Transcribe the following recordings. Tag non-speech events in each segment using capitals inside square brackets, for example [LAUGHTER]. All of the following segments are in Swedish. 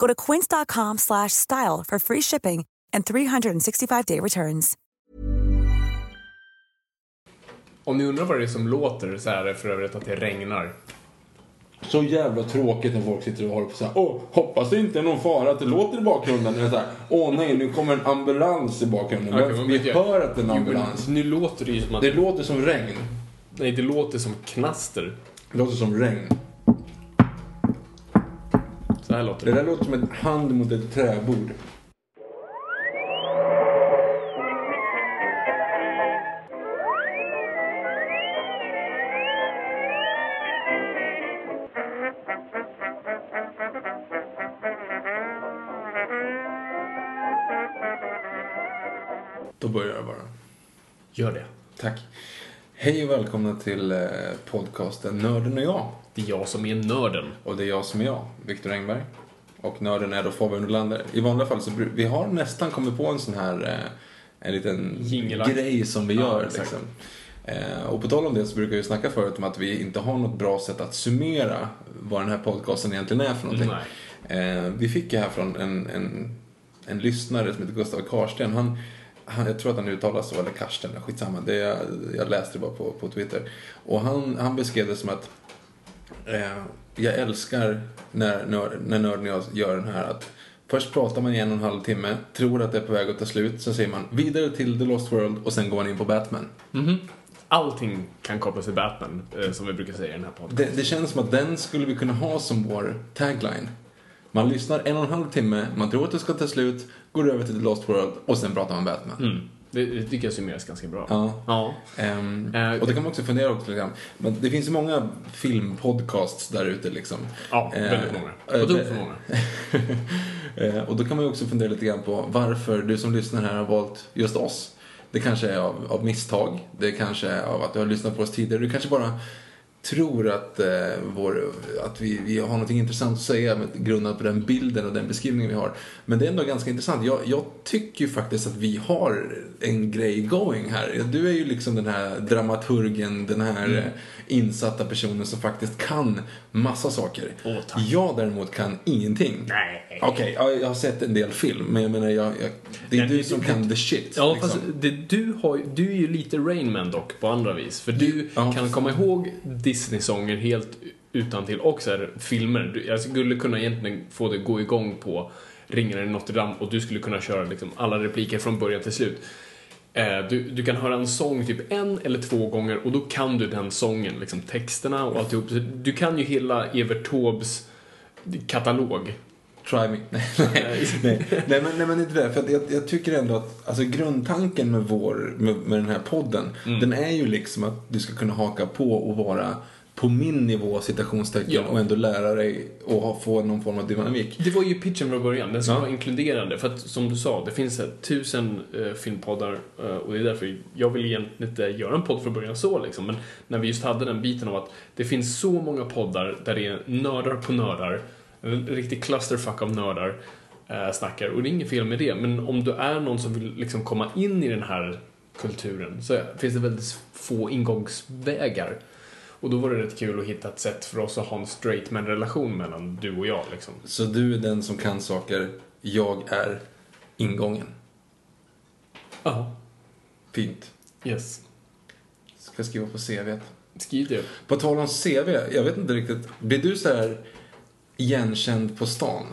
Go to quince.com slash style for free shipping and 365-day returns. Om ni undrar vad det är som låter så är det för övrigt att det regnar. Så jävla tråkigt när folk sitter och håller på så här. Åh, hoppas det inte är någon fara att det låter i bakgrunden. Eller så här, Åh nej, nu kommer en ambulans i bakgrunden. Okej, vi vet jag? hör att det är en Jo, men ambulans. Nu låter det ju som att... Det låter som regn. Nej, det låter som knaster. Det låter som regn. Så här låter Det det. där låter som en hand mot ett träbord. Då börjar jag bara. Gör det. Tack. Hej och välkomna till eh, podcasten Nörden och jag. Det är jag som är nörden. Och det är jag som är jag, Viktor Engberg. Och nörden är då Fabian Nordlander. I vanliga fall så vi har nästan kommit på en sån här eh, en liten Jingelakt. grej som vi Ja, gör. exakt. liksom. eh, och på tal om det så brukar vi snacka förut om att vi inte har något bra sätt att summera vad den här podcasten egentligen är för någonting. Eh, vi fick ju här från en, en, en lyssnare som heter Gustav Karsten. Han, han, jag tror att han uttalas så, eller Karsten, skitsamma. Det, jag, jag läste det bara på, på Twitter. Och han, han beskrev det som att eh, jag älskar när, när, när nörden jag gör den här att Först pratar man i en och en halv timme, tror att det är på väg att ta slut, sen säger man vidare till The Lost World och sen går man in på Batman. Mhm. Allting kan kopplas till Batman, eh, som vi brukar säga i den här podden. Det, det känns som att den skulle vi kunna ha som vår tagline. Man lyssnar en och en halv timme, man tror att det ska ta slut, går över till The Lost World och sen pratar man Batman. Mm. Det, det tycker jag summeras ganska bra. Ja. Ja. Eh, och det kan man också fundera också lite grann. Men det finns ju många filmpodcasts där ute liksom. Ja, Eh, väldigt många. eh, På tok det- för många. [LAUGHS] Eh, och då kan man ju också fundera lite grann på varför du som lyssnar här har valt just oss. Det kanske är av, av misstag, det kanske är av att du har lyssnat på oss tidigare, du kanske bara tror att, eh, vår, att vi, vi har något intressant att säga med, grundat på den bilden och den beskrivningen vi har. Men det är ändå ganska intressant. Jag, jag tycker ju faktiskt att vi har en grej going här. Du är ju liksom den här dramaturgen, den här Mm. eh, insatta personen som faktiskt kan massa saker. Tack. jag däremot kan ingenting. Nej. Okej, ja, jag har sett en del film, men jag menar, jag, jag, det är Nej, du det- som det- kan the shit. Ja, liksom. fast det, du, har, du är ju lite Rain Man dock på andra vis. För du Ja. kan komma ihåg Disney-sånger helt utan till och så här, filmer. Jag skulle kunna egentligen få det gå igång på Ringaren i Notre Dame och du skulle kunna köra liksom alla repliker från början till slut. Eh, du, du kan höra en sång typ en eller två gånger och då kan du den sången, liksom texterna och alltihop. Du kan ju hela Evert Taubes katalog. Try me. [LAUGHS] Nej, [LAUGHS] nej, nej, men, nej, men inte det. För jag, jag tycker ändå att alltså, grundtanken med, vår, med, med den här podden, Mm. den är ju liksom att du ska kunna haka på och vara på min nivå, citationstecken, Ja. och ändå lära dig och få någon form av dynamik. Det var ju pitchen från början. Den ska Ja. vara inkluderande. För att som du sa, det finns eh, tusen eh, filmpoddar eh, och det är därför jag vill egentligen inte göra en podd från början så liksom. Men när vi just hade den biten av att det finns så många poddar där det är nördar på nördar. En riktig clusterfuck av nördar eh, snackar. Och det är inget fel med det. Men om du är någon som vill liksom komma in i den här kulturen så finns det väldigt få ingångsvägar. Och då var det rätt kul att hitta ett sätt för oss att ha en straight man relation mellan du och jag liksom. Så du är den som kan saker, jag är ingången. Ja. Fint. Yes. Ska jag skriva på CVt. Skriv det. På tal om CV, jag vet inte riktigt. Blir du så här igenkänd på stan?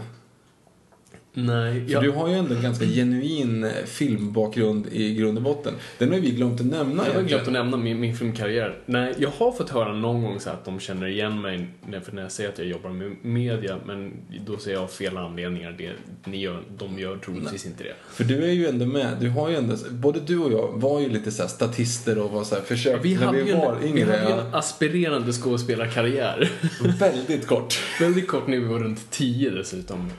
Nej, För jag, du har ju ändå en ganska genuin eh, filmbakgrund i grund och botten. Den har vi glömt att nämna jag har glömt att nämna min, min filmkarriär. Nej, jag har fått höra någon gång så att de känner igen mig när, för när jag säger att jag jobbar med media, men då säger jag av fel anledningar. Det, ni gör, de gör troligtvis inte det. För du är ju ändå med, du har ju ändå, både du och jag var ju lite så här statister och var så här försök, Vi när vi var en, vi yngre. hade ju en aspirerande skådespelarkarriär. Väldigt kort. [LAUGHS] Väldigt kort när vi var runt 10 dessutom.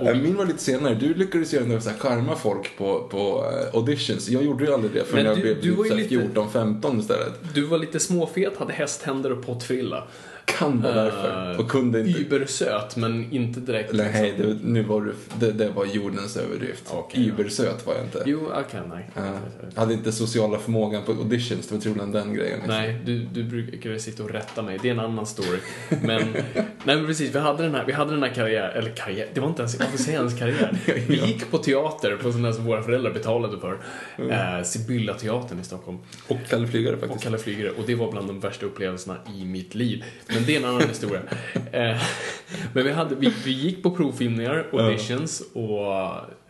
Vi, Min var lite senare. Du lyckades ju ändå så här charma folk på, på eh, auditions. Jag gjorde ju aldrig det förrän jag blev du var typ lite- 14-15 istället. du var lite småfet, hade hästhänder och pottfrilla. Kan vara därför. Eh, Och kunde inte... Übersöt, men inte direkt Eller liksom- hej, det, nu var du, det, det var jordens överdrift. Ja. Übersöt var jag inte. Jo, okej, nej. Ja. Jag hade inte sociala förmågan på auditions, det var troligen den grejen. liksom. Nej, du, du brukar sitta och rätta mig. Det är en annan story. Men, [LAUGHS] nej men precis, vi hade den här, vi hade den här karriär, eller karriär, det var inte ens, varför säger jag ens karriär? [LAUGHS] Vi gick på teater, på sådana som våra föräldrar betalade för. Eh, Sibylla-teatern i Stockholm. Och Kalle Flygare Och faktiskt. Kalle Flygare. Och det var bland de värsta upplevelserna i mitt liv. Men det är en annan [LAUGHS] historia. Eh, men vi, hade, vi, vi gick på provfilmningar, auditions och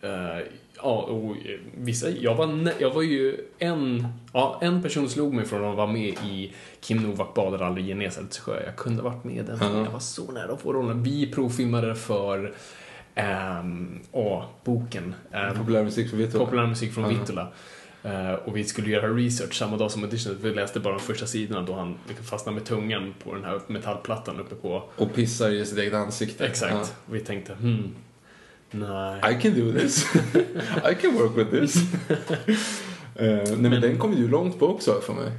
eh, Ja, och eh, vissa, jag var, jag var ju en, ja, en person slog mig från att vara med i Kim Novak badar aldrig i Näshältssjö. Jag kunde ha varit med i den filmen. Jag var så nära att få rollen. Vi provfilmade för, ehm, åh, boken. ehm, Populärmusik för Vittula. populärmusik från. Vittula. Eh, och vi skulle göra research samma dag som auditionen. Vi läste bara de första sidorna då han liksom fastnade med tungan på den här metallplattan uppe på... Och pissar i sitt eget ansikte. Exakt. Och vi tänkte, hmm, nej. I can do this. [LAUGHS] I can work with this. [LAUGHS] Eh, nej men, den kom ju långt på också för mig.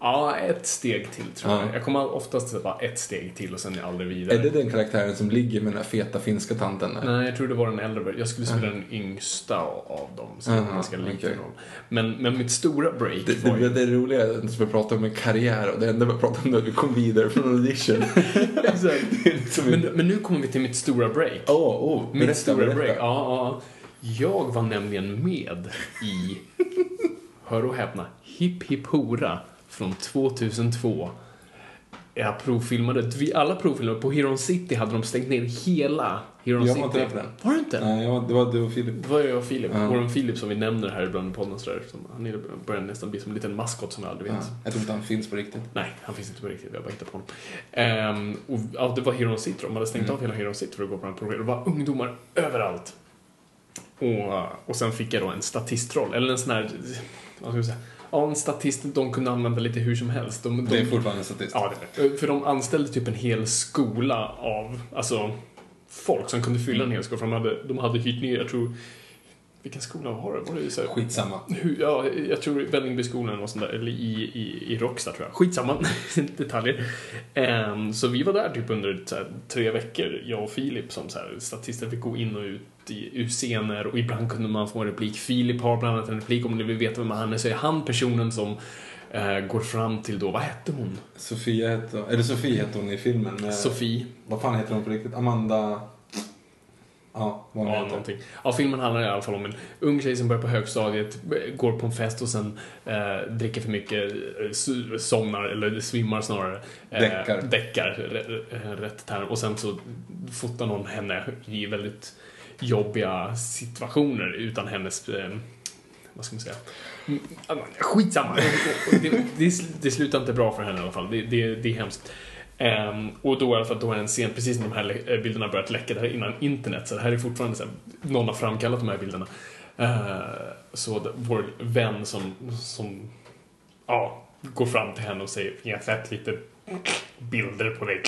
Ja, ett steg till tror jag. Ja. Jag kommer oftast bara ett steg till och sen aldrig vidare. Är det den karaktären som ligger med den här feta finska tanten? där? Nej, jag tror det var den äldre. Jag skulle spela den yngsta av dem. Så uh ganska liten okej. roll. Men, men mitt stora break Det, var det, ju... det, det roliga är att vi pratar om en karriär och det enda vi pratar om är att vi kom vidare från audition. [LAUGHS] Exakt. Är liksom Men, inte- men nu kommer vi till mitt stora break. Åh, oh, Mitt stora break. Ja, ja. Jag var nämligen med i, hör och häpna, Hipp Hipp Hora från 2002. Jag provfilmade, vi alla provfilmade, på Heron City hade de stängt ner hela Heron Jag City. var inte på den. Var du inte? Nej, jag, det var du och Filip. Det var jag och Filip, Ja. Warren Filip som vi nämner här ibland i podden sådär. Han är- börjar nästan bli som en liten maskot som jag aldrig vet. Ja, jag tror inte han finns på riktigt. Nej, han finns inte på riktigt. Jag bara hittat på honom. Ehm, och, ja, det var Hero City. De hade stängt av hela Hero City för att gå på den här program. Det var ungdomar överallt. Och, och sen fick jag då en statistroll. Eller en sån här... Vad ska jag säga? Ja, en statist de kunde använda lite hur som helst. De, de, Det är fortfarande en statist. Ja. För de anställde typ en hel skola av, alltså, folk som kunde fylla en hel skola. För de hade, de hade hyrt ner, jag tror, vilken skola var det? Var det så här, Skitsamma. hur, ja, jag tror Vällingbyskolan och sånt där, eller i, i, i Råcksta tror jag. Skitsamma, [LAUGHS] detaljer. Ehm, så vi var där typ under här, tre veckor, jag och Filip som så här, statister fick gå in och ut i, ur scener och ibland kunde man få en replik. Filip har bland annat en replik, om ni vill veta vem han är så är han personen som eh, går fram till då, vad hette hon? Sofia hette eller Sofie hette hon i filmen. Med, Sofie. Vad fan heter hon på riktigt? Amanda... Ja, vad Ja, heter. någonting. Ja, filmen handlar i alla fall om en ung tjej som börjar på högstadiet, går på en fest och sen eh, dricker för mycket, eh, somnar, eller svimmar snarare. Eh, Däckar. Däckar, rä- rätt term. Och sen så fotar någon henne i väldigt jobbiga situationer utan hennes, eh, vad ska man säga, mm, ah, Skitsamma. det, det, det slutar inte bra för henne i alla fall. Det, det, det är hemskt. Um, och då i alla fall, då är en scen, precis när de här eh, bilderna börjat läcka, det här är innan internet, så det här är fortfarande så här, någon har framkallat de här bilderna. Uh, så det, vår vän som, som ja, går fram till henne och säger, jag har sett lite bilder på dig.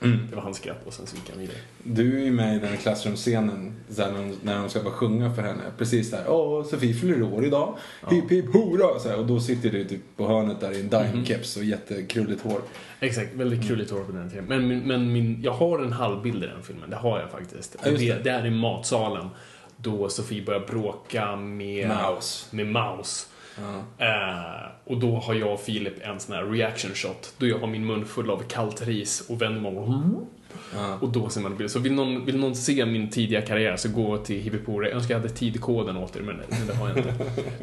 Det var hans skratt och sen så gick han vidare. Du är ju med i den klassrumsscenen här, när, de, när de ska bara sjunga för henne. Precis där. Åh, Sofie fyller år idag. Hipp hipp hurra! Så här, och då sitter du typ på hörnet där i en dime-keps och jättekrulligt hår. Exakt, väldigt krulligt hår på den tiden. Men, men, men min, jag har en halvbild i den filmen, det har jag faktiskt. Ja, det, det. det är i matsalen då Sofie börjar bråka med Mouse. Med Mouse. Ja. Eh, och då har jag och Filip en sån här reaction shot. Då jag har min mun full av kallt ris och vänder mig om. Ja. Och då ser man bild. Så vill någon, vill någon se min tidiga karriär så gå till Hippipore. Jag önskar jag hade tidkoden åt er, men, det har jag inte.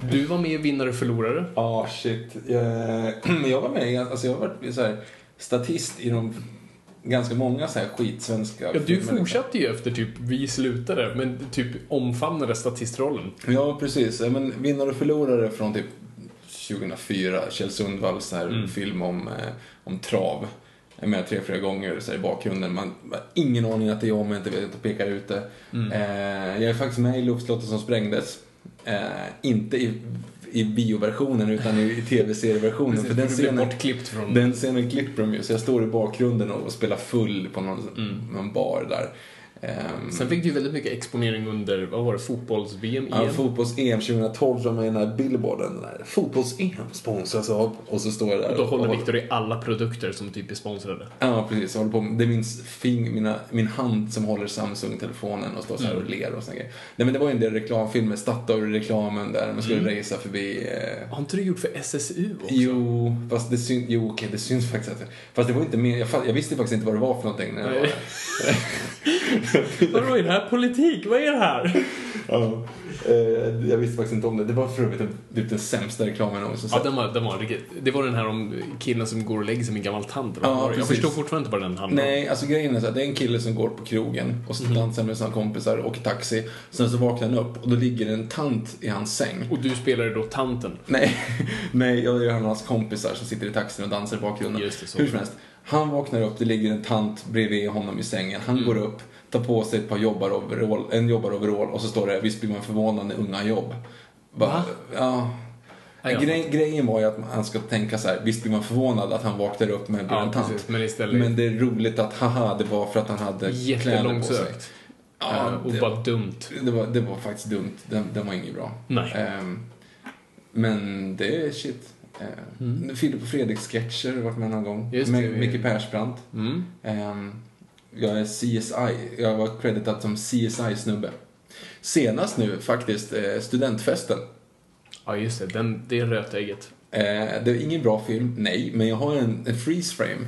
[LAUGHS] Du var med i Vinnare och förlorare. Ah shit. Jag, [CLEARS THROAT] men jag var med i, alltså jag har varit så här, statist i de ganska många så här skitsvenska Ja, du liksom. fortsatte ju efter typ vi slutade, men typ omfamnade statistrollen. Ja, precis. Men Vinnare och förlorare från typ 2004, Kjell Sundvalls här Mm. film om, eh, om trav. Jag är med tre, fyra gånger så i bakgrunden. Man har ingen aning att det är jag om jag inte vet att pekar ut det. Mm. Eh, jag är faktiskt med i Luftslottet som sprängdes. Eh, inte i, i bioversionen utan i, i tv-serieversionen. För den scenen, bortklippt från... den scenen klipper de ju. Så jag står i bakgrunden och spelar full på någon, Mm. någon bar där. Ehm, Sen fick du ju väldigt mycket exponering under, vad var det, fotbolls-VM? Ja, EM? fotbolls-EM 2012 så var med i den här billboarden. den där Fotbolls-EM sponsras av. Och så står jag där Och då håller och- Viktor i alla produkter som typ är sponsrade. Ja, precis. Jag håller på med, det är min, fing, mina, min hand som håller Samsung-telefonen och står så här och Mm. ler och såna grejer. Nej men det var ju en del reklamfilmer, Statoil-reklamen där man skulle Mm. racea förbi eh, Har inte du gjort för SSU också? Jo, fast det syns, jo okej det syns faktiskt fast det var inte mer, jag, jag visste faktiskt inte vad det var för någonting när jag var Nej. [LAUGHS] [LAUGHS] Vadå, är det här politik? Vad är det här? Ja, eh, jag visste faktiskt inte om det. Det var för övrigt typ den sämsta reklamen jag någonsin Ja, sett. den var, den var riktigt... Det var den här om killen som går och lägger sig med en gammal tant. Ja, jag precis. förstår fortfarande inte vad den handlar om. Nej, alltså grejen är så här, det är en kille som går på krogen och så Mhm. dansar med sina kompisar och taxi. Sen så vaknar han upp och då ligger en tant i hans säng. Och du spelade då tanten. Nej, [LAUGHS] nej, jag är en av hans kompisar som sitter i taxin och dansar i bakgrunden. Just det, så. Hur som helst. Han vaknar upp, det ligger en tant bredvid honom i sängen. Han Mm. går upp, tar på sig ett par jobbaroverall, en jobbaroverall och så står det “Visst blir man förvånad när unga jobb”. Bara, Va? Ja. Ja. Grej, grejen var ju att han ska tänka så här, visst blir man förvånad att han vaknar upp med en Ja, tant. precis. Men istället... Men det är roligt att, haha, det var för att han hade kläder på sig. Ja, Eh, och det, bara dumt. det, var, det var faktiskt dumt. Den, den var inget bra. Nej. Ehm, men det är shit. Uh, Filip och Fredrik-sketcher har varit med någon gång. Mm. Just med det. Micke Persbrandt. Mm. Ehm, jag är CSI. Jag var creditad som CSI-snubbe. Senast nu faktiskt eh, studentfesten. Ja, just det. Den, det är rötägget. Eh, det är ingen bra film, nej, men jag har en, en freeze frame.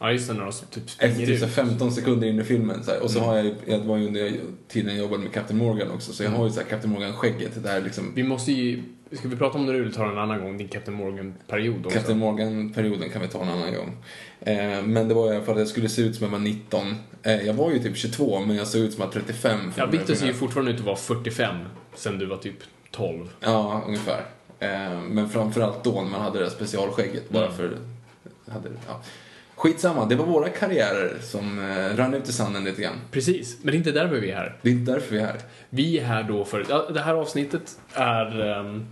Ja, just det. När de typ Efter springer typ så ut. här 15 sekunder in i filmen. Så här. Och så Mm. har jag, jag var ju under tiden jag jobbade med Captain Morgan också, så jag har ju så här Captain Morgan-skägget. Liksom, Vi måste ju... Ska vi prata om det nu eller ta en annan gång? Din Captain Morgan-period också. Captain Morgan-perioden kan vi ta en annan gång. Eh, men det var i alla fall att jag skulle se ut som jag var 19. Eh, jag var ju typ 22, men jag såg ut som jag var 35. Ja, Victor ser ju fortfarande ut att vara 45 sen du var typ 12. Ja, ungefär. Eh, men framförallt då när man hade det där specialskägget. Bara Mm. för... Hade, ja. Skitsamma, det var våra karriärer som eh, rann ut i sanden lite grann. Precis, men det är inte därför vi är här. Det är inte därför vi är här. Vi är här då för... Ja, det här avsnittet är... ehm,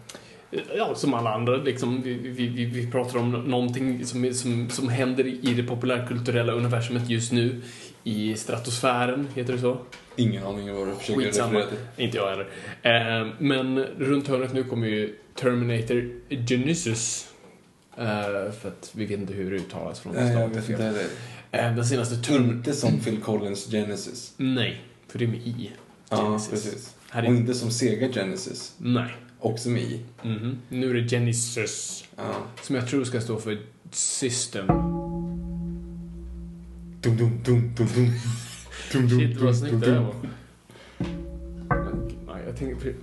Ja, som alla andra, liksom, vi, vi, vi, vi pratar om någonting som, är- som, som händer i det populärkulturella universumet just nu. I stratosfären, heter det så? Ingen aning vad du försöker Skitsamma. referera till. Inte jag heller. Eh, men runt hörnet nu kommer ju Terminator Genesis. Eh, för att vi vet inte hur det uttalas från Nej, jag vet inte. Eh, den senaste Term... Inte som Phil Collins Genesis. Nej, för det är med I. Ja, Genesis. precis. Här Och är... inte som Sega Genesis. Nej. Också med I. Mhm. Nu är det Genesis. Ja. Som jag tror ska stå för System. Dum, dum, dum, dum, dum. [LAUGHS] Dum, dum, Shit vad snyggt det där var. Jag tänker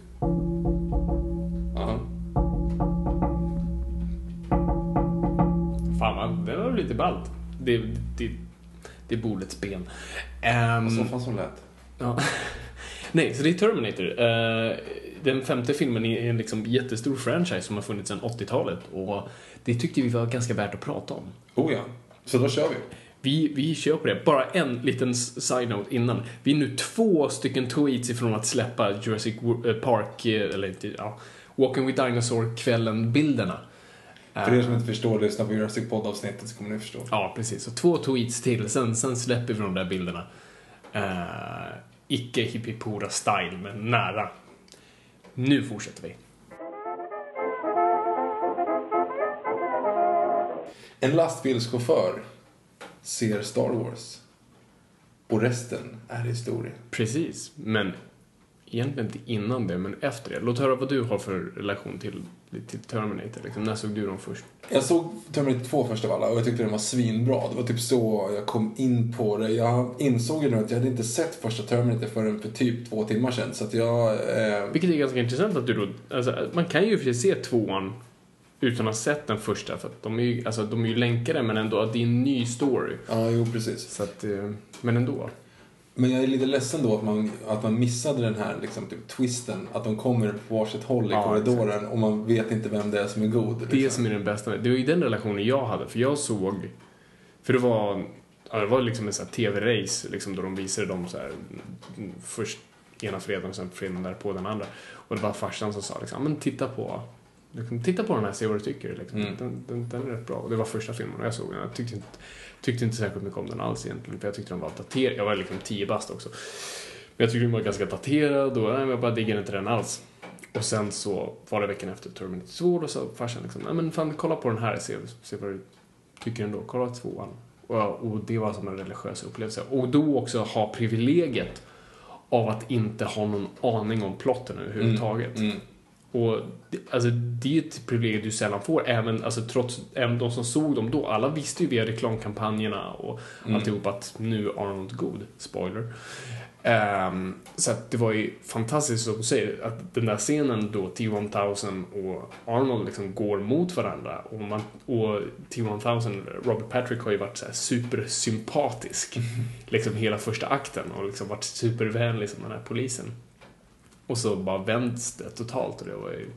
Fan, den var lite ballt. Det, det, det är bordets ben. Ehm, Så fan som lät. Ja. Nej, så det är Terminator. Eh, den femte filmen är en liksom jättestor franchise som har funnits sedan 80-talet och det tyckte vi var ganska värt att prata om. Oh ja. Så då kör vi. Vi, vi kör på det. Bara en liten side-note innan. Vi är nu två stycken tweets ifrån att släppa Jurassic eh, Park, eh, eller inte, ja, Walking with Dinosaur-kvällen-bilderna. För er som inte förstår, lyssna på Jurassic Podd-avsnittet så kommer ni förstå. Ja, precis. Så två tweets till, sen, sen släpper vi de där bilderna. Uh, icke hippipora style, men nära. Nu fortsätter vi. En lastbilschaufför ser Star Wars. Och resten är historia. Precis, men egentligen inte innan det, men efter det. Låt höra vad du har för relation till, till Terminator. Liksom. När såg du dem först? Jag såg Terminator 2 först av alla och jag tyckte den var svinbra. Det var typ så jag kom in på det. Jag insåg ju nu att jag hade inte sett första Terminator förrän för typ två timmar sedan. Så att jag... Eh, Vilket är ganska intressant att du då... Alltså, man kan ju för sig se tvåan utan att ha sett den första, för att de är ju, alltså, de är ju länkade, men ändå, att det är en ny story. Ja, jo precis. Så att, eh, men ändå. Men jag är lite ledsen då att man, att man missade den här liksom, typ, twisten. Att de kommer på varsitt håll i Ja, korridoren och man vet inte vem det är som är god. Det Liksom. som är den bästa. Det var ju den relationen jag hade, för jag såg... För det var, ja, det var liksom en tv-race, liksom, då de visade dem så här, mm, först ena fredagen och sen fredagen därpå den andra. Och det var farsan som sa liksom, men titta på liksom, titta på den här, se vad du tycker. Liksom. Mm. Den, den, den är rätt bra. Och det var första filmen och jag såg den. Jag tyckte inte, tyckte inte särskilt mycket om den alls egentligen, för jag tyckte den var daterad. Jag var liksom 10 bast också. Men jag tyckte den var ganska daterad och nej, jag bara diggade inte den alls. Och sen så var det veckan efter Terminator 2 och så farsan liksom, nej men fan kolla på den här, se, se vad du tycker ändå. Kolla tvåan. Och, och det var som en religiös upplevelse. Och då också ha privilegiet av att inte ha någon aning om plotten överhuvudtaget. Mm. mm. Och det, alltså, det är ett privilegium du sällan får, även, alltså, trots, även de som såg dem då. Alla visste ju via reklamkampanjerna och Mm. alltihop att nu är Arnold god. Spoiler. Ehm, så det var ju fantastiskt som du säger, att den där scenen då T-1000 och Arnold liksom går mot varandra och, man, och T-1000, Robert Patrick har ju varit så här supersympatisk liksom hela första akten och liksom varit supervänlig som den här polisen. Och så bara vänds det totalt och det var ju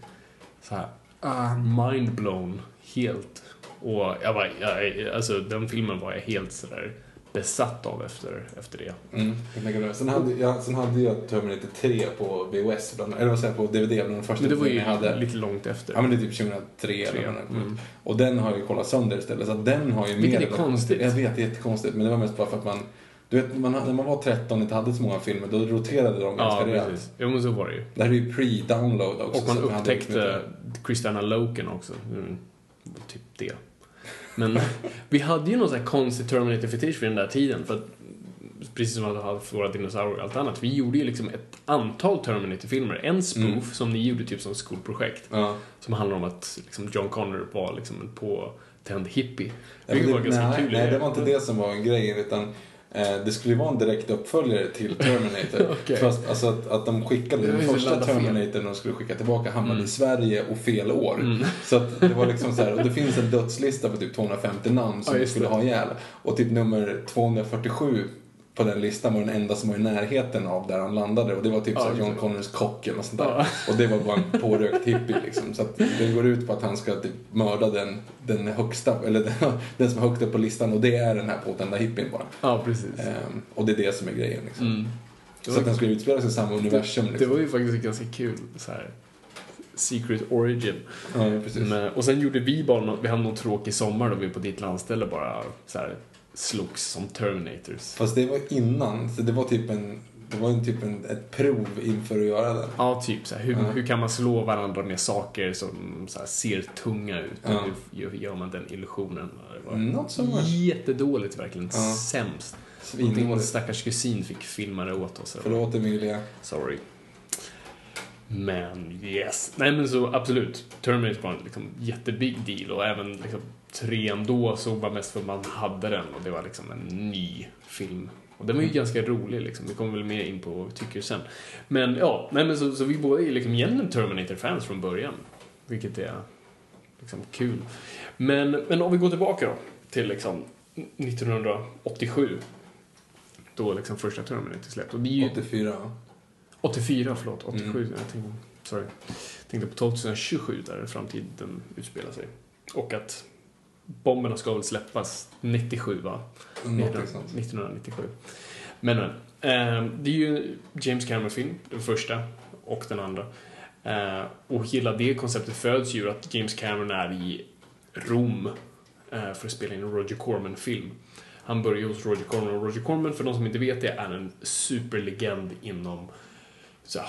så här mindblown helt. Och jag var, jag, alltså den filmen var jag helt sådär besatt av efter, efter det. Mm, jag. Sen hade, jag, sen hade jag Terminator 3 på VHS, bland, eller vad säger på DVD, bland de första Men det var ju filmerna jag hade. lite långt efter. Ja men det är typ 2003 Tre, eller mm. Och den har jag ju kollat sönder istället. Så den har ju Vilket mer... är konstigt. Jag vet, det är jättekonstigt. Men det var mest bara för att man... Du vet, man, när man var 13 och inte hade så många filmer, då roterade de ganska Ja, rejält. Jo, men så var det ju. Det här är ju pre-download också. Och man upptäckte Christiana Loken också. Mm, typ det. Men [LAUGHS] vi hade ju någon sån här konstig Terminator-fetisch vid den där tiden. För att, precis som att vi hade våra dinosaurier och allt annat. Vi gjorde ju liksom ett antal Terminator-filmer. En spoof Mm. som ni gjorde typ som skolprojekt. Ja. Som handlar om att liksom, John Connor var liksom en påtänd hippie. Ja, men var det, ganska nej, kul. nej, det var inte det som var grejen. Utan eh, det skulle ju vara en direkt uppföljare till [LAUGHS] Terminator. Okej. Fast alltså att, att de skickade den första. Terminatorn de skulle skicka tillbaka hamnade Mm. i Sverige och fel år. Så att det var liksom så här, och det finns en dödslista på typ 250 namn som Ja, just skulle det. ha ihjäl. Och typ nummer 247 på den listan var den enda som var i närheten av där han landade och det var typ Ja, John det. Connors kock eller sånt där. Ja. Och det var bara en pårökt hippie liksom. Så att den går ut på att han ska typ mörda den, den högsta, eller den, [LAUGHS] den som är högt upp på listan och det är den här påtända hippien bara. Ja, precis. Ehm, och det är det som är grejen liksom. Mm. Det Så var- att den skulle utspela sig i samma universum Det liksom. var ju faktiskt ganska kul. Så här, Secret Origin. Ja, ja, precis. Men, och sen gjorde vi bara något, vi hade någon tråkig sommar då vi på ditt landställe bara så här, slogs som Terminators. Fast det var innan, så det var typ en, det var en typ en, ett prov inför att göra den. Ja, typ så hur, Ja. hur kan man slå varandra med saker som så här, ser tunga ut? Ja. Hur gör, gör man den illusionen? Det var Not so much. jättedåligt, verkligen. Ja. Sämst. Din stackars kusin fick filma det åt oss. Förlåt Emilia. Sorry. Men yes. Nej men så absolut. Terminator var en liksom, jättebig deal och även liksom, trean då såg man mest för man hade den och det var liksom en ny film. Och den var ju ganska rolig liksom. Vi kommer väl mer in på vad vi tycker sen. Men ja, nej men så, så vi båda är liksom egentligen Terminator-fans från början. Vilket är liksom kul. Men, men om vi går tillbaka då till liksom 1987. Då liksom första Terminator släpptes. Och det är ju 84. va? 84, förlåt. 87. Mm. Jag tänkte, sorry. Jag tänkte på 2027 där framtiden utspelar sig. Och att bomberna ska väl släppas 97, va? Någonting sånt. 1997. Men, men. Eh, det är ju James Cameron-film, den första och den andra. Eh, och hela det konceptet föds ju att James Cameron är i Rom eh, för att spela in en Roger Corman-film. Han börjar hos Roger Corman och Roger Corman, för de som inte vet det, är en superlegend inom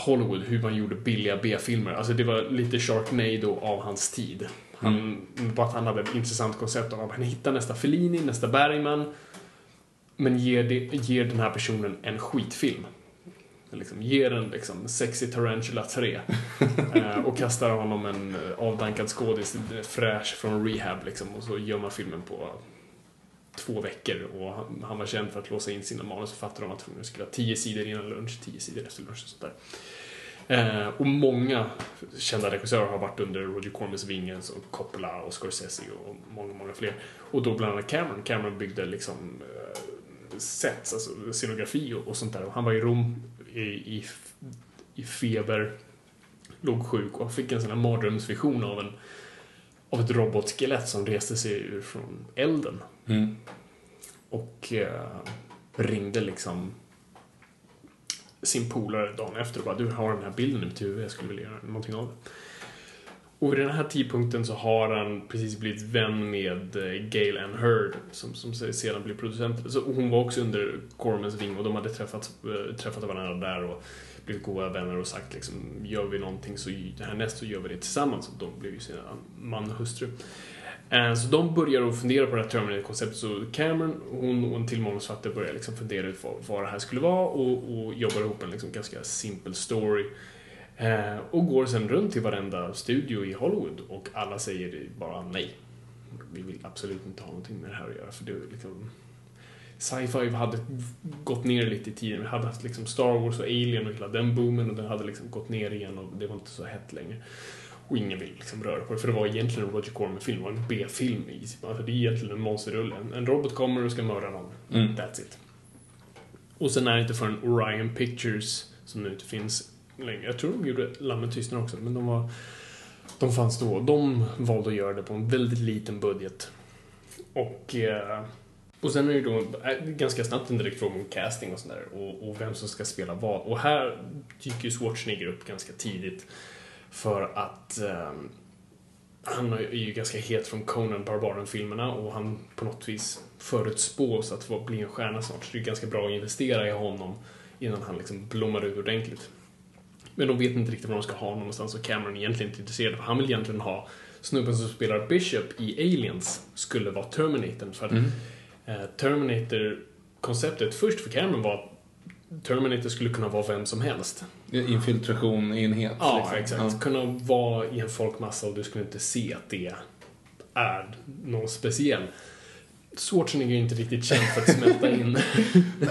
Hollywood, hur man gjorde billiga B-filmer. Alltså det var lite Sharknado av hans tid. Han, Bara att han hade ett intressant koncept av att han hittar nästa Fellini, nästa Bergman, men ger, det, ger den här personen en skitfilm. Liksom, ger den liksom Sexy Tarantula 3 eh, [LAUGHS] och kastar honom en eh, avdankad skådis, eh, fräsch från rehab liksom, och så gör man filmen på två veckor och han, han var känd för att låsa in sina manusförfattare om att de skulle ha tio sidor innan lunch, tio sidor efter lunch och sånt där. Eh, och många kända regissörer har varit under Roger Cormans vinge, som Coppola och Scorsese och många, många fler. Och då bland annat Cameron. Cameron byggde liksom eh, sets, alltså scenografi och, och sånt där. Och han var i Rom i, i, i feber, låg sjuk och fick en sån här mardrömsvision av en av ett robotskelett som reste sig ur från elden. Mm. Och eh, ringde liksom sin polare dagen efter och bara du har den här bilden i mitt huvud, jag skulle vilja göra någonting av det. Och vid den här tidpunkten så har han precis blivit vän med eh, Gail Ann Hurd som, som sedan blir producent. Så hon var också under Cormans ving och de hade träffat, eh, träffat varandra där och blivit goda vänner och sagt liksom gör vi någonting så härnäst så gör vi det tillsammans. Och de blev ju sina man och hustru. Eh, så de börjar att fundera på det här Terminator-konceptet. Så Cameron, hon och en till manusförfattare börjar liksom fundera ut vad, vad det här skulle vara och, och jobbar ihop en liksom ganska simpel story. Eh, och går sen runt till varenda studio i Hollywood och alla säger bara nej. Vi vill absolut inte ha någonting med det här att göra för det är liksom sci-fi hade gått ner lite i tiden. Vi hade haft liksom Star Wars och Alien och hela den boomen och den hade liksom gått ner igen och det var inte så hett längre. Och ingen vill liksom röra på det, för det var egentligen en Roger Corman-film, det var en B-film. Alltså det är egentligen en monsterrulle. En, robot kommer och ska mörda någon. Mm. That's it. Och sen är det inte förrän Orion Pictures, som nu inte finns längre, jag tror de gjorde Lammet tystnar också, men de var de fanns då. De valde att göra det på en väldigt liten budget. Och eh, och sen är det då äh, ganska snabbt en direkt fråga om casting och sådär och, och, vem som ska spela vad. Och här dyker ju Schwarzenegger upp ganska tidigt för att eh, han är ju ganska het från Conan Barbaren-filmerna och han på något vis förutspås att bli en stjärna snart. Så det är ganska bra att investera i honom innan han liksom blommar ut ordentligt. Men de vet inte riktigt var de ska ha honom någonstans och Cameron är egentligen inte intresserad. Han vill egentligen ha snubben som spelar Bishop i Aliens skulle vara Terminatorn. För mm Eh, Terminator-konceptet först för Cameron var att Terminator skulle kunna vara vem som helst. Infiltration, enhet. Ja, liksom. exakt. Ja. Kunna vara i en folkmassa och du skulle inte se att det är någon speciell. Schwarzenegger är inte riktigt känd för att smälta [LAUGHS] in.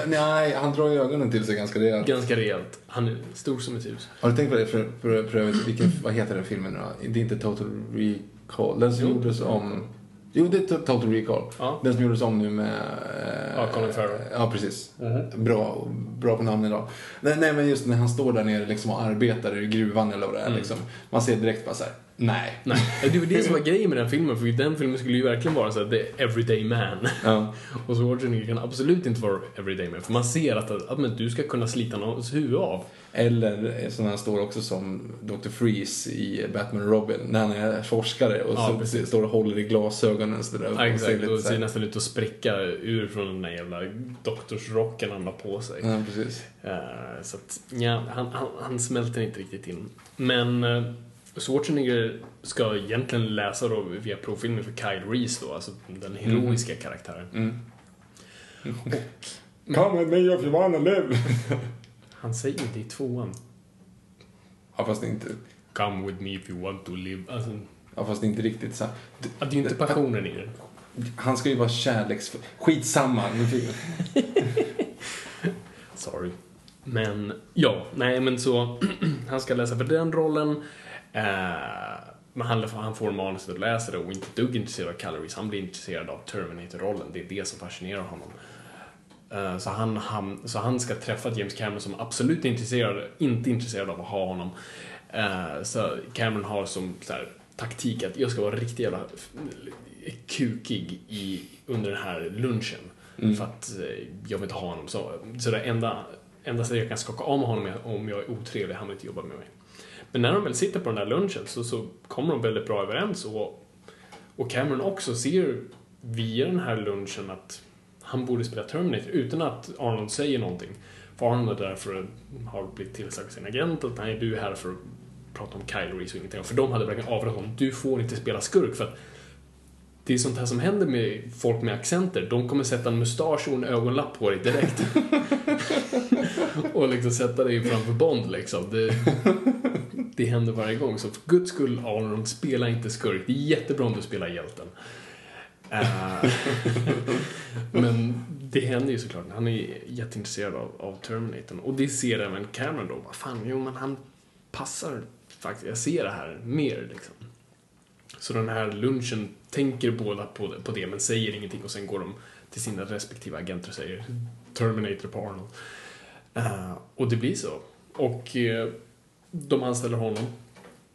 Nej, han drar ju ögonen till sig ganska rejält. Ganska rejält. Han är stor som ett hus. Har du tänkt på det för, för, för övrigt, vilken, vad heter den filmen nu? Det är inte Total Recall. Den som gjordes om Jo, det är Total Recall. Ja. Den som gjordes om nu med... Eh, ja, Colin Farrell. Ja, precis. Mm -hmm. Bra, bra på namn idag. Nej, nej, men just när han står där nere liksom och arbetar i gruvan eller vad det är. Mm. Liksom, man ser direkt bara så här, nej. nej. Det var det som var grejen med den filmen, för den filmen skulle ju verkligen vara så här, the everyday man. Ja. [LAUGHS] och så Schwarzenegger kan absolut inte vara everyday man, för man ser att, att men, du ska kunna slita någons huvud av. Eller som han står också som Dr. Freeze i Batman och Robin när han är forskare och ja, så står och håller i glasögonen så där. Ja, exakt, och ser nästan ut att spricka ur från den där jävla doktorsrocken han har på sig. Ja, precis. Uh, så att, ja, han, han, han, smälter inte riktigt in. Men uh, Schwarzenegger ska egentligen läsa då via provfilmen för Kyle Reese då, alltså den heroiska mm. karaktären. Mm. [LAUGHS] Och, Come with me if you wanna live. [LAUGHS] Han säger det i tvåan. Ja, fast inte... Come with me if you want to live. Alltså, ja, fast inte riktigt så. Det, det är ju inte passionen i den. Han ska ju vara kärleksfull. Skitsamma. [LAUGHS] Sorry. Men, ja, nej men så, [CLEARS THROAT] han ska läsa för den rollen. Eh, men han, han får manuset att läsa det och inte dugg intresserad av Calories. Han blir intresserad av Terminator-rollen. Det är det som fascinerar honom. Eh, så han, han, så han ska träffa James Cameron som absolut är intresserad, inte intresserad av att ha honom. Eh, så Cameron har som så här, taktik att jag ska vara riktigt jävla kukig i, under den här lunchen. Mm. För att jag vill inte ha honom. Så, så det enda, enda sättet jag kan skaka av med honom är om jag är otrevlig, han vill inte jobba med mig. Men när de väl sitter på den här lunchen så, så kommer de väldigt bra överens och, och Cameron också ser via den här lunchen att han borde spela Terminator utan att Arnold säger någonting. För Arnold är där för att har blivit tillsagd av sin agent att nej, du är här för att prata om Kyle Reese och ingenting. För de hade verkligen avrått honom. Du får inte spela skurk för att det är sånt här som händer med folk med accenter. De kommer sätta en mustasch och en ögonlapp på dig direkt. [LAUGHS] [LAUGHS] och liksom sätta dig framför Bond liksom. Det, det händer varje gång. Så för guds skull, Arnold, spela inte skurk. Det är jättebra om du spelar hjälten. Uh, [LAUGHS] men det händer ju såklart. Han är jätteintresserad av, av Terminator. Och det ser även Cameron då. Vad fan, jo men han, passar faktiskt, jag ser det här mer liksom. Så den här lunchen tänker båda på, på det men säger ingenting och sen går de till sina respektive agenter och säger Terminator på Arnold. Uh, och det blir så. Och uh, de anställer honom.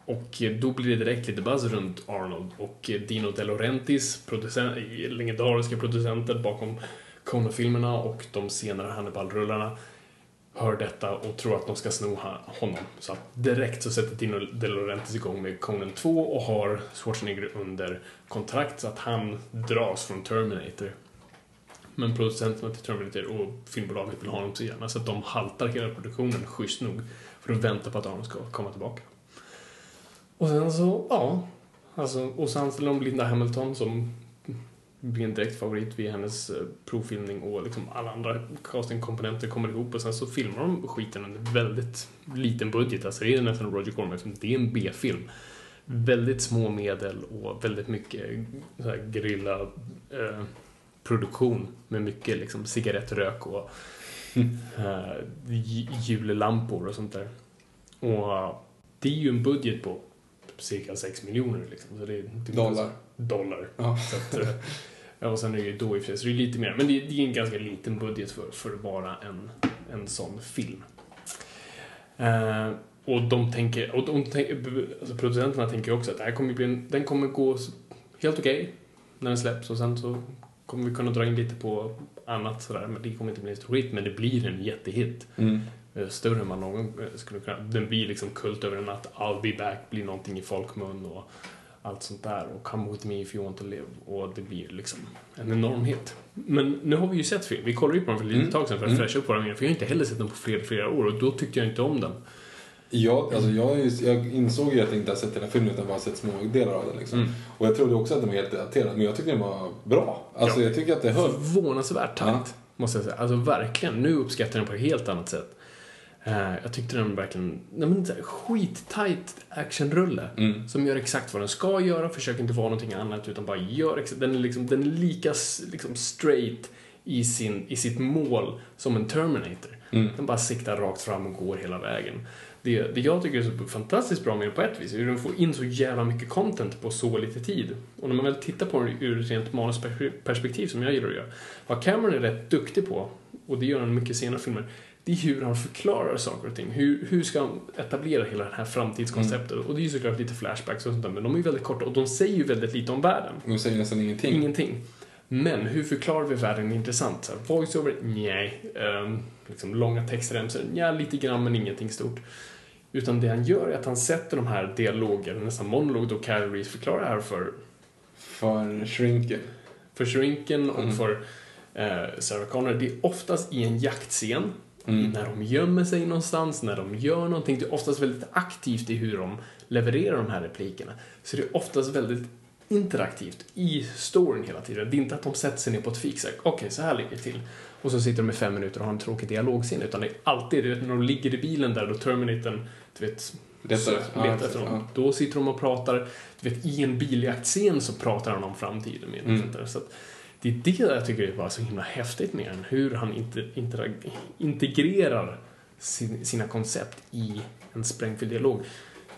Och eh, då blir det direkt lite buzz runt Arnold och eh, Dino De Laurentiis, producent, eh, legendariska producenten bakom Conan-filmerna och de senare Hannibal-rullarna hör detta och tror att de ska sno honom. Så att direkt så sätter Dino De Laurentiis igång med Conan 2 och har Schwarzenegger under kontrakt så att han dras från Terminator. Men producenterna till Terminator och filmbolaget vill ha honom så gärna så att de haltar hela produktionen schysst nog för att vänta på att Arnold ska komma tillbaka. Och sen så, ja. Alltså, och så anställer de Linda Hamilton som blir en direkt favorit vid hennes eh, provfilmning och liksom alla andra castingkomponenter kommer ihop och sen så filmar de skiten under väldigt liten budget. Alltså det är nästan Roger Corman, det är en B-film. Väldigt små medel och väldigt mycket så här, eh, produktion med mycket liksom cigarettrök och [LAUGHS] jullampor och sånt där. Och det är ju en budget på cirka 6 miljoner liksom. Så det är typ dollar. Dollar. Ja. Så att, eh, och sen är det ju då i och för sig, så det är lite mer. Men det, är en ganska liten budget för, för att vara en, en sån film. Uh, och de tänker, och de tänker, alltså producenterna tänker också att det här kommer bli en, den kommer gå helt okej okay när den släpps och sen så kommer vi kunna dra in lite på annat sådär, men det kommer inte bli en stor hit, men det blir en jättehit. Mm. Eh, större än man någon eh, skulle kunna, den blir liksom kult över en natt, I'll be back blir någonting i folkmun och allt sånt där och Come with me if you want to live och det blir liksom en enormhet. Men nu har vi ju sett film, vi kollade ju på den för ett litet mm. tag sedan för att mm. fräscha upp våra minnen för jag har inte heller sett den på flera, flera år och då tyckte jag inte om den. Ja, alltså jag, jag insåg ju att jag inte har sett hela filmen utan bara sett små delar av den. Liksom. Mm. Och jag trodde också att den var helt daterad, men jag tyckte den var bra. Alltså ja. jag tycker att det höll. Förvånansvärt tajt, ja. måste jag säga. Alltså verkligen, nu uppskattar jag den på ett helt annat sätt. Uh, jag tyckte den verkligen, nej men skittight actionrulle. Mm. Som gör exakt vad den ska göra, försöker inte vara någonting annat utan bara gör exakt, den är liksom, den är lika liksom straight i, sin, i sitt mål som en Terminator. Mm. Den bara siktar rakt fram och går hela vägen. Det, det jag tycker är så fantastiskt bra med den på ett vis är hur den får in så jävla mycket content på så lite tid. Och när man väl tittar på den ur ett rent manusperspektiv som jag gillar att göra. Vad Cameron är rätt duktig på, och det gör han mycket senare filmer, det är hur han förklarar saker och ting. Hur, hur ska han etablera hela det här framtidskonceptet? Mm. Och det är ju såklart lite flashbacks och sånt där, men de är ju väldigt korta och de säger ju väldigt lite om världen. De säger nästan ingenting. Ingenting. Men hur förklarar vi världen intressant? Voiceover? Nej. Um, liksom långa textremsor? Ja, lite grann men ingenting stort. Utan det han gör är att han sätter de här dialogerna, nästan monolog då Kyle Reese förklarar det här för... För Shrinken. För Shrinken och mm. för uh, Sarah Connor. Det är oftast i en jaktscen Mm. När de gömmer sig någonstans, när de gör någonting. Det är oftast väldigt aktivt i hur de levererar de här replikerna. Så det är oftast väldigt interaktivt i storyn hela tiden. Det är inte att de sätter sig ner på ett fik okej, okay, så här ligger det till. Och så sitter de i fem minuter och har en tråkig dialogscen. Utan det är alltid, det, när de ligger i bilen där, då Terminatorn, du vet, letar, efter dem. Ja. Då sitter de och pratar, du vet, i en biljaktscen så pratar han om framtiden med mm. Så att, det är det jag tycker är bara så himla häftigt med den. Hur han inte integrerar sin, sina koncept i en sprängfylld dialog.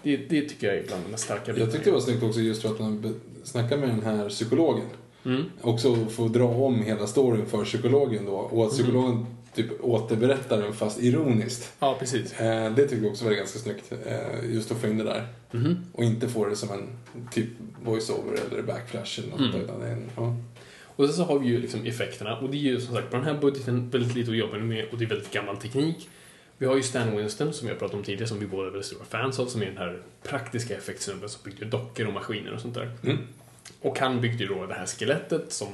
Det, det tycker jag är bland de starka Jag tyckte det var snyggt också just för att han snackar med den här psykologen. Mm. Också få dra om hela storyn för psykologen då. Och att mm. psykologen mm. typ återberättar den fast ironiskt. Ja, precis. Eh, det tycker jag också var ganska snyggt. Eh, just att få in det där. Mm. Och inte få det som en typ voice-over eller backflash eller något. Mm. Utan en, ja. Och sen så har vi ju liksom effekterna och det är ju som sagt på den här budgeten väldigt lite att jobba med och det är väldigt gammal teknik. Vi har ju Stan Winston som jag pratade om tidigare som vi båda är väldigt stora fans av som är den här praktiska effektsnubben som byggde dockor och maskiner och sånt där. Mm. Och han byggde ju då det här skelettet som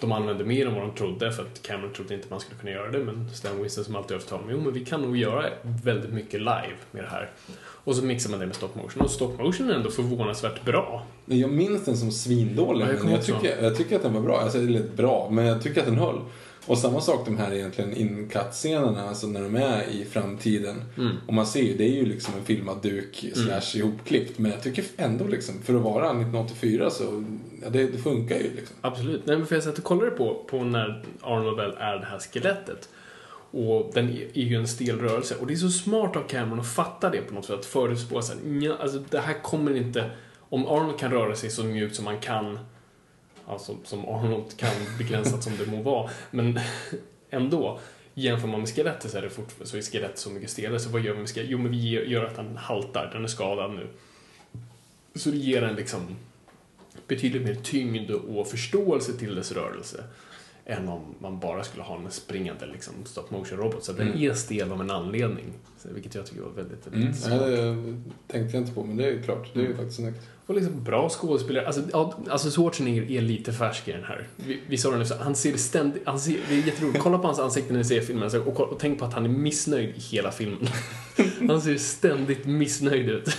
de använde mer än vad de trodde för att Cameron trodde inte man skulle kunna göra det men Stan Winston som alltid övertalade mig, jo men vi kan nog göra väldigt mycket live med det här. Och så mixar man det med stop motion och stop motion är ändå förvånansvärt bra. Jag minns den som svindålig ja, jag men jag tycker, jag tycker att den var bra. Alltså, eller bra, men jag tycker att den höll. Och samma sak de här egentligen incut-scenerna, alltså när de är i framtiden. Mm. Och man ser ju, det är ju liksom en filmad duk mm. slash ihopklippt. Men jag tycker ändå liksom, för att vara 1984 så, ja, det, det funkar ju liksom. Absolut. Nej men för jag satt och kollade på, på när Arnold väl är det här skelettet. Och den är ju en stel rörelse. Och det är så smart av Cameron att fatta det på något sätt. Att förutspå så här, alltså det här kommer inte... Om Arnold kan röra sig så mjukt som man kan, alltså som Arnold kan, begränsat som det må vara, men ändå. Jämför man med skelettet så är, det fort, så är skelettet så mycket stelare. Så vad gör vi med skelettet? Jo, men vi gör att den haltar. Den är skadad nu. Så det ger en liksom betydligt mer tyngd och förståelse till dess rörelse än om man bara skulle ha en springande liksom, stop motion robot. Så den mm. är stel av en anledning. Vilket jag tycker var väldigt, väldigt mm. Ja, det tänkte jag inte på, men det är ju klart. Det är ju mm. faktiskt snyggt. Och liksom bra skådespelare. Alltså, alltså Schwarzenegger är lite färsk i den här. Vi, vi sa det nu, han ser ständigt, han ser, det är jätteroligt. Kolla på hans ansikte när ni ser filmen och, och tänk på att han är missnöjd i hela filmen. [LAUGHS] han ser ständigt missnöjd ut.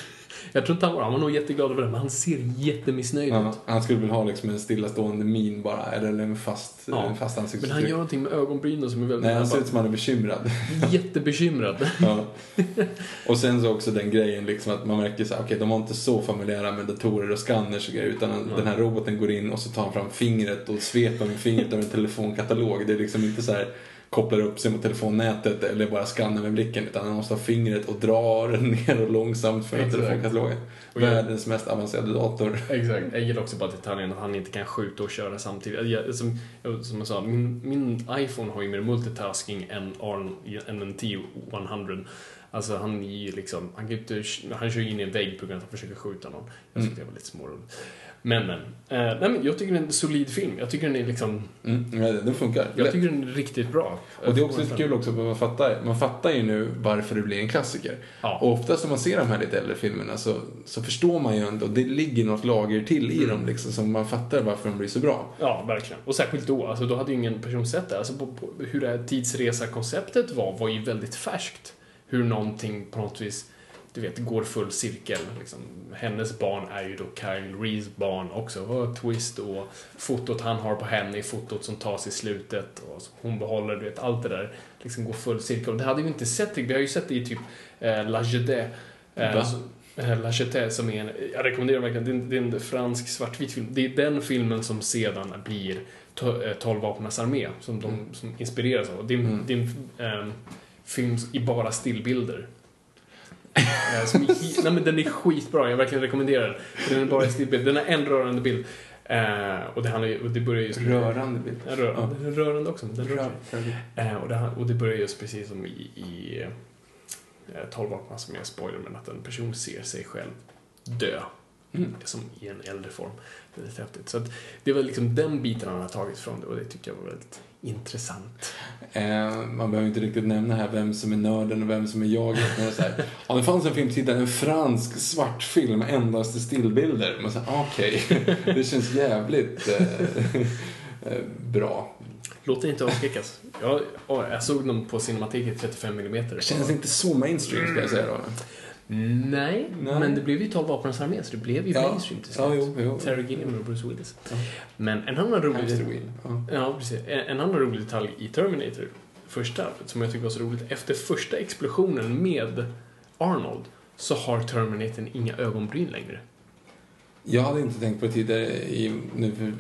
Jag tror inte han var, han var nog jätteglad över det, men han ser jättemissnöjd ja, ut. Han skulle väl ha liksom en stillastående min bara, eller en fast, ja. en fast ansiktsuttryck. Men han gör någonting med ögonbrynen som är väldigt... Nej, han ser ut som han är bekymrad. Jättebekymrad. [LAUGHS] ja. Och sen så också den grejen liksom att man märker så okej, okay, de var inte så familjära med datorer och scanners och grejer, utan ja. den här roboten går in och så tar han fram fingret och sveper med fingret över en telefonkatalog. Det är liksom inte så här kopplar upp sig mot telefonnätet eller bara skannar med blicken utan han måste ha fingret och drar [LAUGHS] ner och långsamt för att telefonkatalogen. Världens mest avancerade dator. Exakt. Jag gillar också bara detaljen att han inte kan skjuta och köra samtidigt. Jag, som, som jag sa, min, min iPhone har ju mer multitasking än, Arn, än en T100. Alltså han är ju liksom, han, kan inte, han kör in i en vägg på grund av att han försöker skjuta någon. Jag tyckte mm. det var lite småroligt. Men, men. Eh, nej, men jag tycker det är en solid film. Jag tycker den är liksom... Mm, ja, den funkar. Jag tycker den är riktigt bra. Och det är också kul också, man fattar, man fattar ju nu varför det blir en klassiker. Ja. Och oftast när man ser de här lite äldre filmerna så, så förstår man ju ändå, det ligger något lager till i mm. dem liksom, som man fattar varför de blir så bra. Ja, verkligen. Och särskilt då, alltså då hade ju ingen person sett det. Alltså på, på, hur det här tidsresa-konceptet var, var ju väldigt färskt. Hur någonting på något vis du vet, går full cirkel. Liksom. Hennes barn är ju då Kyle Rees barn också. Och twist och fotot han har på henne är fotot som tas i slutet och hon behåller, du vet, allt det där liksom går full cirkel. Det hade vi inte sett Vi har ju sett det i typ eh, La Jetée. Eh, eh, La Jetée som är en, jag rekommenderar verkligen, det är en, fransk svartvit film. Det är den filmen som sedan blir eh, Tolvvapnens armé, som de mm. som inspireras av. Det är, mm. det är en eh, film i bara stillbilder. Eh, som är, [LAUGHS] nej men den är skitbra, jag verkligen rekommenderar den. Den är bara en stillbild. Den har en rörande bild. Uh, och, det handlar, och det börjar just... Rörande bild? Ja, rör, ja. Den är rörande också. Den rör uh, och, det, och det börjar just precis som i, i uh, 12 vapen som är spoiler, men att en person ser sig själv dö. Mm. Som i en äldre form. Väldigt häftigt. Så att det var liksom den biten han har tagit från det och det tycker jag var väldigt intressant. Eh, man behöver inte riktigt nämna här vem som är nörden och vem som är jag. Men så här, [LAUGHS] ja, det fanns en filmtitel, en fransk svartfilm, endast i stillbilder. Man säger okej, okay. [LAUGHS] det känns jävligt eh, [LAUGHS] eh, bra. Låter inte avskräckas. Jag, jag såg dem på Cinemateket 35 mm. Det känns inte så mainstream ska jag säga då. Nej, Nej, men det blev ju 12 vapenens armé, så det blev ju ja. mainstream till slut. Ja, jo, jo. Terry Gilliam och Bruce Willis. Ja. Men en annan rolig... Ja. ja, precis. En annan rolig detalj i Terminator, första, som jag tycker var så roligt, efter första explosionen med Arnold så har Terminator inga ögonbryn längre. Jag hade inte tänkt på det tidigare, i, nu för,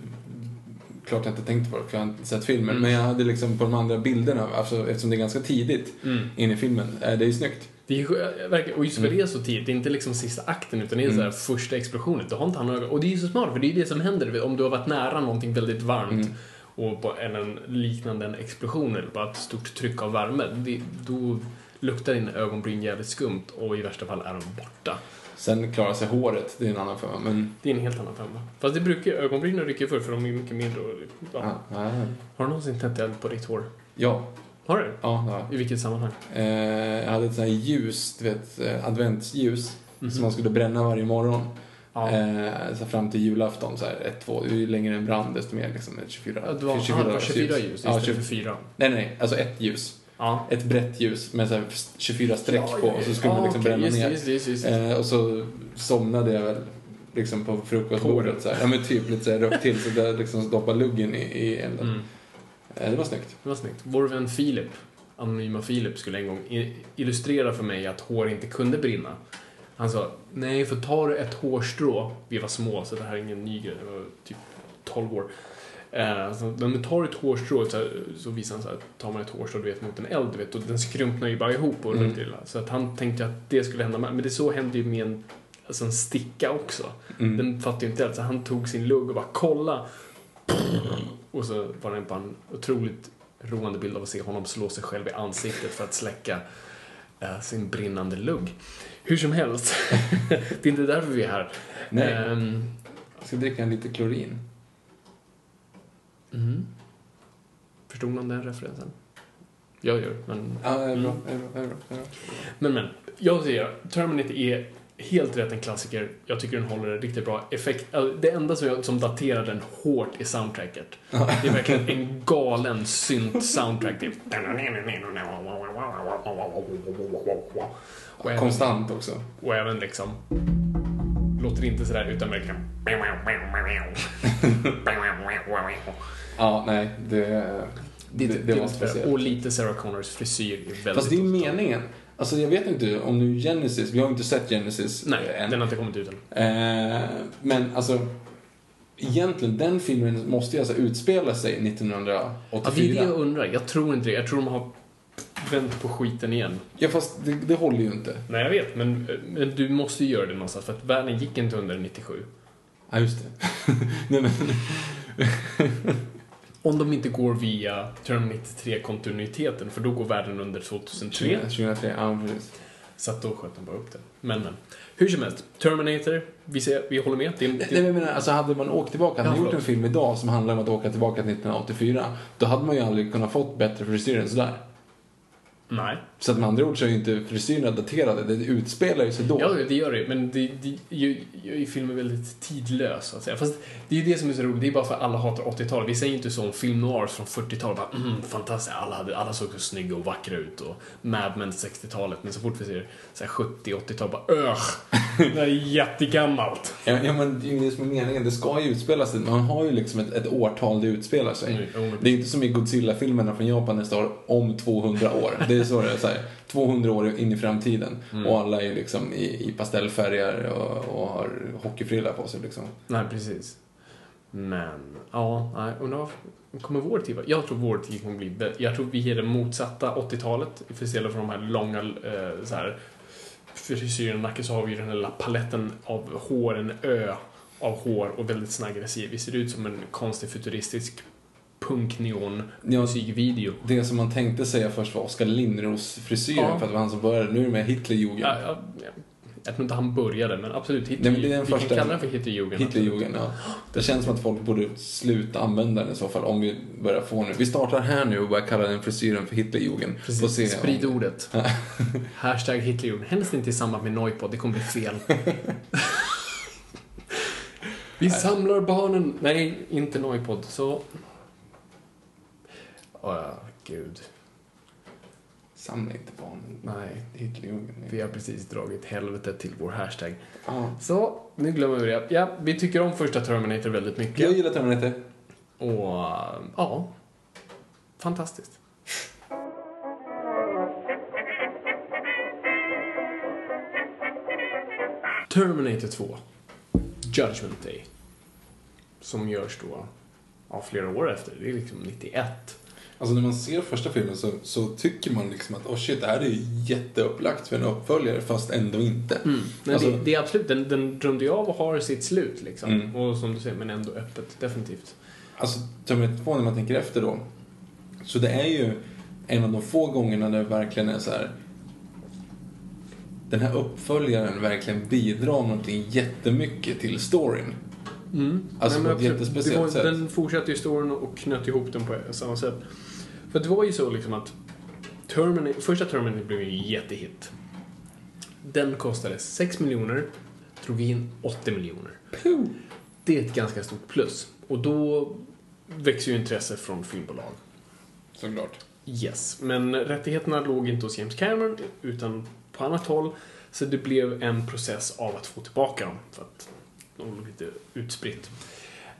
klart jag inte tänkt på det för jag har inte sett filmen, mm. men jag hade liksom på de andra bilderna, alltså, eftersom det är ganska tidigt mm. in i filmen, det är ju snyggt. Det är, och just för mm. det är så tidigt, det är inte liksom sista akten utan det är mm. så här första explosionen. Du har inte han ögon. Och det är ju så smart för det är det som händer om du har varit nära någonting väldigt varmt mm. och på en, en liknande en explosion eller bara ett stort tryck av värme. Det, då luktar dina ögonbryn jävligt skumt och i värsta fall är de borta. Sen klarar sig håret, det är en annan femma. Men... Det är en helt annan femma. Fast det brukar, ögonbrynen rycker för för de är mycket mindre. Och, ja. Ah, ah. Har du någonsin tänt eld på ditt hår? Ja. Har du? Ja, har I vilket sammanhang? Eh, jag hade ett sånt här ljus, du vet, eh, adventsljus mm som man skulle bränna varje morgon. Ja. Eh, så fram till julafton, så här, ett, två, ju längre en brann desto mer liksom, 24, ja, det var, 24, aha, 24 ljus, ljus istället ja, för fyra? Nej, nej, alltså ett ljus. Ja. Ett brett ljus med så här 24 streck ja, på och så skulle man liksom okay. bränna just, ner. Just, just, just, eh, och så somnade jag väl liksom på frukostbordet så här. Ja men typ lite så här rökt till så det liksom stoppade luggen i, i elden. Mm. Eh, det var snyggt. Det var snyggt. Vår vän Filip, anonyma Filip, skulle en gång illustrera för mig att hår inte kunde brinna. Han sa, nej för tar du ett hårstrå, vi var små så det här är ingen ny grej, jag var typ 12 år. Eh, så när man tar ett hårstrå så, så visar han så här, tar man ett hårstrå du vet, mot en eld, du vet, och den skrumpnar ju bara ihop och Mm. mm. Så att han tänkte att det skulle hända med, men det så hände ju med en, alltså en sticka också. Mm. Den fattade ju inte eld, så han tog sin lugg och bara kolla. Och så var det bara en otroligt roande bild av att se honom slå sig själv i ansiktet för att släcka eh, sin brinnande lugg. Hur som helst, [LAUGHS] det är inte därför vi är här. Nej. Ehm, Jag ska dricka en lite klorin. mm. Förstod någon den referensen? Jag gör, men... Ja, det är bra. Mm. Är bra, är bra, är bra. Men, men. Jag säger, Terminator är helt rätt en klassiker. Jag tycker den håller riktigt bra effekt. alltså, Det enda som, jag, som daterar den hårt är soundtracket. Det är verkligen en galen synt-soundtrack. Det är... Och även, Konstant också. och även liksom... Låter inte sådär utan verkligen... Ja, nej, det, det, det, det var Och speciellt. lite Sarah Connors frisyr är väldigt... Fast det är ju meningen. Alltså jag vet inte om nu Genesis, vi har inte sett Genesis Nej, eh, än. den har inte kommit ut än. Eh, men alltså, egentligen den filmen måste ju alltså utspela sig 1984. Ja, det är det jag undrar. Jag tror inte det. Jag tror de har vänt på skiten igen. Ja, fast det, det håller ju inte. Nej, jag vet. Men, men du måste ju göra det någonstans. För att världen gick inte under 97. Ja, just det. [LAUGHS] Nej, men, Om de inte går via Terminator 3-kontinuiteten. För då går världen under 2003. 2003, ja precis. Så att då sköt de bara upp det. Men, men. Hur som helst. Terminator. Vi, ser, vi håller med. Det, är- Nej, men jag menar, alltså hade man åkt tillbaka, hade Ja, man gjort en film idag som handlar om att åka tillbaka till 1984, då hade man ju aldrig kunnat fått bättre frisyr än sådär. nej. Så att med andra ord så är ju inte frisyrerna daterade, det utspelar ju sig då. Ja, det gör det. Men det, det gör ju filmen väldigt tidlös, så att säga. Fast det är ju det som är så roligt. Det är bara för att alla hatar 80-talet. Vi säger inte så om film noir från 40-talet. Bara, mm, fantastiskt. Alla, hade, alla såg så snygga och vackra ut. Och Mad Men 60-talet. Men så fort vi ser så här 70-80-tal, bara öh! Det är jättegammalt. [LAUGHS] Ja, ja, men det är ju det som är meningen. Det ska ju utspela sig. Man har ju liksom ett, ett årtal det utspelar sig. Mm, Det är inte som i Godzilla-filmerna från Japan det står om 200 år. Det är så det är. Så här, 200 år in i framtiden. Mm. Och alla är liksom i, i pastellfärger och, och har hockeyfrilla på sig liksom. Nej, precis. Men, ja, nej, undrar kommer vår tid vara? Jag tror vår tid kommer bli bättre. Jag tror vi är det motsatta 80-talet. Istället för de här långa eh, så här, frisyren nacke så har vi den här lilla paletten av hår, en ö av hår och väldigt sån aggressiv. Vi ser ut som en konstig futuristisk punk-neon musikvideo. Det som man tänkte säga först var Oskar Lindros frisyren Ja. för att det var han som började. Nu är det med Hitlerjugend. Ja, ja, ja. Jag tror inte han började, men absolut. Hitler, Nej, men det är den vi kan första- kalla den för Hitlerjugend. Hitlerjugend, ja. Det känns som att folk borde sluta använda den i så fall om vi börjar få nu. Vi startar här nu och börjar kalla den frisyren för Hitlerjugend. Får se Precis, om- sprid ordet. [LAUGHS] Hashtag Hitlerjugend. Helst inte i samband med Noipod, det kommer bli fel. [LAUGHS] Vi samlar barnen. Nej, inte Noipod. Så... Åh, gud. Samla inte barnen. Nej, Hitlerjugend. vi har precis dragit helvetet till vår hashtag. Ja. Så, nu glömmer vi det. Ja, vi tycker om första Terminator väldigt mycket. Jag gillar Terminator. Och, ja. Fantastiskt. Terminator 2. Judgment Day. Som görs då ja, flera år efter. Det är liksom 91. Alltså när man ser första filmen så, så tycker man liksom att oh shit, det här är jätteupplagt för en uppföljare fast ändå inte. Men Alltså- det, det är absolut, den, den drömde ju av och har sitt slut liksom. Mm. Och som du säger, men ändå öppet. Definitivt. Alltså Terminator 2 när man tänker efter då. Så det är ju en av de få gångerna där det verkligen är så här. Den här uppföljaren verkligen bidrar någonting jättemycket till storyn. Alltså Nej, på ett jättespeciellt sätt. Den fortsatte ju storyn och knöt ihop den på samma sätt. För det var ju så liksom att Terminator, första Terminator blev ju en jättehit. Den kostade 6 miljoner, drog in 80 miljoner. Det är ett ganska stort plus. Och då växer ju intresset från filmbolag. Såklart. Yes, men rättigheterna låg inte hos James Cameron utan på annat håll. Så det blev en process av att få tillbaka dem. För att de låg lite utspritt.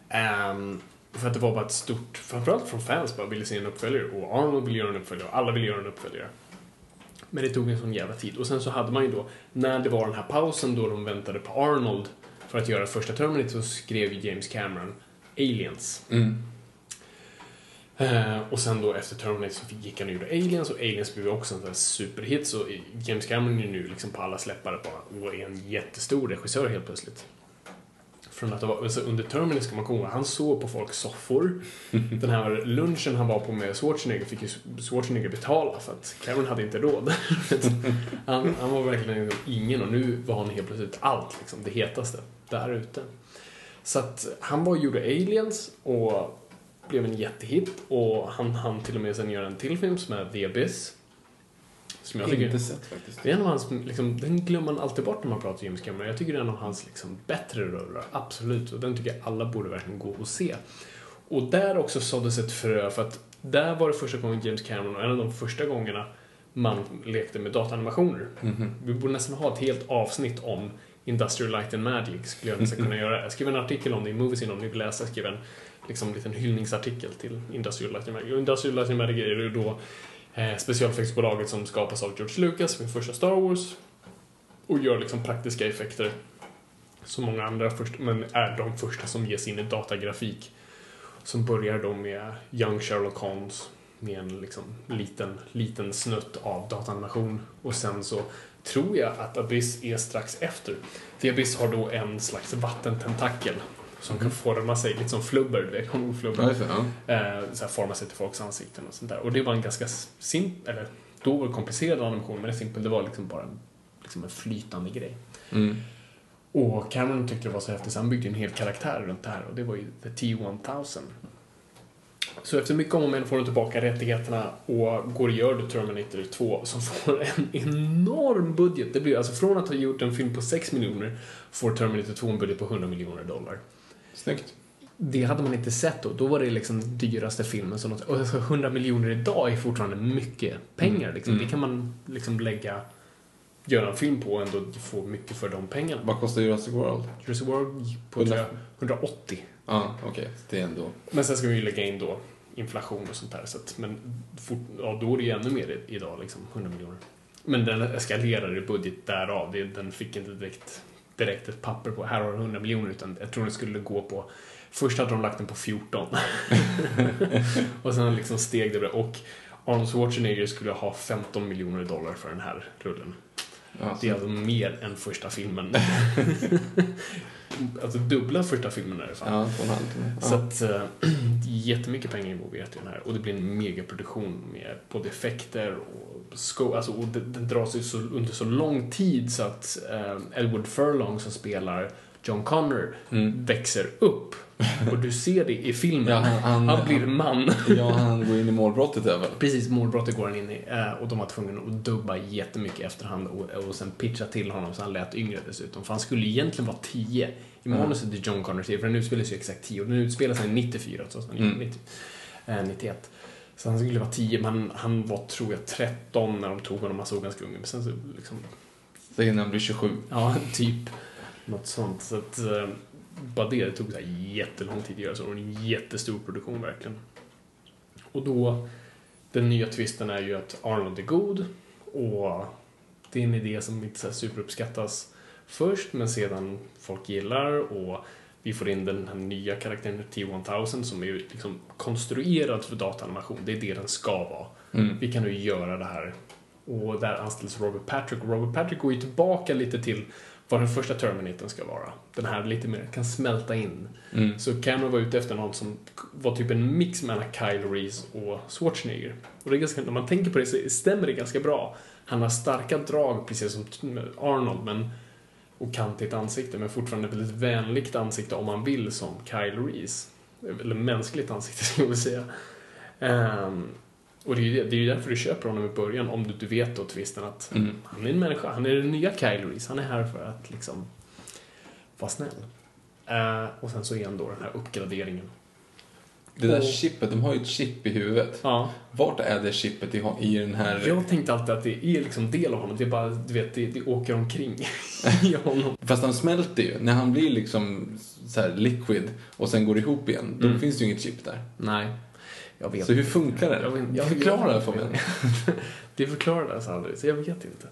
Ehm, för att det var bara ett stort, framförallt från fans, bara ville se en uppföljare. Och Arnold ville göra en uppföljare och alla ville göra en uppföljare. Men det tog en sån jävla tid. Och sen så hade man ju då, när det var den här pausen då de väntade på Arnold för att göra första Terminator så skrev ju James Cameron Aliens. Mm. Eh, och sen då efter Terminator så gick han och gjorde Aliens och Aliens blev också en sån superhit så James Cameron är nu liksom på alla släppare bara och är en jättestor regissör helt plötsligt. Från att vara, alltså under Terminator ska man komma ihåg, han såg på folks soffor. [LAUGHS] Den här lunchen han var på med Schwarzenegger fick ju Schwarzenegger betala för att Cameron hade inte råd. [LAUGHS] han, han var verkligen ingen och nu var han helt plötsligt allt, liksom, det hetaste där ute. Så att han var gjorde Aliens och blev en jättehit och han hann till och med sen göra en till film som är The Abyss. Som jag tycker, inte sett faktiskt. Det är en av hans, liksom, den glömmer man alltid bort när man pratar James Cameron. Jag tycker det är en av hans liksom, bättre rullar, absolut. Och den tycker jag alla borde verkligen gå och se. Och där också såddes ett frö för att där var det första gången James Cameron, och en av de första gångerna man lekte med dataanimationer. Mm -hmm. Vi borde nästan ha ett helt avsnitt om Industrial Light and Magic skulle jag nästan kunna göra. Jag skrev en artikel om det i Moviesin om ni vill läsa. Jag skrev en liksom, liten hyllningsartikel till Industrial Light and Magic. Och Industrial Light and Magic är ju då eh, specialeffektsbolaget som skapas av George Lucas för första Star Wars och gör liksom praktiska effekter som många andra först, men är de första som ges in i datagrafik. Som börjar då med Young Sherlock Holmes med en liksom liten, liten snutt av datanimation och sen så tror jag att Abyss är strax efter. The Abyss har då en slags vattententakel som kan forma sig, lite som flubber, du vet, flubber. Ja, eh, så forma sig till folks ansikten och sånt där. Och det var en ganska simpel, eller då var det komplicerad animation, men det simpel, det var liksom bara en, liksom en flytande grej. Mm. Och Cameron tyckte det var så häftigt så han byggde en hel karaktär runt det här och det var ju The T-1000. Så efter mycket om och men får du tillbaka rättigheterna och går och gör The Terminator 2 som får en enorm budget. Det blir alltså från att ha gjort en film på 6 miljoner får Terminator 2 en budget på 100 miljoner dollar. Snyggt. Det hade man inte sett då. Då var det liksom dyraste filmen. Så något, och 100 miljoner idag är fortfarande mycket pengar. Mm. Liksom. Mm. Det kan man liksom lägga, göra en film på och ändå få mycket för de pengarna. Vad kostar Jurassic World? Jurassic World på 100... 180. Ja, ah, okej. Okay. Det är ändå... Men sen ska vi ju lägga in då inflation och sånt där. Så att, men fort, ja, då är det ju ännu mer idag, liksom 100 miljoner. Men den eskalerar i budget därav. Den fick inte direkt direkt ett papper på här har du 100 miljoner utan jag tror det skulle gå på Först hade de lagt den på 14. [LAUGHS] och sen liksom steg det och Arnold Schwarzenegger skulle ha 15 miljoner dollar för den här rullen. Alltså. Det är alltså mer än första filmen. [LAUGHS] alltså dubbla första filmen är det fan. Ja, ja. Så att, äh, [CLEARS THROAT] jättemycket pengar involverat i den här. Och det blir en megaproduktion med både effekter och sko alltså, och den, den dras ju så, under så lång tid så att äh, Elwood Furlong som spelar John Connor mm. växer upp. Och du ser det i filmen. Ja, han, han, han, blir man. ja, han går in i målbrottet även. Precis, målbrottet går han in i. Eh, och de var tvungna att dubba jättemycket efterhand och, och sen pitcha till honom så han lät yngre dessutom. För han skulle egentligen vara 10 i manuset mm. till John Connor för den utspelar sig exakt 10 och den utspelar sig 94 trots att mm. 90, eh, 91. Så han skulle vara 10, men han var tror jag 13 när de tog honom, han såg ganska ung Men sen så liksom... Så innan han blir 27? Ja, [LAUGHS] typ. Något sånt. Så att, eh, bara det, det tog så här jättelång tid att göra så. Det var en jättestor produktion verkligen. Och då, den nya twisten är ju att Arnold är god och det är en idé som inte så superuppskattas först, men sedan folk gillar och vi får in den här nya karaktären T-1000 som är liksom konstruerad för dataanimation. Det är det den ska vara. Mm. Vi kan nu göra det här. Och där anställs Robert Patrick. Robert Patrick går ju tillbaka lite till vad den första Terminatorn ska vara. Den här lite mer kan smälta in. Mm. Så Cameron var ute efter någon som var typ en mix mellan Kyle Reese och Schwarzenegger. Och det är ganska, när man tänker på det så stämmer det ganska bra. Han har starka drag, precis som Arnold, men och kantigt ansikte, men fortfarande ett väldigt vänligt ansikte om man vill som Kyle Reese. Eller mänskligt ansikte, [LAUGHS] skulle jag säga. Um, och det är, ju, det är ju därför du köper honom i början, om du, du vet då twisten att mm. han är en människa, han är den nya Kyle Reese, han är här för att liksom vara snäll. Uh, och sen så är han då den här uppgraderingen. Det där chippet, de har ju ett chip i huvudet. Ja. Vart är det chippet i, i den här... Jag tänkte alltid att det är liksom del av honom, det är bara, du vet, det, det åker omkring [LAUGHS] i honom. Fast han smälter ju, när han blir liksom så liquid och sen går ihop igen, då mm. finns det ju inget chip där. Nej. Jag vet Så hur funkar det? Jag vet, jag, Förklara det för mig. [LAUGHS] det förklarades aldrig, så jag vet inte.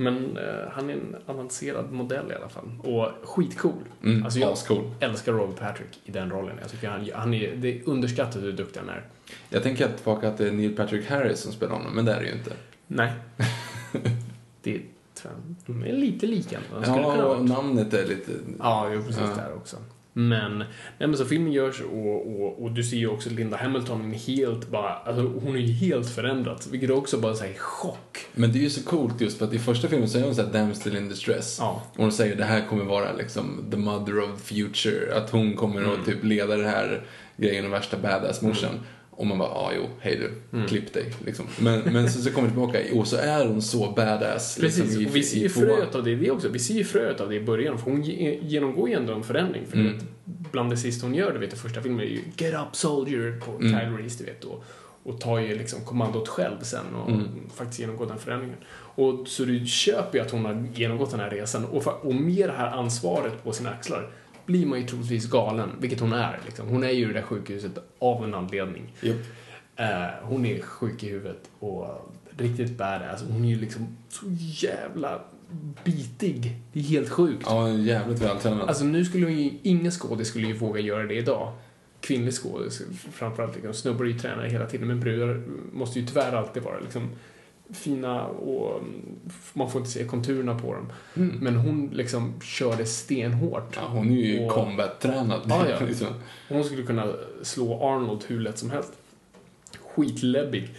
Men eh, han är en avancerad modell i alla fall. Och skitcool. Mm, alltså jag ascool. älskar Robert Patrick i den rollen. Jag tycker han, han är, det är underskattat hur duktig han är. Jag tänker tillbaka att det är Neil Patrick Harris som spelar honom, men det är det ju inte. Nej. [LAUGHS] det är, tror jag, de är lite lika. Ja, och namnet är lite... Ja, jo, precis Ja. där också. Men, nej, men så filmen görs och, och, och du ser ju också Linda Hamilton helt bara, alltså hon är ju helt förändrad. Vilket också bara säger chock. Men det är ju så coolt just för att i första filmen så är hon såhär damsel in distress. Ja. Och hon säger det här kommer vara liksom the mother of future. Att hon kommer Mm. att typ leda det här grejen och värsta badass-morsan. Och man bara, ja jo, hej du, Mm. klipp dig. Liksom. Men, men så, så kommer det tillbaka, och så är hon så badass. Precis, liksom, i- och vi ser ju fröet av det, det också. Vi ser ju fröet av det i början, för hon ge- genomgår ju ändå en förändring. För Mm. vet, bland det sista hon gör, du vet, i första filmen är ju Get up soldier på Mm. Kyle Reese, du vet. Och, och tar ju liksom kommandot själv sen och Mm. faktiskt genomgår den förändringen. Och så du köper ju att hon har genomgått den här resan och, och med det här ansvaret på sina axlar blir man ju troligtvis galen, vilket hon är. Liksom. Hon är ju i det där sjukhuset av en anledning. Japp. Eh, hon är sjuk i huvudet och riktigt badass. Hon är ju liksom så jävla bitig. Det är helt sjukt. Ja, jävligt vältränad. Alltså nu skulle ju, ingen skådis skulle ju våga göra det idag. Kvinnlig skådis, framförallt. Liksom, snubbar är ju tränare hela tiden, men brudar måste ju tyvärr alltid vara liksom fina och mm, man får inte se konturerna på dem. Mm. Men hon liksom körde stenhårt. Ja, hon är ju Och- combat-tränad. Ja, ja. [LAUGHS] liksom. Hon skulle kunna slå Arnold hur lätt som helst. Skitläbbig.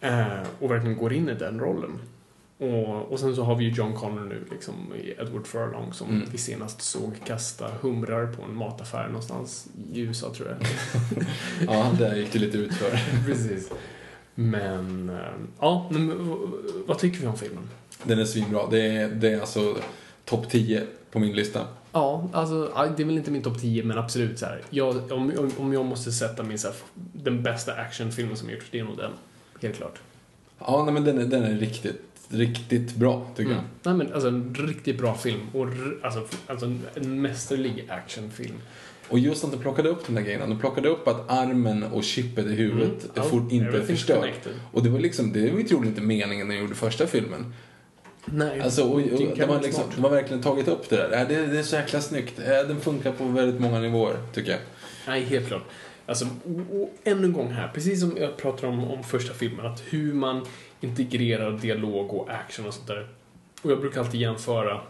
Eh, och verkligen går in i den rollen. Och, och sen så har vi ju John Connor nu, liksom, Edward Furlong, som Mm. vi senast såg kasta humrar på en mataffär någonstans i USA, tror jag. [LAUGHS] Ja, där gick det lite utför. [LAUGHS] Precis. Men, eh, ja, men v- vad tycker vi om filmen? Den är svinbra. Det är, det är alltså topp 10 på min lista. Ja, alltså, det är väl inte min topp 10, men absolut så här. Jag, om, om, om jag måste sätta min, så här, den bästa actionfilmen som gjorts, det är nog den. Helt klart. Ja, nej, men den är, den är riktigt, riktigt bra, tycker Mm. Nej men alltså en riktigt bra film. Och alltså, alltså en mästerlig actionfilm. Och just att de plockade upp de där grejerna. De plockade upp att armen och chippet i huvudet Mm. är fort, inte är förstört. Och det var liksom, det var ju troligen inte meningen när de gjorde första filmen. Nej, Alltså, och, och, det är de, har liksom, de har verkligen tagit upp det där. Det, det är så jäkla snyggt. Den funkar på väldigt många nivåer, tycker jag. Nej, helt klart. Alltså, och, och ännu en gång här, precis som jag pratade om, om första filmen, att hur man integrerar dialog och action och sånt där. Och jag brukar alltid jämföra,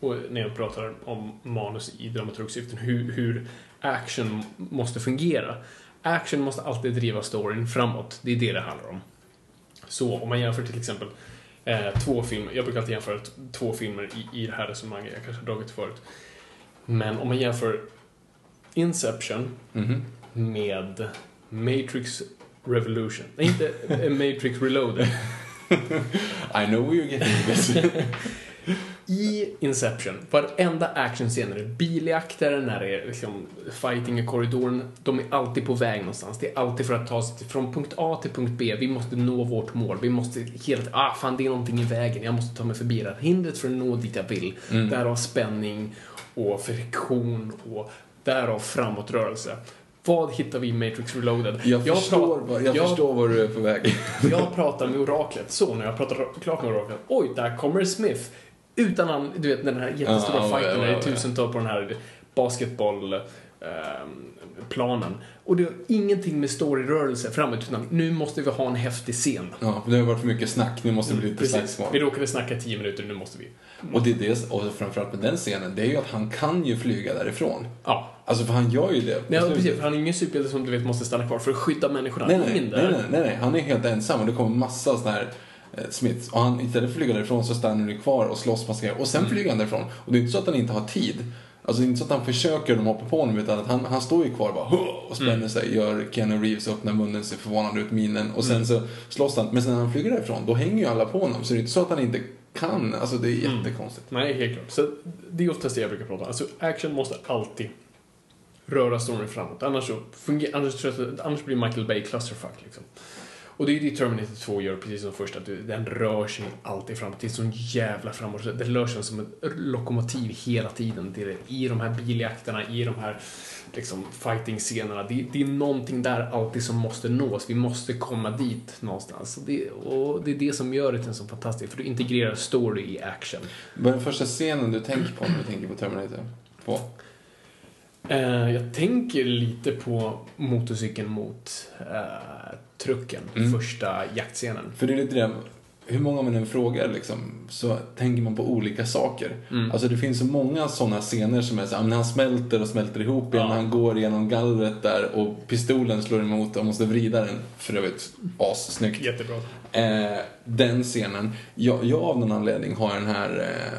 och när jag pratar om manus i dramaturgsyften, hur, hur action måste fungera. Action måste alltid driva storyn framåt, det är det det handlar om. Så om man jämför till exempel eh, två filmer, jag brukar alltid jämföra två filmer i, i det här resonemanget, jag kanske har dragit förut. Men om man jämför Inception Mhm. med Matrix Revolution. Nej, inte eh, Matrix Reloaded. [LAUGHS] I know where you're getting this. [LAUGHS] I Inception, varenda actionscen, när det är biljakter, när det är liksom fighting i korridoren, de är alltid på väg någonstans. Det är alltid för att ta sig till- från punkt A till punkt B. Vi måste nå vårt mål. Vi måste helt, ah fan det är någonting i vägen, jag måste ta mig förbi det här hindret för att nå dit jag vill. Mm. Därav spänning och friktion och därav framåtrörelse. Vad hittar vi i Matrix Reloaded? Jag, förstår, prat- vad, jag, jag- förstår var du är på väg. [LAUGHS] Jag pratar med oraklet, så när jag pratar klart med oraklet, oj, där kommer Smith. Utan han, du vet den här jättestora Ja, ja, fighten ja, när det är ja. tusental på den här basketbollplanen. och det har ingenting med storyrörelse framåt, utan nu måste vi ha en häftig scen. Ja, det har varit för mycket snack. Nu måste det bli lite Precis. slagsmål. Vi råkade snacka tio minuter, nu måste vi. Och det är det, och framförallt med den scenen, det är ju att han kan ju flyga därifrån. Ja. Alltså för han gör ju det. Nej, precis, för han är ingen superhjälte som du vet måste stanna kvar för att skydda människorna. Nej, nej, nej, nej, nej, han är helt ensam och det kommer massa sådana här eh, Smiths. Och han, istället för att flyga därifrån så stannar han kvar och slåss massa grejer. Och sen Mm. flyger han därifrån. Och det är inte så att han inte har tid. Alltså det är inte så att han försöker och de hoppar på honom utan att han, han står ju kvar och bara och spänner Mm. sig, gör Keanu Reeves, öppnar munnen, ser förvånad ut, minen och sen så slåss han. Men sen när han flyger därifrån, då hänger ju alla på honom. Så det är inte så att han inte kan. Alltså det är Mm. jättekonstigt. Nej, helt klart. Så det är oftast det jag brukar prata om. Alltså, action måste alltid röra storyn framåt. Annars, så annars, annars blir Michael Bay clusterfuck. Liksom. Och det är ju det Terminator 2 gör, precis som första. Den rör sig alltid framåt. Det är sån jävla framåt. Den rör sig som ett lokomotiv hela tiden. Det är I de här biljakterna, i de här liksom, fighting-scenerna. Det, det, är någonting där alltid som måste nås. Vi måste komma dit någonstans. Och det, och det är det som gör det till en så fantastisk, för du integrerar story i action. Vad är den första scenen du tänker på när du tänker på Terminator 2? Uh, jag tänker lite på motorcykeln mot uh, trucken, mm. första jaktscenen. För det är lite det, hur många man än frågar liksom, så tänker man på olika saker. Mm. Alltså det finns så många sådana scener som är så när han smälter och smälter ihop igen, ja. han går genom gallret där och pistolen slår emot och måste vrida den. För övrigt assnyggt. Jättebra. Eh, den scenen. Jag, jag av någon anledning har den här eh,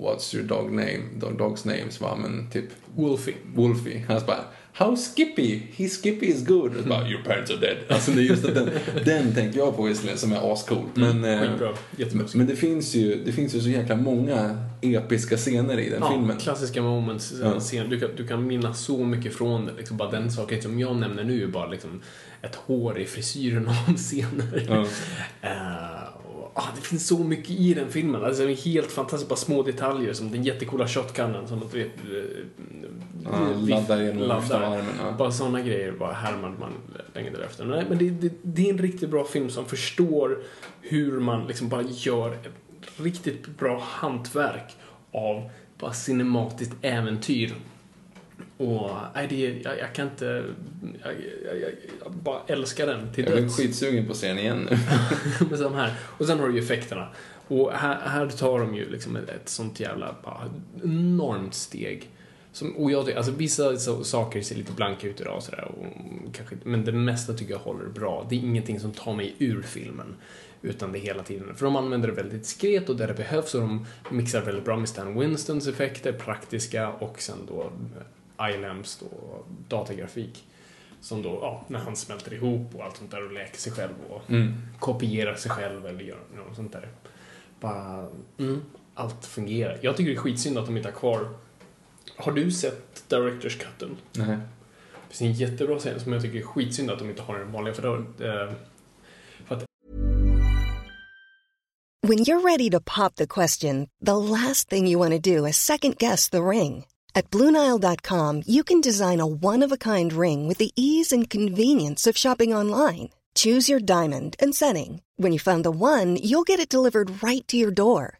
What's your dog name? Dog, dog's name, så bara, men typ Wolfie. Wolfie. Han bara How Skippy? His Skippy is good. Mm. Bara, Your parents are dead. Alltså det är just den, den tänker jag på visserligen som är ascool. Mm, men, mm, men, men det finns, ju, det finns ju så jäkla många episka scener i den ja, filmen. klassiska moments. Ja. Scen. Du, kan, du kan minnas så mycket från det. Liksom, bara den saken som jag nämner nu är bara liksom, ett hår i frisyren av scener. Ja. [LAUGHS] uh, ah, det finns så mycket i den filmen. Alltså, det är helt fantastiskt. Bara små detaljer som den jättekola shotgunnen som Ja, laddar genom laddar. armen. Ja. Bara sådana grejer bara härmade man länge därefter. Nej, men det, det, det, är en riktigt bra film som förstår hur man liksom bara gör ett riktigt bra hantverk av bara cinematiskt äventyr och nej, det, jag, jag kan inte... Jag, jag, jag, bara älskar den till. Jag är skitsugen på att se den igen nu. [LAUGHS] Men här. Och sen har du ju effekterna. Och här, här tar de ju liksom ett, ett sånt jävla bara, enormt steg. Som, och jag, alltså vissa så, saker ser lite blanka ut idag och sådär. men det mesta tycker jag håller bra. Det är ingenting som tar mig ur filmen. Utan det hela tiden. För de använder det väldigt diskret och där det behövs och de mixar väldigt bra med Stan Winstons effekter, praktiska och sen då iLamps då, datagrafik. Som då, ja, när han smälter ihop och allt sånt där och läker sig själv och mm. kopierar sig själv eller gör något sånt där. Bara, mm, allt fungerar. Jag tycker det är skitsynd att de inte har kvar... Har du sett Directors Cutten? Nej. Det finns en jättebra scen som jag tycker är skitsynd att de inte har den vanliga för då, eh, för att When you're ready to pop the question, the last thing you want to do is second guess the ring. At Bluenile.com, you can design a one of a kind ring with the ease and convenience of shopping online. Choose your diamond and setting. When you find the one, you'll get it delivered right to your door.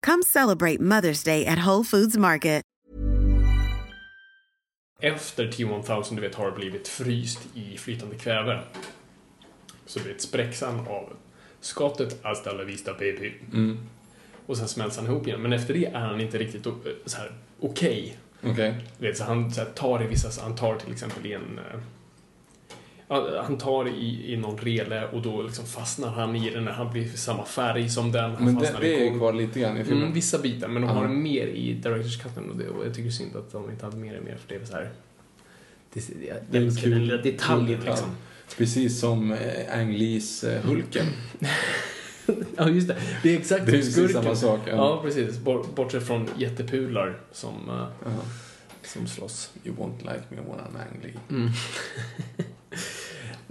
Come celebrate Mother's Day at Whole Foods Market. Efter T-1000 du vet, har blivit fryst i flytande kväve. Så du vet, spräcks han av skottet hasta la vista baby. Mm. Och sen smälts han ihop igen. Men efter det är han inte riktigt så här okej. Okay. Okay. Vet, så han så här, tar i vissa, han tar till exempel i en eh, han tar i, i någon rele och då liksom fastnar han i den när han blir samma färg som den. Han men det, det är kvar lite grann i filmen. Mm, vissa bitar, men de har mm. mer i Directors Cutten och, det, och jag tycker synd att de inte hade mer och mer för det är så här... Det, det, det är en kul den detaljen liksom. Precis som eh, Ang Lees eh, Hulken. [LAUGHS] ja, just det. Det är exakt det är precis samma sak. Ja, ja precis. Bortsett från jättepudlar som, uh -huh. som slåss. You won't like me when I'm Ang Lee. Mm. [LAUGHS]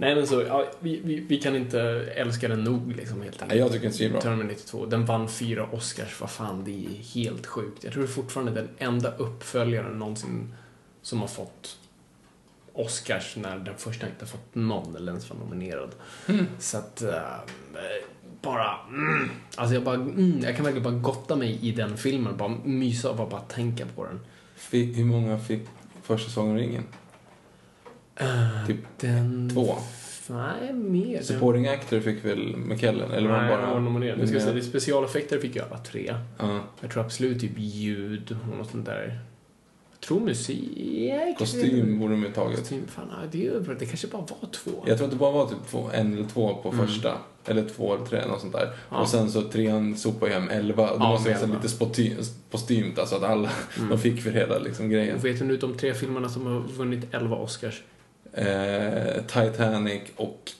Nej men så, ja, vi, vi, vi kan inte älska den nog liksom helt Nej, enkelt. jag tycker den är svinbra. Terminator 2. Den vann fyra Oscars, vad fan, det är helt sjukt. Jag tror det är fortfarande den enda uppföljaren någonsin som har fått Oscars när den första inte har fått någon eller ens var nominerad. Så att, äh, bara, mm, alltså jag bara, mm, jag kan verkligen bara gotta mig i den filmen, bara mysa och bara, bara tänka på den. Fick, hur många fick första Sagan om ringen? Typ Den... två. Nej, mer. Supporting actor fick väl McKellen? Eller Nej, bara... var nominerad. Jag ska säga, det specialeffekter fick ju alla tre. Ja. Jag tror absolut typ ljud och något sånt där. Jag tror musik. Kostym borde de ju tagit. Kostym, fan, det, är det kanske bara var två. Jag tror att det bara var typ två, en eller två på första. Eller två eller tre, något sånt där. Mm. Ja. Och sen så trean sopar ju hem elva. Det Ja, måste vara elva. lite spoty- postymt, alltså att alla, [LAUGHS] de fick för hela liksom grejen. Och vet du nu de tre filmerna som har vunnit 11 Oscars? Eh, Titanic och...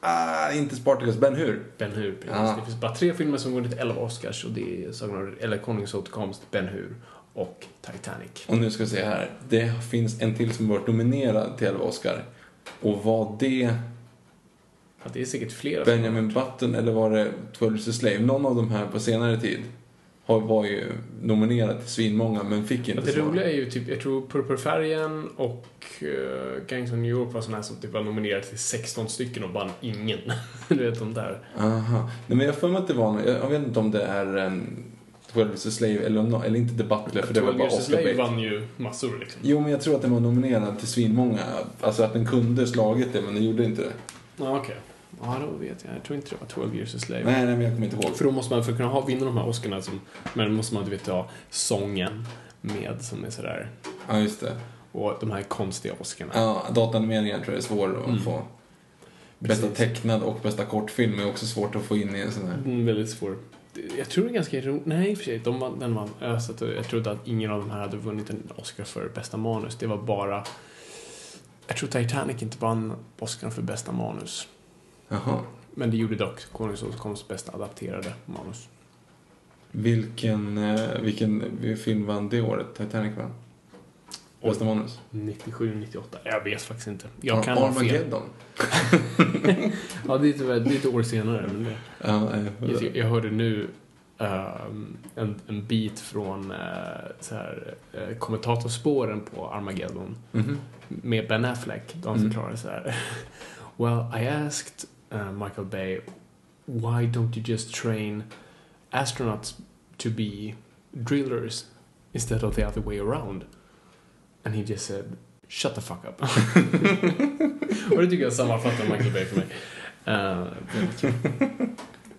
Ah, inte Spartacus, Ben Hur. Ben Hur. precis. Ja. Det finns bara tre filmer som vunnit 11 Oscars och det är Sagan eller Konungens återkomst, Ben Hur och Titanic. Och nu ska vi se här. Det finns en till som varit nominerad till 11 Oscar. Och var det Ja, det är säkert flera. Benjamin Button eller var det 12 Years a Slave? Någon av de här på senare tid har, var ju nominerad till svinmånga men fick inte det roliga är ju typ, jag tror Purpurfärgen och uh, Gangs of New York var sådana här som typ var nominerade till 16 stycken och vann ingen. [LAUGHS] du vet de där. Aha. Nej, men jag för mig att det var, nå- jag vet inte om det är um, 12 Years a Slave eller, nå- eller inte The Butler för det var 12 bara Oscar Slave vann ju massor liksom. Jo, men jag tror att den var nominerad till svinmånga. Alltså att den kunde slagit det, men den gjorde inte det. Ja, okej. Ja, då vet jag. Jag tror inte det var 12 Years a Slave. Nej, nej, men jag kommer inte ihåg. För då måste man, för att kunna ha, vinna de här Oscarna, som, men måste man du vet ha sången med som är sådär. Ja, just det. Och de här konstiga Oscarna. Ja, dataanimeringen tror jag är svår att Mm. få. Bästa Precis. tecknad och bästa kortfilm är också svårt att få in i en sån här. Mm, väldigt svår. Jag tror det är ganska roligt. Nej, i och för sig. De vann, den vann. Att jag trodde att ingen av de här hade vunnit en Oscar för bästa manus. Det var bara... Jag tror Titanic inte vann Oscar för bästa manus. Jaha. Men det gjorde dock Konungens återkomst bästa adapterade manus. Vilken, eh, vilken film vann det året? Titanic vann? Bästa manus? 97, 98. Jag vet faktiskt inte. Jag Ar- kan. Armageddon. [LAUGHS] Ja, det är lite, det är lite år senare. Men det, Ja, jag, jag hörde nu ehm, en, en bit från uh, så här, uh, kommentatorspåren på Armageddon. mhm. med Ben Affleck. De Mm. förklarar så här. [LAUGHS] Well, I asked uh, Michael Bay, why don't you just train astronauts to be drillers instead of the other way around? And he just said, shut the fuck up. [LAUGHS] Och det tycker jag sammanfattar Michael Bay för mig. Uh.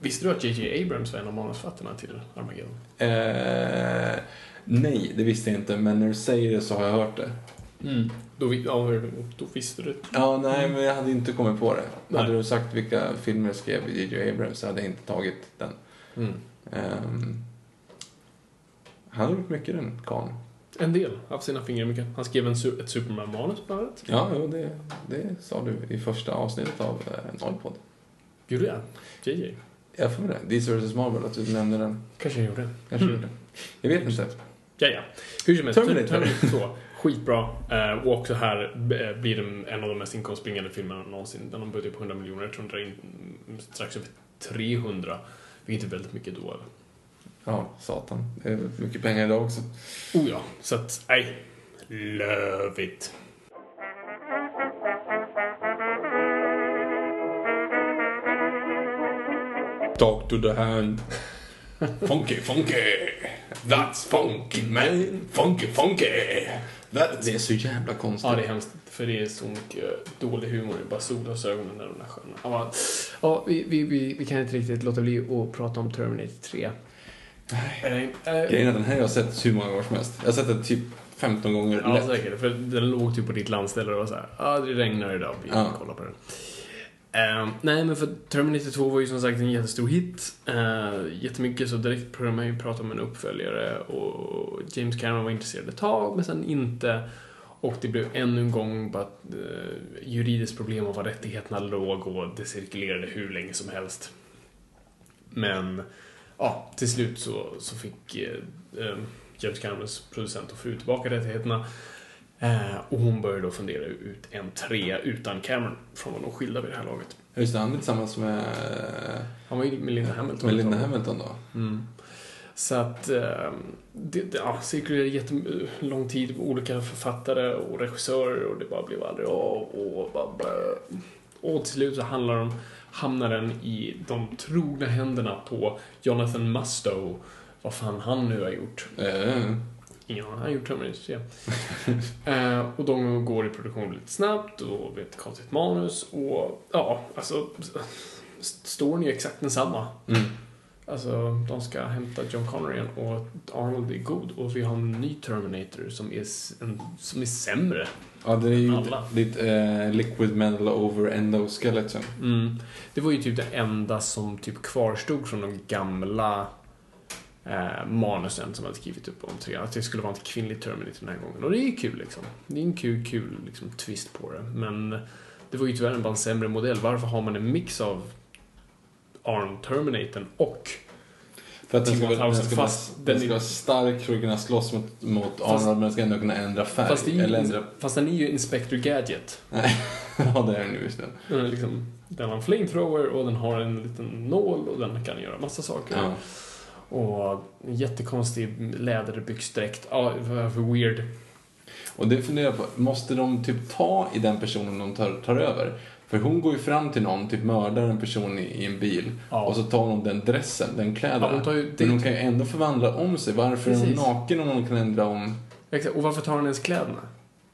Visste du att JJ Abrams var en av manusförfattarna till Armageddon? Eh, nej, det visste jag inte, men när du säger det så har jag hört det. Då, ja, då visste du. Ja, nej, men jag hade inte kommit på det. Nej. Hade du sagt vilka filmer skrev J.J. Abrams så hade jag inte tagit den. Mm. Um, han har gjort mycket den karln. En del av sina fingrar mycket. Han skrev en, ett Superman-manus bland annat. Ja, jo, det, det sa du i första avsnittet av eh, Nollpodd. Gjorde jag? JJ? Jag får det. DC vs Marvel, att du nämnde den. Kanske jag gjorde. Kanske Mm. gjorde. Jag vet inte. Ja, ja. Hur som helst. Terminator. Terminator 2. Skitbra. Eh, och också här eh, blir det en av de mest inkomstbringande filmerna någonsin. Den har budget på 100 miljoner. Jag tror den in strax över 300. Vilket är väldigt mycket då. Ja, satan. Det är mycket pengar idag också. Oh ja. Så att, nej. Love it. Talk to the hand. [LAUGHS] Funky, funky. That's funky man. Funky, funky. That's... Det är så jävla konstigt. Ja, det är hemskt. För det är så mycket dålig humor. Det är bara solglasögonen när de där sköna. Ja, ja vi, vi, vi, vi kan inte riktigt låta bli att prata om Terminator 3. Nej. Grejen är den här har jag sett hur många gånger som helst. Jag har sett den typ 15 gånger. Ja, lätt. säkert. För den låg typ på ditt landställe och var så här, ja, det regnar idag. Vi Ja. kollar på den. Uh, nej, men för Terminator 2 var ju som sagt en jättestor hit. Uh, jättemycket, så direkt började man ju prata om en uppföljare och James Cameron var intresserad ett tag, men sen inte. Och det blev ännu en gång bara ett uh, juridiskt problem av var rättigheterna låg och det cirkulerade hur länge som helst. Men ja, till slut så, så fick eh, ehm, James Camerons producent och fru tillbaka rättigheterna. Eh, och hon börjar då fundera ut en trea utan Cameron, från de skilda vid det här laget. Just det, han är tillsammans med, Han var ju med Linda Hamilton. med Linda Hamilton då. Mm. Så att eh, det, det ja, cirkulerade jättelång tid med olika författare och regissörer och det bara blev aldrig av. Och, bara, och till slut så handlar de, hamnar den i de trogna händerna på Jonathan Mustow. Vad fan han nu har gjort. Eh, Aning, han har gjort Terminator 3. [LAUGHS] eh, och de går i produktion lite snabbt och ett konstigt manus och ja, alltså storyn är ju exakt densamma. mm. Alltså, de ska hämta John Connor igen och Arnold är god och vi har en ny Terminator som är, en, som är sämre. Ja, det är ju lite eh, liquid metal over endoskeleton. Mm. Det var ju typ det enda som typ kvarstod från de gamla eh, manusen som hade skrivit upp om tre. Att det skulle vara en kvinnlig Terminator den här gången. Och det är ju kul liksom. Det är en kul, kul liksom, twist på det. Men det var ju tyvärr bara en sämre modell. Varför har man en mix av Arnold Terminatorn och För att den ska, vara- den ska, fast den den ska vara stark för att kunna slåss mot, mot Fast- Arnold men den ska ändå kunna ändra färg. Fast, ju, eller ändra... fast den är ju Inspector Gadget. Nej, [LAUGHS] ja det är den ju visst. Den, liksom, den har en flamethrower och den har en liten nål och den kan göra massa saker. Ja. Och en jättekonstig läderbyxdräkt. Ja, för weird. Och det funderar jag på, måste de typ ta i den personen de tar, tar över? För hon går ju fram till någon, typ mördar en person i, i en bil Ja. och så tar hon den dressen, den kläderna. Ja, hon Men hon kan ju ändå förvandla om sig. Varför är Precis. hon naken om hon kan ändra om... Exakt. Och varför tar han ens kläderna?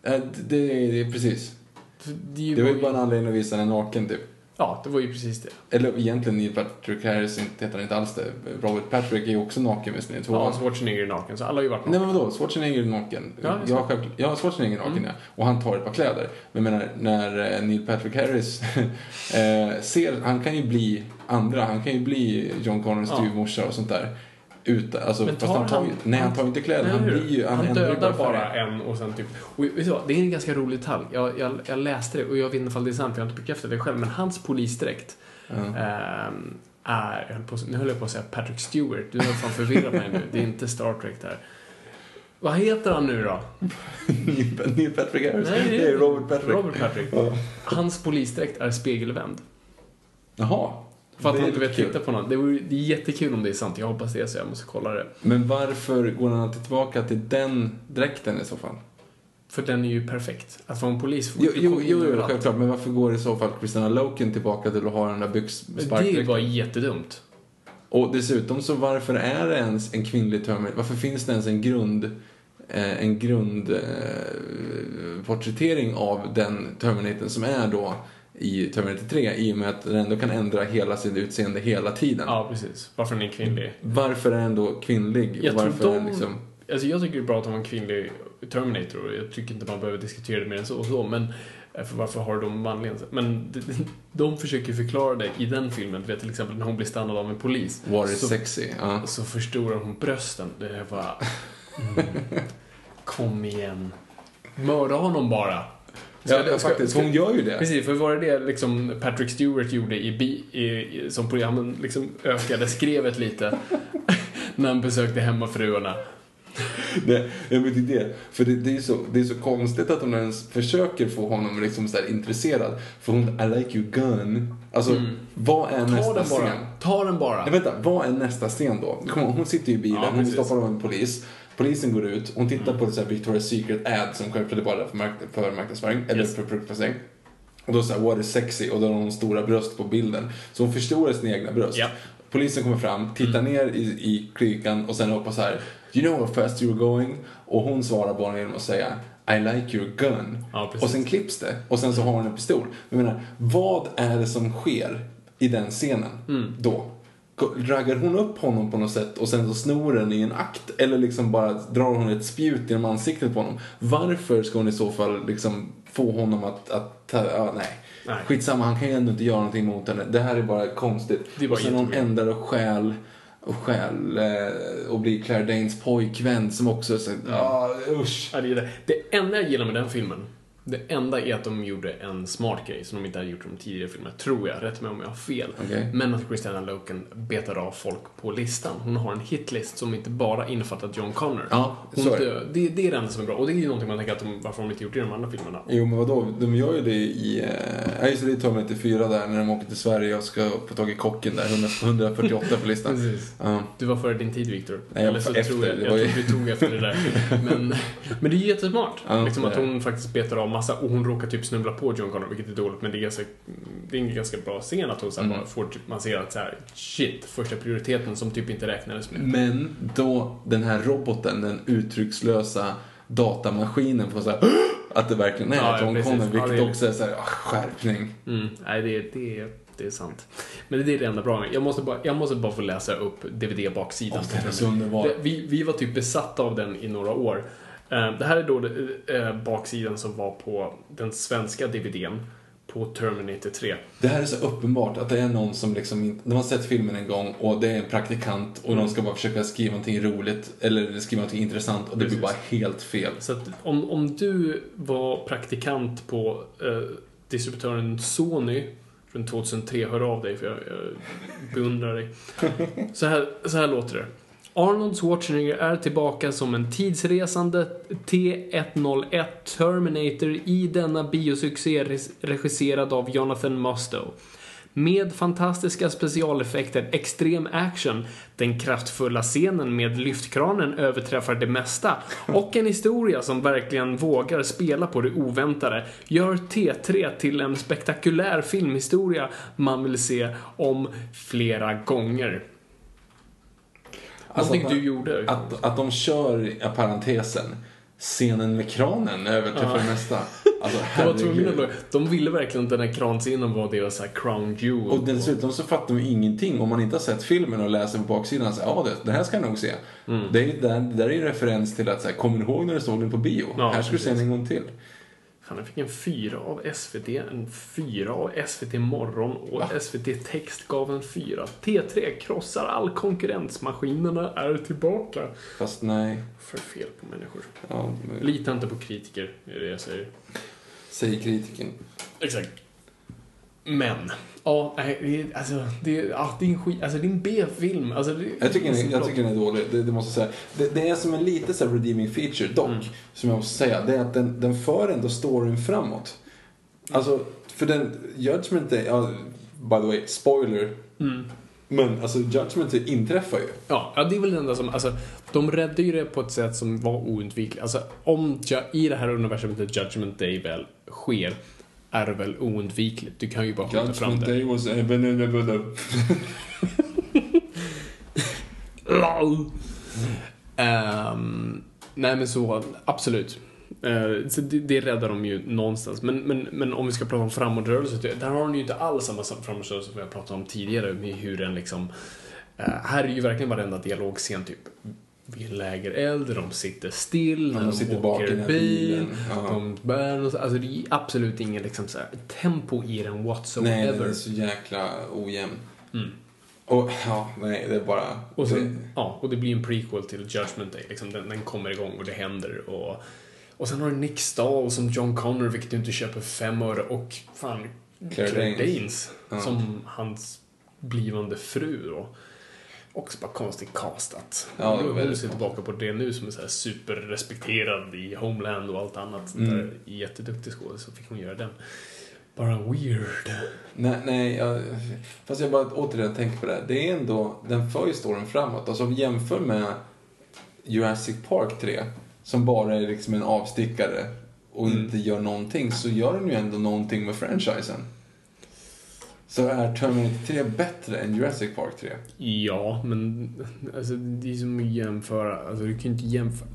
Äh, det, det, det är precis. Det, är Det var ju bara en anledning att visa henne naken typ. Ja, det var ju precis det. Eller egentligen Neil Patrick Harris heter han inte alls det. Robert Patrick är ju också naken i Ja, tvåan. Schwarzenegger är naken, så alla har ju varit Nej nakna. men vadå, Schwarzenegger är naken. Ja, ja, sant. självklart. ja, Schwarzenegger är naken Mm. ja. Och han tar ett par kläder. Men jag menar, när eh, Neil Patrick Harris [LAUGHS] eh, ser, han kan ju bli andra. Han kan ju bli John Connors Ja. styvmorsa och sånt där. Utan, alltså, Men tar han tar ju, han- nej han tar inte kläder. Han blir ju, han, han dödar bara en och sen typ... Och vet du vad? Det är en ganska rolig detalj. Jag, jag, jag läste det och jag vet inte ifall det är sant, för jag har inte bekräftat det själv. Men hans polisdräkt Ja. ehm, är... jag höll på, nu höll jag på att säga Patrick Stewart. Du har fan förvirrat mig nu. Det är inte Star Trek där. Vad heter han nu då? [LAUGHS] Neil- Patrick Harris. Nej, det är Robert Patrick. Robert Patrick. Hans polisdräkt är spegelvänd. Jaha. För att Det han är inte vet kul. titta på någon. Det, vore, det är jättekul om det är sant. Jag hoppas det, så jag måste kolla det. Men varför går han alltid tillbaka till den dräkten i så fall? För den är ju perfekt. Att vara en polis får Jo, jo, jo, jo självklart. Men varför går i så fall Christina Loken tillbaka till att ha den där Det byxsparkdräkten? var jättedumt. Och dessutom så varför är det ens en kvinnlig Terminator? Varför finns det ens en grund eh, en grund eh, av den Terminatorn som är då i Terminator 3 i och med att den ändå kan ändra hela sitt utseende hela tiden. Ja, precis. Varför den är kvinnlig. Varför är den då kvinnlig? Jag och tror varför är de... liksom... Alltså jag tycker det är bra att ha en kvinnlig Terminator och jag tycker inte man behöver diskutera det mer än så och så, men eh, för varför har de manliga? Men de, [LAUGHS] de försöker förklara det i den filmen. Vet till exempel när hon blir stannad av en polis. Is så, sexy? Ja. så förstorar hon brösten. Det är bara... Mm, [LAUGHS] kom igen. Mörda honom bara. Ja, det- faktiskt. Hon gör ju det. Precis, för var det det liksom Patrick Stewart gjorde i, i, i som program, han liksom ökade skrevet lite [LAUGHS] när han besökte hemmafruarna. Det, jag vet inte det. För det, det, är så, det är så konstigt att hon ens försöker få honom liksom så intresserad. För hon, I like your gun. Alltså, vad är Mm. Ta nästa scen? Ta den bara. Nej, vänta, vad är nästa scen då? Kom, hon sitter ju i bilen, Ja, hon. Mm. stoppar av en polis. Polisen går ut, hon tittar på det så här Victoria's Secret ad som självklart är bara för, mark för marknadsföring, eller Yes. för produktplacering. Och då säger what is sexy? Och då har hon stora bröst på bilden. Så hon förstorar sina egna bröst. Ja. Polisen kommer fram, tittar Mm. ner i, i klykan och sen hoppas så här You know how fast you were going? Och hon svarar bara genom att säga I like your gun. Ja, och sen klipps det. Och sen så har hon en pistol. Jag menar, vad är det som sker i den scenen Mm. då? Raggar hon upp honom på något sätt och sen så snor den i en akt? Eller liksom bara drar hon ett spjut genom ansiktet på honom? Varför ska hon i så fall liksom få honom att, att ja, nej. Nej. Skitsamma, han kan ju ändå inte göra någonting mot henne. Det här är bara konstigt. Det bara och sen hon ändrar och stjäl och stjäl eh, och blir Claire Danes pojkvän som också är så, ah, usch. Ja, det, är det. det enda jag gillar med den filmen, Det enda är att de gjorde en smart grej som de inte hade gjort i de tidigare filmerna, tror jag. Rätt mig om jag har fel. Okej. Men att Christiana Loken betar av folk på listan. Hon har en hitlist som inte bara innefattar John Connor. Ja, Hon det. det, det är det enda som är bra. Och det är ju någonting man tänker att de, varför de inte gjort det i de andra filmerna. Jo, men vadå? De gör ju det i... Ja, just det, det är Terminator 4 där, när de åker till Sverige och ska få tag i kocken där. 100 148 på listan. Ja. Du var före din tid, Viktor. Eller så efter. tror jag, jag tror du tog efter det där. [LAUGHS] Men, men det är ju jättesmart. Ja, liksom att hon faktiskt betar av massa och hon råkar typ snubbla på John Connor, vilket är dåligt. Men det är, ganska, det är en ganska bra scen att hon så här, Mm. får, typ, man ser att så här, shit, första prioriteten som typ inte räknades med. Men då den här roboten, den uttryckslösa datamaskinen får så här, [GASPS] att det verkligen är Ja, John precis. Connor, Ja, vilket det är- också är så här, ah, skärpning. Mm, nej, det, det, det är sant. Men det är det enda bra med. Jag måste bara, jag måste bara få läsa upp DVD-baksidan. Det- Vi, vi var typ besatta av den i några år. Eh, Det här är då eh, baksidan som var på den svenska DVDn på Terminator 3. Det här är så uppenbart att det är någon som liksom de har sett filmen en gång och det är en praktikant och de ska bara försöka skriva någonting roligt eller skriva någonting intressant och det blir Precis. bara helt fel. Så att om, om du var praktikant på eh, distributören Sony från 2003, hör av dig för jag, jag beundrar dig. [LAUGHS] Så här, så här låter det. Arnold Schwarzenegger är tillbaka som en tidsresande T-101 Terminator i denna biosuccé regisserad av Jonathan Mustow. Med fantastiska specialeffekter, extrem action, den kraftfulla scenen med lyftkranen överträffar det mesta och en historia som verkligen vågar spela på det oväntade gör T3 till en spektakulär filmhistoria man vill se om flera gånger. Alltså att man- du gjorde. Att, att de kör, ja, parentesen, scenen med kranen överträffar det mesta. [LAUGHS] Alltså de. De ville verkligen att den här kranscenen var deras så här crown jewel. Och dessutom så fattar man ju ingenting om man inte har sett filmen och läser på baksidan. Så, ja, det, det här ska jag nog se. Mm. Det, är, det, där är ju en referens till att, så här, kommer du ihåg när du såg den på bio? Ja, här ska du se den en gång till. Jag fick en fyra av SVT, en fyra av SVT Morgon och Va? SVT Text gav en fyra. T3 krossar all konkurrens. Maskinerna är tillbaka. Fast nej. För fel på människor. Ja, Lita inte på kritiker, är det jag säger. säger kritiken. Exakt. Men, ja, nej, alltså, det, är- ja, det är en skit, alltså det är en B-film. Alltså, det, Jag tycker, den, jag tycker den är dålig, det, det måste jag säga. Det, det är som en lite så här redeeming feature, dock, Mm. som jag måste säga, det är att den, den för ändå storyn framåt. Alltså, för den, Judgment Day, ja, by the way, spoiler. Mm. Men alltså Judgment Day inträffar ju. Ja, ja, det är väl det enda som, alltså, de räddade ju det på ett sätt som var oundvikligt. Alltså, om i det här universumet Judgment Day väl sker, är väl oundvikligt. Du kan ju bara skjuta fram det. Day was inevitable. Ehm, nej men så, absolut. Eh, så det, det räddar de ju någonstans. Men, men, men om vi ska prata om framåtrörelse, där har de ju inte alls samma framåtrörelse som vi har pratat om tidigare. Med hur den liksom... eh, här är ju verkligen varenda dialogscen typ vid en lägereld, de sitter still, när de de, sitter åker bil. Ja. de bär och så, Alltså det är absolut ingen liksom så här, tempo i den Nej, whatsoever. den är så jäkla ojämn. Mm. Och ja, nej, det är bara... Och, det, sen, ja, och det blir en prequel till Judgment Day. Liksom, den, den kommer igång och det händer. Och, och sen har du Nick Stahl som John Connor, vilket du inte köper fem öre. Och fan, Claire Claire, Danes. Danes, Ja. som hans blivande fru då. Också bara konstigt castat. Ja, det var väldigt ser tillbaka på det nu som är så här superrespekterad i Homeland och allt annat. Mm. Där jätteduktig skådis, så fick hon göra den. Bara weird. Nej, nej jag, fast jag bara återigen tänker på det. här. Det är ändå, den för ju storyn framåt. Alltså om vi jämför med Jurassic Park 3, som bara är liksom en avstickare och Mm. inte gör någonting, så gör den ju ändå någonting med franchisen. Så är Terminator 3 bättre än Jurassic Park 3? Ja, men alltså, det är som att jämföra, alltså du kan ju inte jämföra.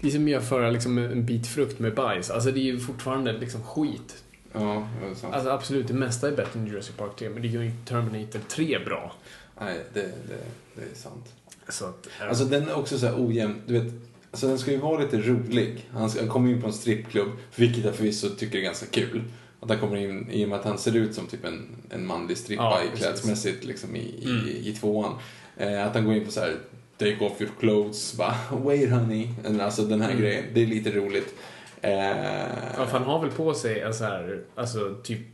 Det är som att jämföra liksom, en bit frukt med bajs. Alltså det är ju fortfarande liksom skit. Ja, det är sant. Alltså absolut, det mesta är bättre än Jurassic Park 3, men det gör ju inte Terminator 3 bra. Nej, det, det, det är sant. Så att, eh, Alltså den är också så här ojämn. Du vet, alltså den ska ju vara lite rolig. Han, ska, han kommer in på en strippklubb, vilket jag förvisso tycker är ganska kul. Att han kommer in i och med att han ser ut som typ en, en manlig strippa Ja, i klädsmässigt liksom i, i, Mm. i tvåan. Eh, att han går in på så här take off your clothes, bara wait honey. Eller Alltså den här Mm. grejen, det är lite roligt. Eh, Ja, han har väl på sig en så här, alltså typ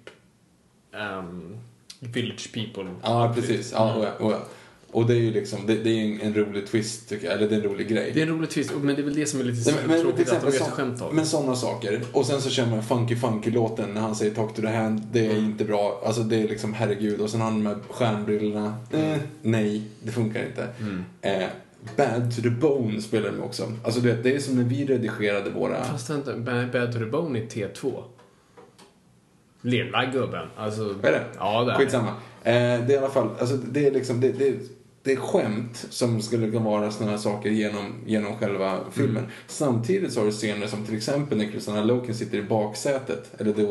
ehm, Village People. Ja, precis. Ja, och, ja, och, ja. Och det är ju liksom, det, det är en, en rolig twist tycker jag, eller det är en rolig grej. Det är en rolig twist, men det är väl det som är lite Nej, men, men till tråkigt att de gör så, skämt av. men sådana saker. Och sen så kör man Funky Funky-låten när han säger Talk to the hand. Det är Mm. inte bra. Alltså det är liksom herregud. Och sen han här stjärnbrillorna. Eh, nej, det funkar inte. Mm. Eh, Bad to the Bone spelar de också. Alltså det, det är som när vi redigerade våra... Fast vänta, Bad Bad to the Bone i T2. Lilla gubben. Alltså, är det? Ja, det är Skitsamma. Eh, det är i alla fall, alltså det är liksom, det, det, det är skämt som skulle kunna vara sådana saker genom, genom själva filmen. Mm. Samtidigt så har du scener som till exempel när Christina Loken sitter i baksätet, eller det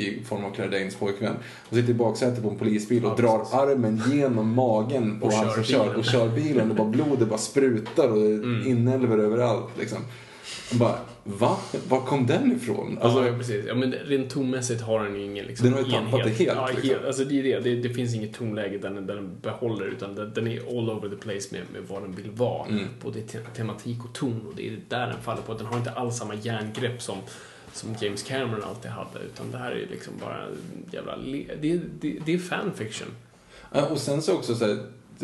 i form av Claire Danes pojkvän, och sitter i baksätet på en polisbil och Ja, drar precis. armen genom magen på Och han som kör och kör bilen. Och bara blodet bara sprutar och Mm. inälvor överallt liksom. Bara, va? Var kom den ifrån? Alltså, ja, precis. Ja, men rent tonmässigt har den ju ingen liksom, Den har ju tappat det helt, Ja, liksom. helt. Alltså, det är det. det. Det finns inget tonläge där den, där den behåller, utan den, den är all over the place med, med vad den vill vara. Mm. Både te tematik och ton. Och det är där den faller på. Den har inte alls samma järngrepp som, som James Cameron alltid hade. Utan det här är liksom bara jävla... Det, är- det, det är fanfiction. Och sen så också så här,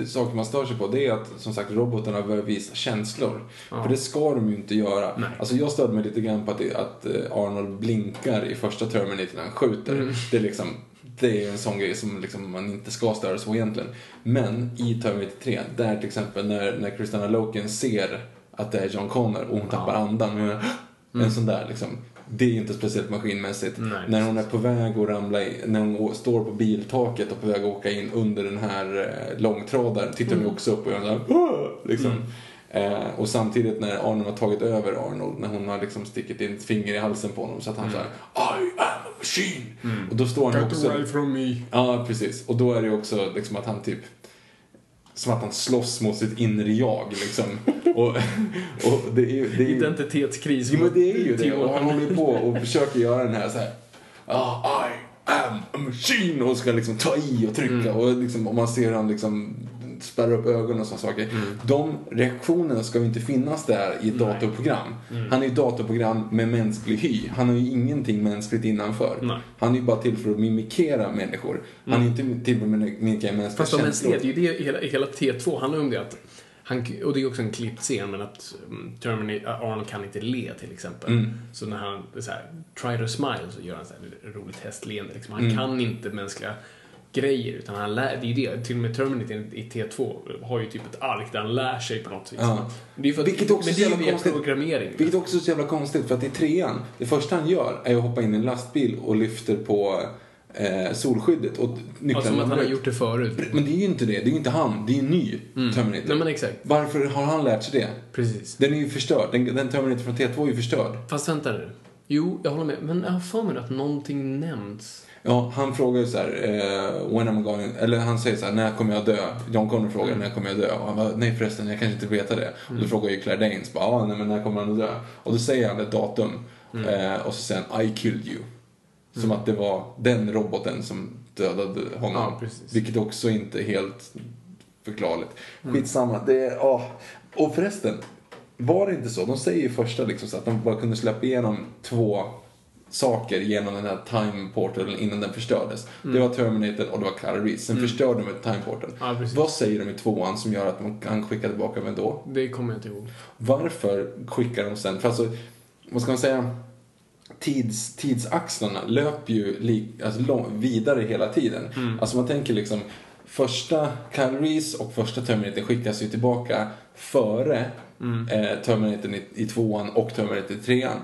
saker man stör sig på det är att som sagt robotarna börjar visa känslor. Ja. För det ska de ju inte göra. Nej. Alltså jag störde mig lite grann på att, det, att eh, Arnold blinkar i första Terminator när han skjuter. Mm. Det är liksom det är en sån grej som liksom man inte ska störa sig på egentligen. Men i Terminator 3, där till exempel när, när Christina Loken ser att det är John Connor och hon tappar andan. Och En sån där liksom. Det är inte speciellt maskinmässigt. Nej, när hon är på väg att ramla in, när hon står på biltaket och på väg att åka in under den här eh, långtradaren tittar hon ju också upp och gör en sån här, "Åh!" liksom. Eh, och samtidigt när Arnold har tagit över Arnold, när hon har liksom stickit in ett finger i halsen på honom så att han Mm. såhär I am a machine! Och då står han ju också... from me. Ja, precis. Och då är det också liksom att han typ som att han slåss mot sitt inre jag liksom. Och, och det är ju... Det är ju Identitetskris. Jo, men det är ju det. Och han håller ju på och försöker göra den här så här. Ah, I am a machine. Och ska liksom ta i och trycka. Och, liksom, och man ser han liksom spärra upp ögonen och sådana saker. De reaktionerna ska ju inte finnas där i ett datorprogram. Han är ju datorprogram med mänsklig hy. Han har ju ingenting mänskligt innanför. Nej. Han är ju bara till för att mimikera människor. Han är inte till för att mimikera mänskliga Fast känslor. mänsklighet, det är ju det hela, hela T2 handlar om det att han, och det är också en klippt scen, men att um, Terminator, Arnold kan inte le till exempel. Mm. Så när han så här, try to smile så gör han så här roligt hästleende. Liksom. Han Mm. kan inte mänskliga grejer, utan han lär, det är ju det. Till och med Terminator i T2 har ju typ ett ark där han lär sig på något vis. Ja. Det är för att, Vilket också men det är ju via programmering. Vilket också är så jävla konstigt för att i trean, det första han gör är att hoppa in i en lastbil och lyfter på eh, solskyddet och Ja, nycklarna som att han har gjort det förut. Men det är ju inte det, det är ju inte han, det är en ny Terminator. Mm. Nej men exakt, Varför har han lärt sig det? precis. Den är ju förstörd, den, den Terminator från T2 är ju förstörd. Fast vänta nu. Jo, jag håller med. Men jag har för mig att någonting nämns. Ja, han frågar ju så här, eh, when am I going, eller han säger så här, när kommer jag dö? John Connor frågar, när kommer jag dö? Och han bara, nej förresten, jag kanske inte veta det. Och då frågar ju Claire Danes, bara, ah, nej men när kommer han att dö? Och då säger han ett datum, eh, och så säger han, I killed you. Som att det var den roboten som dödade honom. Ja, precis. Vilket också inte är helt förklarligt. Skitsamma, det är, ja. Och förresten, var det inte så? De säger ju första liksom så att de bara kunde släppa igenom två saker genom den här time portalen innan den förstördes. Det var Terminator och det var Clara Reese. Sen förstörde de med time portal. Ja. Vad säger de i tvåan som gör att man kan skicka tillbaka vem då? Det kommer jag inte ihåg. Varför skickar de sen? För alltså, vad ska man säga? Tids, tidsaxlarna löper ju li, alltså lång, vidare hela tiden. Alltså man tänker liksom, första Reese och första Terminator skickas ju tillbaka före eh, Terminator i, i tvåan och Terminator i trean.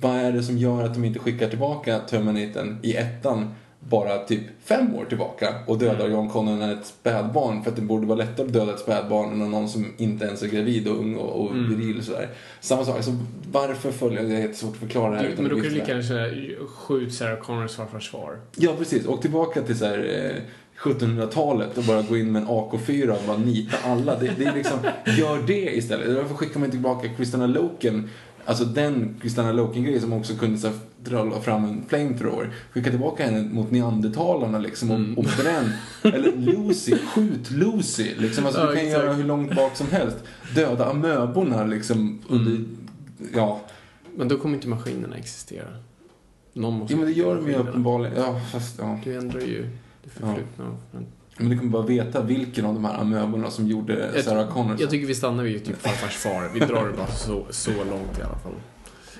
Vad är det som gör att de inte skickar tillbaka Terminator i ettan bara typ fem år tillbaka och dödar John Connor när ett spädbarn för att det borde vara lättare att döda ett spädbarn än någon som inte ens är gravid och ung och, och viril och sådär. Samma sak, alltså varför följer, det är jättesvårt att förklara det här Du, utan men då kan du lika gärna säga skjut Sarah Connors farfars far. Ja, precis. Och tillbaka till så här, eh, 1700-talet och bara gå in med en AK4 och bara nita alla. Det, det är liksom, gör det istället. Varför skickar man inte tillbaka Christina Loken? Alltså den Christina Loken-grejen som också kunde så dra fram en flamethrower. Skicka tillbaka henne mot neandertalarna liksom och, Mm. och bränn. Eller Lucy, skjut Lucy. Liksom. Alltså, Ja, du kan exakt. göra hur långt bak som helst. Döda amöborna liksom under, Mm. ja. Men då kommer inte maskinerna existera. Någon måste Ja, men det gör de ju uppenbarligen. Ja, fast ja. Du ändrar ju det förflutna. Men Men du kommer bara veta vilken av de här amöborna som gjorde Jag- Sarah Connor. jag tycker vi stannar vid typ farfars far. Vi drar det bara så, så långt i alla fall.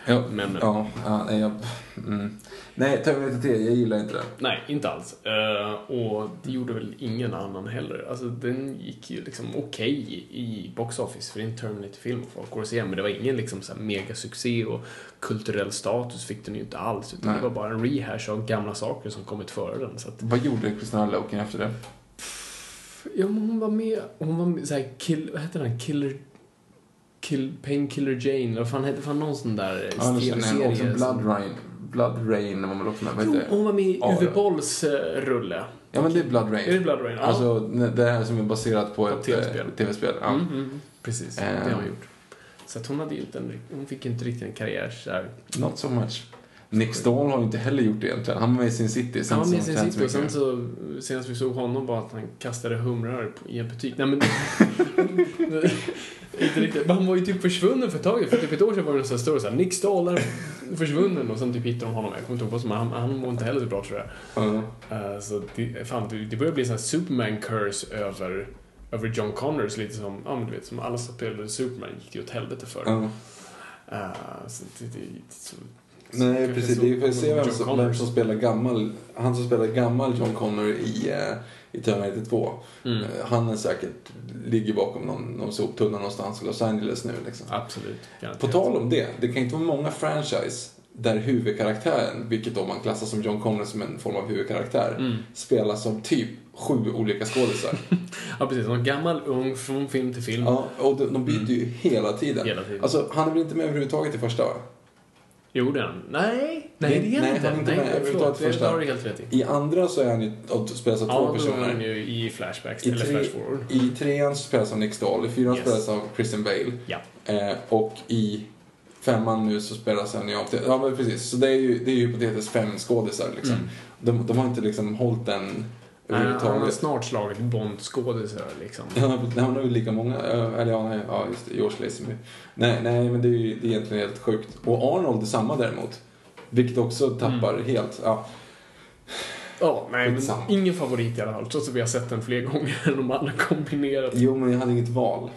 ja, Men, ja, ja, nej, jag, mm. nej, Terminator 3, jag gillar inte det. Nej, inte alls. Eh, och det gjorde väl ingen annan heller. Alltså den gick ju liksom okej i box office för det är en Terminator-film och folk går och ser men det var ingen liksom så här megasuccé och kulturell status fick den ju inte alls. Utan Nej. det var bara en rehash av gamla saker som kommit före den. Så att, Vad gjorde Christina Loken efter det? Ja, men hon var med, hon var med såhär, kill, vad heter den? Killer... Kill, Painkiller Jane, eller vad fan hette fan någon sån där Ja, det jag. Också tv-serie? Blood Rain. Blood Rain var man också med. Jo, det? hon var med i Uwe ja. Bolls eh, rulle. Ja, men det är Blood Rain. Är det Blood Rain? Ja. Alltså, det här som är baserat på På ett TV-spel. eh, TV-spel. Ja. Mm, mm, precis, det Eh. har hon gjort. Så att hon, hade inte en, hon fick inte riktigt en karriär där. Not so much. Nick Stahl har ju inte heller gjort det egentligen. Han var med i Sin City. Han var med i sin city och sen så, senast vi såg honom var att han kastade humrar i en butik. Nej men... [LAUGHS] inte riktigt. Men han var ju typ försvunnen för ett tag För typ ett år sedan var det en sån här story såhär, Nick Stahl är försvunnen och sen typ hittade de honom. Jag kommer inte ihåg vad som han, han mår inte heller så bra tror jag. Ja. Eh, så det, fan, det, börjar bli en sån här Superman-curse över, över John Connors. Lite som, ja men du vet, som alla som spelade Superman gick ju åt helvete för. Ja. Eh, så det, det, det, så, Nej, precis. Vi får se vem som, vem som spelar gammal. Han som spelar gammal John Connor i, eh, i Terminator 2. Mm. Eh, Han är säkert, ligger bakom någon, någon soptunna någonstans i Los Angeles nu. Liksom. Absolut. På garanterat. tal om det, det kan inte vara många franchise där huvudkaraktären, vilket då man klassar som John Connor som en form av huvudkaraktär, Mm. spelas av typ sju olika skådisar. [LAUGHS] Ja, precis. Någon gammal, ung, från film till film. ja, och de, de byter ju hela tiden. Mm. Hela tiden. Alltså, han är väl inte med överhuvudtaget i första va? Gjorde han? Nej, nej det är nej, inte. han är inte med nej, överhuvudtaget förlåt. Det första. har du helt rätt i. I andra så är han ju, spelas av två Ja, då personer. han ju i Flashbacks, I, eller tre, Flash forward. I trean spelas av Nick Stahl, i fyran Yes. spelas av Christian Bale. Ja. Eh, och i femman nu så spelas han ju av... Ja, men precis. Så det är ju, det är ju hypotetiskt fem skådisar liksom. Mm. De, de har inte liksom hållit den Nej, Han har snart slagit Bond-skådisar liksom. Ja, han har ju lika många. Eller ja, nej, ja just det. George Lazenby. Nej, nej, men det är ju det är egentligen helt sjukt. Och Arnold är samma däremot. Vilket också tappar Mm. helt. Ja, Ja, nej, men ingen favorit i alla fall. Trots att vi har sett den fler gånger än de andra kombinerat. jo, men jag hade inget val.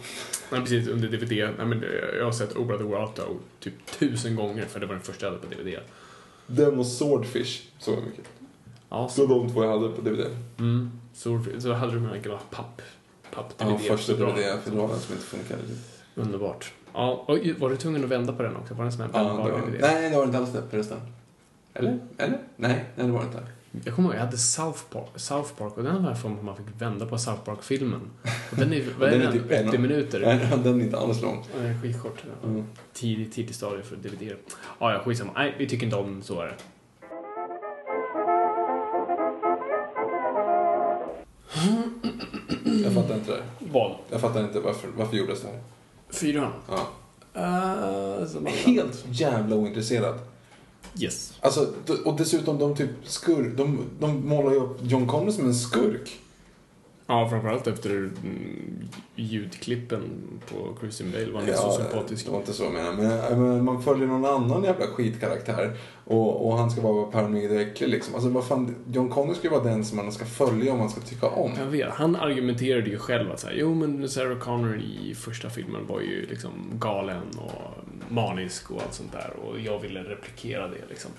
Men precis, under DVD. Nej, men jag har sett Obra Dora Alto typ tusen gånger, för det var den första jag hade på DVD. Den och Swordfish såg jag mycket. Ja, Så de två jag hade på DVD. Mm. Så, så hade du med gamla papp, papp Ja, första fodral. DVD-fodralen som inte funkade. Underbart. Ja, och var du tvungen att vända på den också? Var det en sån här Ja, det vändbar var, DVD? nej, det var det inte alls det förresten. Eller? Eller? Nej, nej det var det inte. Jag kommer ihåg, jag hade South Park, South Park och den var för man fick vända på South Park-filmen. Och den är, [LAUGHS] vad är Den är typ en 80 och- minuter? Nej, den är inte alls lång. Ja, Den är skitkort. Mm. Tidig, tidig stadie för DVD. Ja, ja, skitsamma. Nej, vi tycker inte om den, så är det. Jag fattar inte det. Vad? Jag fattar inte varför, varför gjordes det här. Fyran? Ja. Uh, som alla. Helt jävla ointresserad. Yes. Alltså, d- och dessutom de typ skur... De, de målar ju upp John Connor som en skurk. Ja, framförallt efter mm, ljudklippen på Christian Bale var han så sympatisk. det var inte så jag menade. Men, man följer någon annan jävla skitkaraktär. Och, och han ska vara paranoid och äcklig liksom. Alltså vad fan, John Connor ska ju vara den som man ska följa och man ska tycka om. Jag vet, han argumenterade ju själv att så här, jo men Sarah Connor i första filmen var ju liksom galen och manisk och allt sånt där och jag ville replikera det liksom.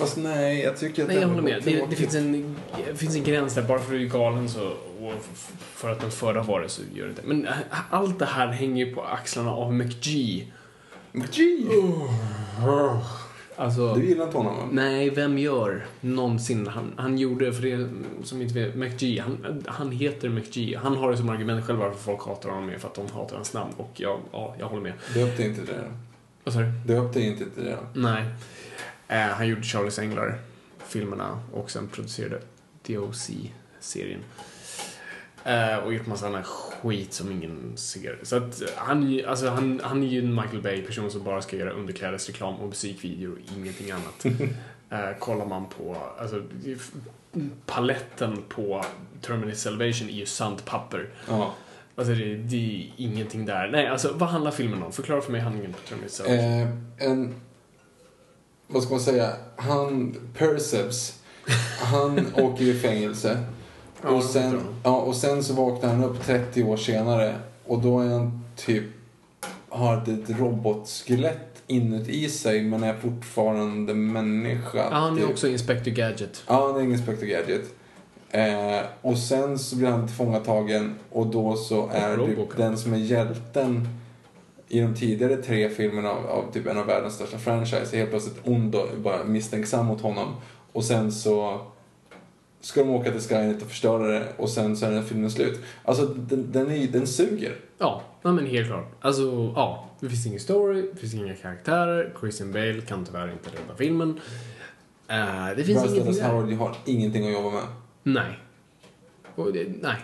Fast nej, jag tycker att Nej, jag håller med. Det, det, finns en, det finns en gräns där. Bara för att du är galen så, och för att den förra var det så gör det inte. Men äh, allt det här hänger ju på axlarna av McG. McGee! Alltså, Du gillar inte honom va? nej, vem gör någonsin? Han, han gjorde, för det som inte vet, McG, han, han heter McG. Han har det som argument själv varför folk hatar honom för att de hatar hans namn. Och jag, ja, jag håller med. Döpte inte till det. Vad sa du? Döpte inte till det. Nej. Eh, han gjorde Charlies Änglar, filmerna, och sen producerade DOC-serien. Eh, och gjort massa annan skit som ingen ser. Så att eh, han, alltså, han, han är ju en Michael Bay-person som bara ska göra underklädesreklam och musikvideor och ingenting annat. [LAUGHS] eh, kollar man på, alltså, paletten på Terminator Salvation är ju sandpapper. Ja. Alltså det, det är ingenting där. Nej, alltså vad handlar filmen om? Förklara för mig handlingen på Terminator Salvation. Eh, en vad ska man säga, han, Perseus, han åker i fängelse. [LAUGHS] Och, sen, ja, och sen så vaknar han upp 30 år senare och då är han typ, har ett, ett robotskelett inuti sig men är fortfarande människa. Ja, han är typ. också Inspector Gadget. Ja, han är ingen Inspector Gadget. Eh, och sen så blir han tillfångatagen och då så är typ den som är hjälten i de tidigare tre filmerna av, av typ en av världens största franchise är helt plötsligt ond och bara misstänksam mot honom. Och sen så ska de åka till Skynet och förstöra det och sen så är den filmen slut. Alltså den, den, är, den suger. Ja, nej, men helt klart. Alltså, ja. Det finns ingen story, det finns inga karaktärer. Christian Bale kan tyvärr inte rädda filmen. Eh, det finns Bryce ingenting Dallas. Howard har ingenting att jobba med. Nej. Och det, nej.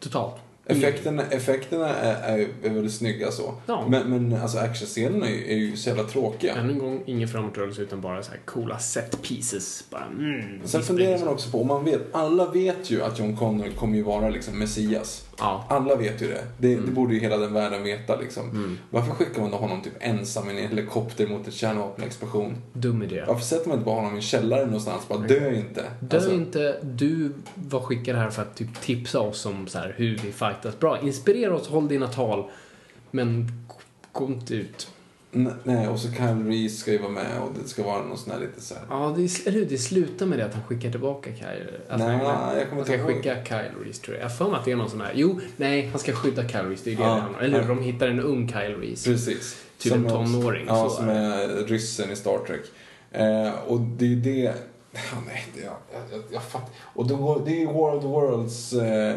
Totalt. Effekterna, effekterna är, är, är väldigt snygga så. Ja. Men, men alltså actionscenerna är, ju- är ju så jävla tråkiga. Ännu en gång, ingen framåtrörelse utan bara så här coola set pieces. Bara, mm, Sen funderar man också på, man vet, alla vet ju att John Connor kommer ju vara liksom Messias. Ja. Alla vet ju det. Det, Mm. det borde ju hela den världen veta liksom. Varför skickar man då honom typ ensam i en helikopter mot en kärnvapenexplosion? Dum idé. Varför sätter man inte bara honom i en källare någonstans? Bara dö inte. Dö Alltså, inte. Du var skickad här för att typ tipsa oss om så här, hur vi fightas bra. Inspirera oss, håll dina tal. Men gå inte ut. Nej, och så Kyle Reese ska ju vara med och det ska vara någon sån här lite så här. Ja, det, är- eller hur? Det slutar med det att han skickar tillbaka Kyle. Att Nej, han, jag kommer han ska inte ihåg. skicka Kyle Reese, tror jag. Jag för mig att det är någon sån här... Jo, nej, han ska skydda Kyle Reese. Det är det Ja, det handlar om. Eller hur? ja. De hittar en ung Kyle Reese. Precis. Typ en tonåring, Ja, så som är ryssen i Star Trek. Eh, och det är det... [LAUGHS] Ja, nej, det, jag, jag, jag fattar. Och då det är War of the Worlds eh,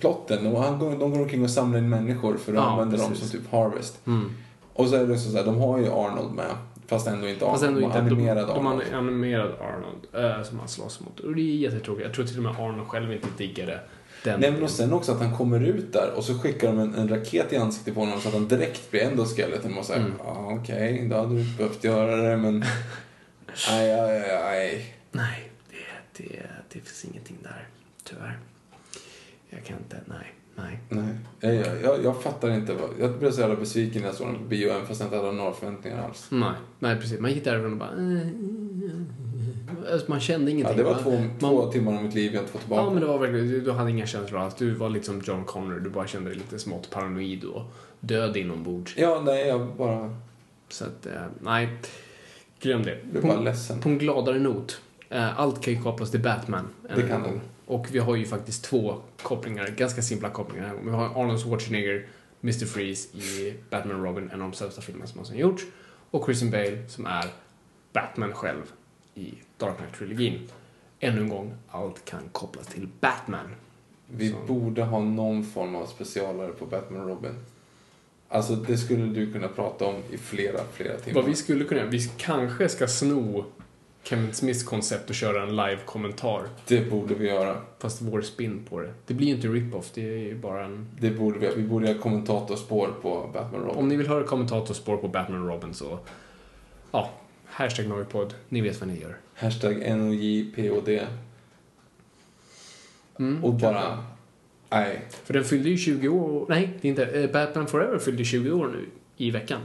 plotten. Och han, de går omkring och samlar in människor för att Ja, använda dem precis. som typ Harvest. Mm. Och så är det så här, de har ju Arnold med. Fast ändå inte Arnold. Fast ändå de inte. har animerad de, de Arnold. har animerad Arnold eh, som han slåss mot. Och det är jättetråkigt. Jag tror till och med Arnold själv inte diggade den. Nej men och sen också att han kommer ut där och så skickar de en, en raket i ansiktet på honom så att han direkt blir endoskeleton. Och säger, Mm. ja okej, då hade du inte behövt göra det men... Nej, nej, nej. Nej, det, det, det finns ingenting där. Tyvärr. Jag kan inte, nej, nej. Nej, jag, jag, jag fattar inte. Vad, jag blev så jävla besviken när jag såg den på bio, även fast jag inte hade några förväntningar alls. Nej, nej precis. Man gick därifrån och bara... eh, Alltså, man kände Ja, ingenting. det var va? två, man, två timmar av mitt liv jag inte fått tillbaka. Ja, men det var verkligen... Du, du hade inga känslor alls. Du var liksom John Connor. Du bara kände dig lite smått paranoid och död inombords. Ja, nej, jag bara Så att, eh, nej. Glöm det. På, bara ledsen. på en gladare not. Eh, allt kan ju kopplas till Batman. Det kan gång. Och vi har ju faktiskt två kopplingar, ganska simpla kopplingar här. Vi har Arnold Schwarzenegger, Mr. Freeze i Batman och Robin, en av de sämsta filmerna som någonsin gjorts. Och Christian Bale som är Batman själv i Dark Knight-trilogin. Ännu en gång, allt kan kopplas till Batman. Vi Så. borde ha någon form av specialare på Batman och Robin. Alltså, det skulle du kunna prata om i flera, flera timmar. Vad vi skulle kunna göra, vi kanske ska sno Kevin Smiths koncept och köra en live-kommentar. Det borde vi göra. Fast vår spin på det. Det blir ju inte rip-off, det är ju bara en... Det borde vi, vi borde göra kommentatorspår på Batman Robin. Om ni vill höra kommentatorspår på Batman Robin så... Ja, hashtag Noipod. Ni vet vad ni gör. Hashtag NOJPOD. Mm, Och kanske. bara... Nej. För den fyllde ju 20 år... Nej, det är inte. eh, Batman Forever fyllde 20 år nu i veckan.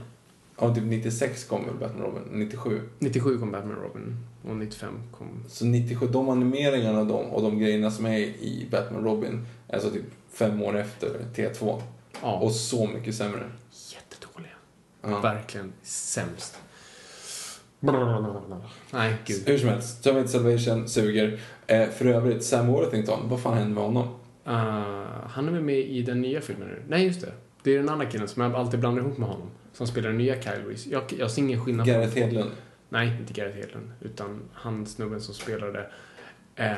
Ja, typ 96 kom väl Batman Robin? 97. 97 kom Batman Robin och 95 kom... Så 97, de animeringarna de, och de grejerna som är i Batman Robin alltså typ fem år efter T2. Ja, Och så mycket sämre. jättedåliga. Ja. Verkligen sämst. Nej, gud. Hur som helst, Terminator Salvation suger. Eh, för övrigt, Sam Worthington, vad fan hände med honom? Uh, han är väl med i den nya filmen nu? Nej, just det. Det är den andra killen som jag alltid blandar ihop med honom. Som spelar den nya Kyle Reese. Jag, jag ser ingen skillnad på Gareth Hedlund. Nej, inte Gareth Hedlund. Utan han snubben som spelade eh,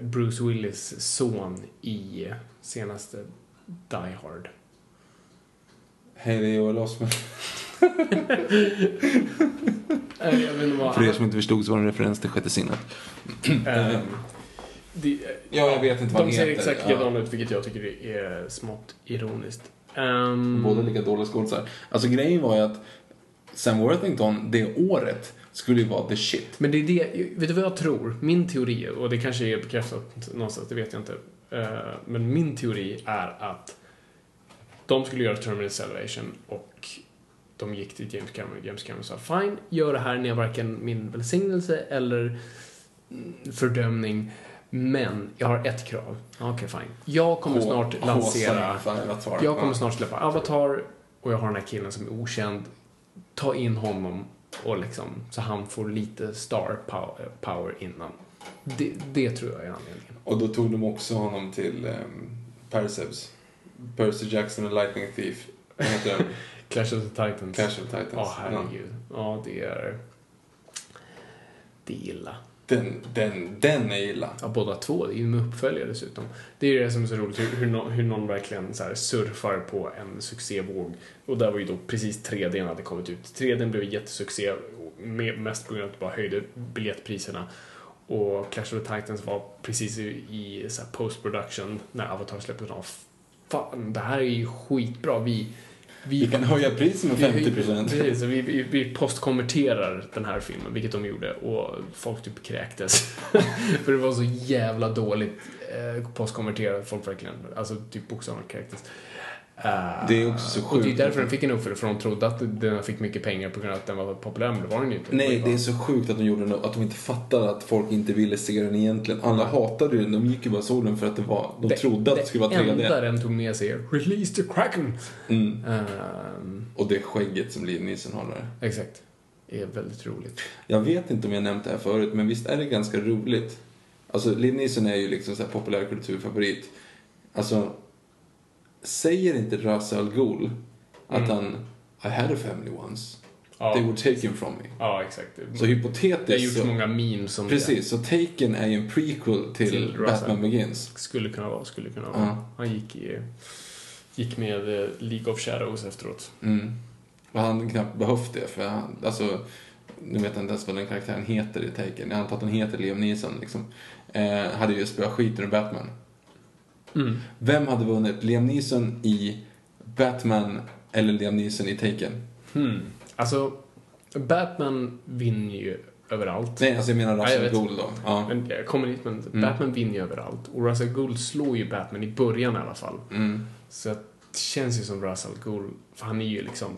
Bruce Willis son i senaste Die Hard. Hej, det är Joel Osment. [LAUGHS] För er som inte förstod så var det en referens till Sjätte sinnet. Eh, det, Ja, jag vet inte vad De han ser heter. exakt Ja. likadana ut, vilket jag tycker är smått ironiskt. Um, Båda lika dåliga skådisar. Alltså grejen var ju att Sam Worthington det året skulle ju vara the shit. Men det är det, vet du vad jag tror? Min teori, och det kanske är bekräftat någonstans, det vet jag inte. Eh, men min teori är att de skulle göra Terminator Salvation och de gick till James Cameron och James Cameron sa fine, gör det här, ni har varken min välsignelse eller fördömning. Men jag har ett krav. Okej, okay, fine. Jag kommer H- snart lansera... Avatar. Jag kommer snart släppa Avatar och jag har den här killen som är okänd. Ta in honom och liksom, så han får lite star pow- power innan. Det, det tror jag är anledningen. Och då tog de också honom till um, Perseus. Percy Jackson och Lightning Thief. Vad heter den? [LAUGHS] Clash of the Titans. Clash of Titans. Ja, herregud. Ja, det är... Det är illa. Den, den, den är illa. Ja, båda två. Det är ju med uppföljare dessutom. Det är ju det som är så roligt, hur, hur, någon, hur någon verkligen så här surfar på en succévåg. Och där var ju då precis 3D hade kommit ut. 3D blev jättesuccé, mest på grund av att det bara höjde biljettpriserna. Och Clash of the Titans var precis i, i så här post-production när Avatar släpptes. av. Fan, det här är ju skitbra. Vi, vi kan höja priset med 50 procent. Precis, vi, vi, vi postkonverterar den här filmen, vilket de gjorde, och folk typ kräktes. [LAUGHS] För det var så jävla dåligt eh, postkonverterat, folk verkligen, alltså typ bokstavligen kräktes. Eh, Det är också så Och det är sjukt. därför den fick en uppföljare, för de trodde att den fick mycket pengar på grund av att den var populär, men det var den ju inte. Nej, det är så sjukt att de gjorde det, att de inte fattade att folk inte ville se den egentligen. Alla hatade den, de gick ju bara och såg den för att det var, de trodde att det skulle vara 3D. enda den tog med sig är “Release the Kraken”. Mm. Ehm, Och det skägget som Liam Neeson har där. exakt. Det är väldigt roligt. Jag vet inte om jag nämnt det här förut, men visst är det ganska roligt? Alltså, Liam Neeson är ju liksom så här populärkulturfavorit. Alltså, säger inte Ra's al Ghul att Mm. han I had a family once. Ja, They were taken from me. ja exakt. Så hypotetiskt det har gjorts så, många memes som Precis, så Taken är ju en prequel till, Till Batman Begins. Skulle kunna vara, skulle kunna vara. Ja. Han gick, i, gick med eh, League of Shadows efteråt. Mm. Och han knappt behövt det, för han, alltså, nu vet jag inte ens vad den karaktären heter i Taken. Jag antar att den heter Liam Neeson, liksom. Eh, hade ju spöat skiten ur Batman. Mm. Vem hade vunnit? Liam Neeson i Batman eller Liam Neeson i Taken? Hmm. Alltså, Batman vinner ju överallt. Nej, alltså jag menar Ja, jag Russell. Gould då. Ja. Men jag kommer dit, men Mm. Batman vinner ju överallt. Och Russell Gould slår ju Batman i början i alla fall. Mm. Så det känns ju som Russell Gould, för han är ju liksom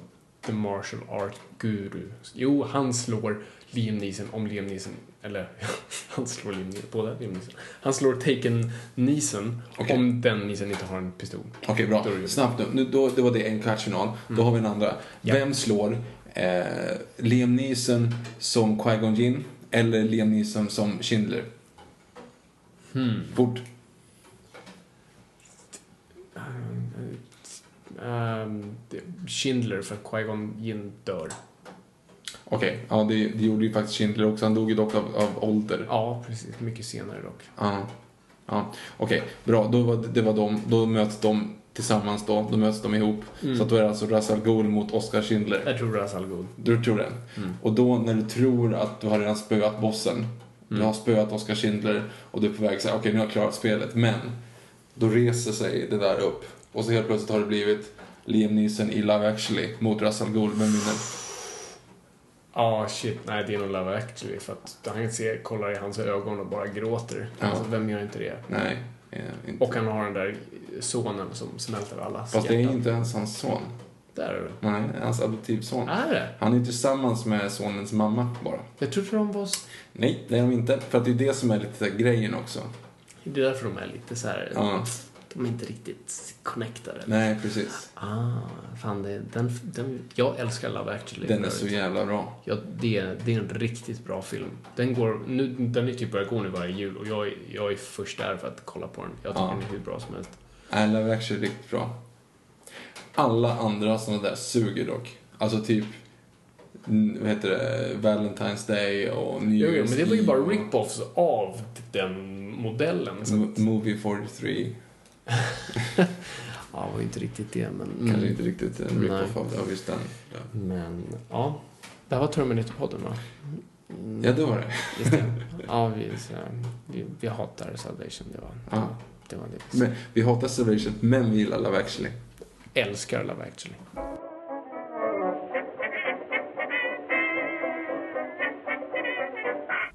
the martial art guru. Jo, han slår Liam Neeson om Liam Neeson, eller [LAUGHS] han slår Liam båda Liam Neeson. Han slår Taken Neeson Okej. om den Neeson inte har en pistol. Okej, bra. Då är det- Snabbt nu. nu då, det var det en kvartsfinal. Då har vi en andra. Ja. Vem slår eh, Liam Neeson som Qui-Gon Jinn eller Liam Neeson som Schindler? Hmm. Fort. Ehm, det- Schindler för att Qui-Gon Jinn dör. Okej, ja det, det gjorde ju faktiskt Schindler också. Han dog ju dock av, av ålder. Ja, precis. Mycket senare dock. Ja. ja. Okej, bra. Då var, det var de. Då möts de tillsammans då. Då möts de ihop. Mm. Så då är det alltså Russell Gould mot Oscar Schindler. Jag tror Russell Gould. Du tror det? Mm. Och då när du tror att du har redan spöat bossen. Du Mm. har spöat Oscar Schindler och du är på väg att säga okej nu har jag klarat spelet. Men då reser sig det där upp. Och så helt plötsligt har det blivit Liam Neeson i Love actually mot Russell Gould. Vem vinner? Ja, shit. Nej, det är nog Love actually. För att han ser, kollar i hans ögon och bara gråter. Ja. Alltså, vem gör inte det? Nej, inte. Och han har den där sonen som smälter allas Fast det är inte ens hans son. Där är det. Nej, hans adoptivson. Är det? Han är tillsammans med sonens mamma bara. Jag trodde de var... Nej, det är de inte. För att det är det som är lite grejen också. Det är därför de är lite så här... Ja. De är inte riktigt connectade. Nej, precis. Ah, fan det, den, den, jag älskar Love actually. Den är så jävla bra. Ja, det, är- det är en riktigt bra film. Den går, nu, den är typ börjar gå nu varje jul och jag, jag är först där för att kolla på den. Jag tycker Ja. den är hur bra som helst. I Love actually är riktigt bra. Alla andra sådana där suger dock. Alltså typ, vad heter det, Valentine's Day och New Jo, jo, Year's men det var ju bara rip-offs av den modellen. M- Movie 43. [LAUGHS] ja, det var ju inte riktigt det, men... Kanske Mm, inte riktigt en rip-off av, av just den. Ja. men, ja. Det här var Terminator-podden, va? Mm, ja, det var det. Just det. Ja, vi, så, vi, vi hatar Salvation. Det var, Ja. det, var det. Men, vi hatar Salvation, men vi gillar Love actually. Älskar Love actually.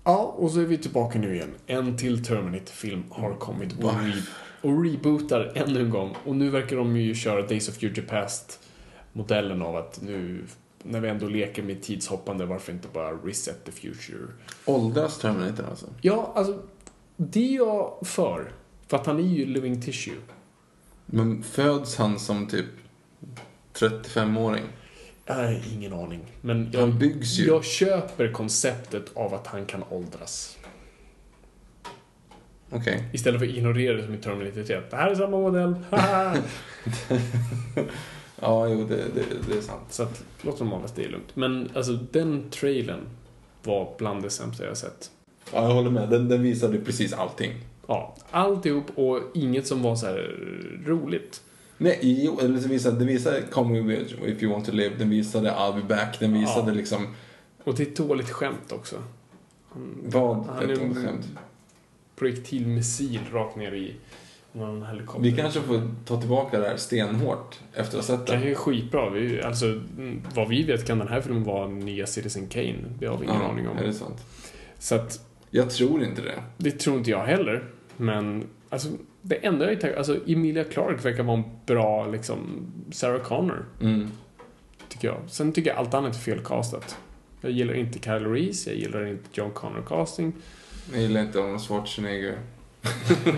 Ja, och så är vi tillbaka nu igen. En till Terminator-film har kommit re- och rebootar ännu en gång. Och nu verkar de ju köra Days of Future Past-modellen av att nu när vi ändå leker med tidshoppande, varför inte bara reset the future? Åldras Terminator alltså? Ja, alltså, det är jag för. För att han är ju living tissue. Men föds han som typ 35-åring? Jag har ingen aning. Men jag, Han byggs ju. jag köper konceptet av att han kan åldras. Okej. Istället för att ignorera det som i Terminator 3. Det här är samma modell. [LAUGHS] [LAUGHS] Ja, jo, det, det, det är sant. Så att, låt dem hållas, det är lugnt. Men alltså den trailern var bland det sämsta jag sett. Ja, jag håller med. Den, den visade precis allting. Ja, alltihop och inget som var så här roligt. Nej, jo, eller den visade, den visade Come with if you want to live. Den visade I'll be back. Den visade Ja. liksom Och det är ett dåligt skämt också. Han, vad han ett dåligt skämt. Projektilmissil rakt ner i någon helikopter. Vi kanske får ta tillbaka det här stenhårt efter att ha sett Det här är skitbra. Vi, alltså, mm, vad vi vet kan den här filmen vara nya Citizen Kane. Det har vi ingen aning om. Är det sant? Så att, Jag tror inte det. det tror inte jag heller. Men alltså, det enda jag taggad alltså Emilia Clarke verkar vara en bra liksom, Sarah Connor. Mm. Tycker jag. Sen tycker jag allt annat är felkastat. Jag gillar inte Kyle Reese, jag gillar inte John Connor casting. Jag gillar inte Arnold Schwarzenegger. [LAUGHS]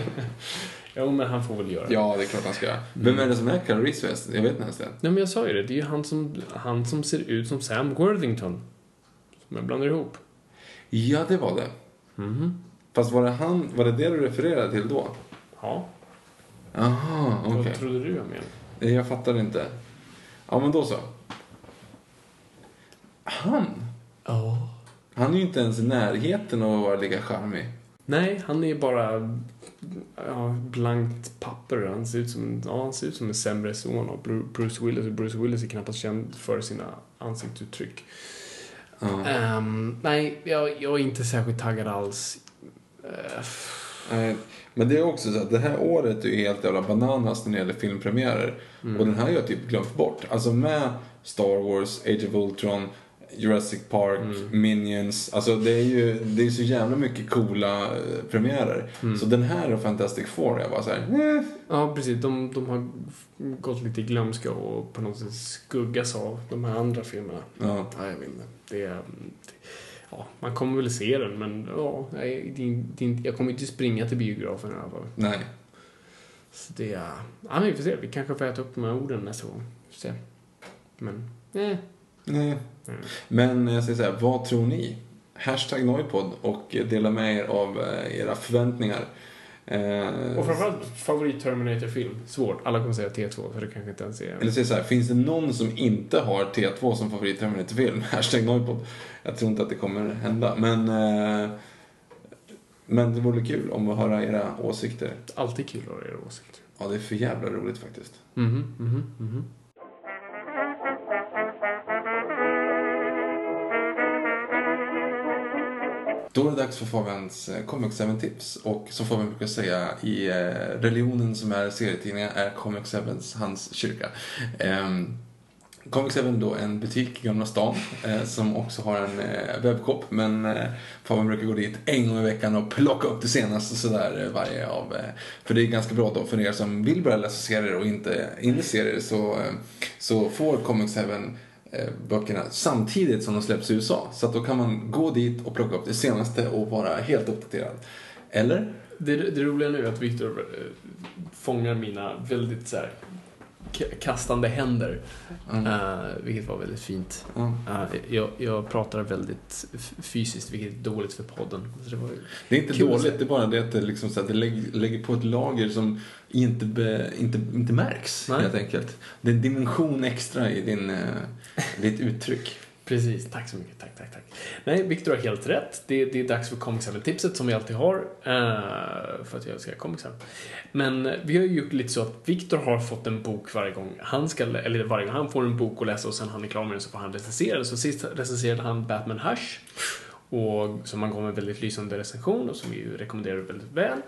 Jo, men han får väl göra det. Ja, det är klart han ska. Vem är det som är Carl Reese? Jag vet inte ens det. Nej, men jag sa ju det. Det är ju han som, han som ser ut som Sam Worthington. Som jag blandar ihop. Ja, det var det. Mhm. Fast var det han, var det det du refererade till då? Ja, Jaha, okej. vad trodde du jag menade? Jag fattar inte. Ja, men då så. Han? Ja. Han är ju inte ens i närheten av att vara lika charmig. Nej, han är bara ja, blankt papper. Han ser ut som, ja, han ser ut som en sämre son av Bru- Bruce Willis. Och Bruce Willis är knappast känd för sina ansiktsuttryck. Ja. Ehm, nej, jag, jag är inte särskilt taggad alls. Nej, Men det är också så att det här året är ju helt jävla bananas när det gäller filmpremiärer. Mm. Och den här har jag typ glömt bort. Alltså med Star Wars, Age of Ultron, Jurassic Park, Mm. Minions. Alltså det är ju det är så jävla mycket coola eh, premiärer. Mm. Så den här och Fantastic Four, jag bara såhär, eh. Ja, precis. De, de har gått lite i glömska och på något sätt skuggas av de här andra filmerna. Ja. Ja, jag vet inte. Det är... Ja, man kommer väl se den, men ja, nej, det, det, jag kommer inte springa till biografen i alla fall. Nej. Så det är... Ja, men vi får se. Vi kanske får äta upp de här orden nästa gång. Vi får se. Men, eh. Nej. Mm. Men jag säger så här, vad tror ni? Hashtag Noipod och dela med er av eh, era förväntningar. Eh, Och framförallt favorit Terminator-film. Svårt. Alla kommer säga T2, för det kanske inte ens är... Eller säg så här, finns det någon som inte har T2 som favorit Terminator-film? [LAUGHS] Hashtag Noipod. Jag tror inte att det kommer hända. Men, eh, men det vore kul om att höra era åsikter. Alltid kul att höra era åsikter. Ja, det är för jävla roligt faktiskt. Mhm, mhm, mhm. Då är det dags för Fabians eh, Comic 7-tips. Och som Fabian brukar säga, i eh, religionen som är serietidningar är Comic 7 hans kyrka. Um, Comic 7 då en butik i Gamla stan eh, som också har en eh, webbshop. Men eh, Fabian brukar gå dit en gång i veckan och plocka upp det senaste sådär eh, varje av. Eh, för det är ganska bra då för er som vill börja läsa serier och inte inte i serier så, eh, så får Comic 7 Eh, böckerna samtidigt som de släpps i USA. Så att då kan man gå dit och plocka upp det senaste och vara helt uppdaterad. Eller? Det, det roliga nu är att Viktor eh, fångar mina väldigt så här, kastande händer. Mm. Eh, vilket var väldigt fint. Ja. Eh, jag, jag pratar väldigt fysiskt, vilket är dåligt för podden. Det. Det är inte Kul dåligt, det är bara det att det, liksom så att det lägger, lägger på ett lager som inte, be, inte, inte märks Nej. helt enkelt. Det är en dimension extra i din, eh, ditt uttryck. Precis, tack så mycket. Tack, tack, tack. Nej, Victor har helt rätt. Det, det är dags för Comic 7-tipset som vi alltid har. Uh, för att jag älskar Comic 7. Men vi har ju gjort lite så att Victor har fått en bok varje gång han ska, eller varje gång han får en bok att läsa och sen han är klar med den så får han recensera den. Så sist recenserade han Batman Hush. Och som han gav en väldigt lysande recension och som vi ju rekommenderar väldigt väl.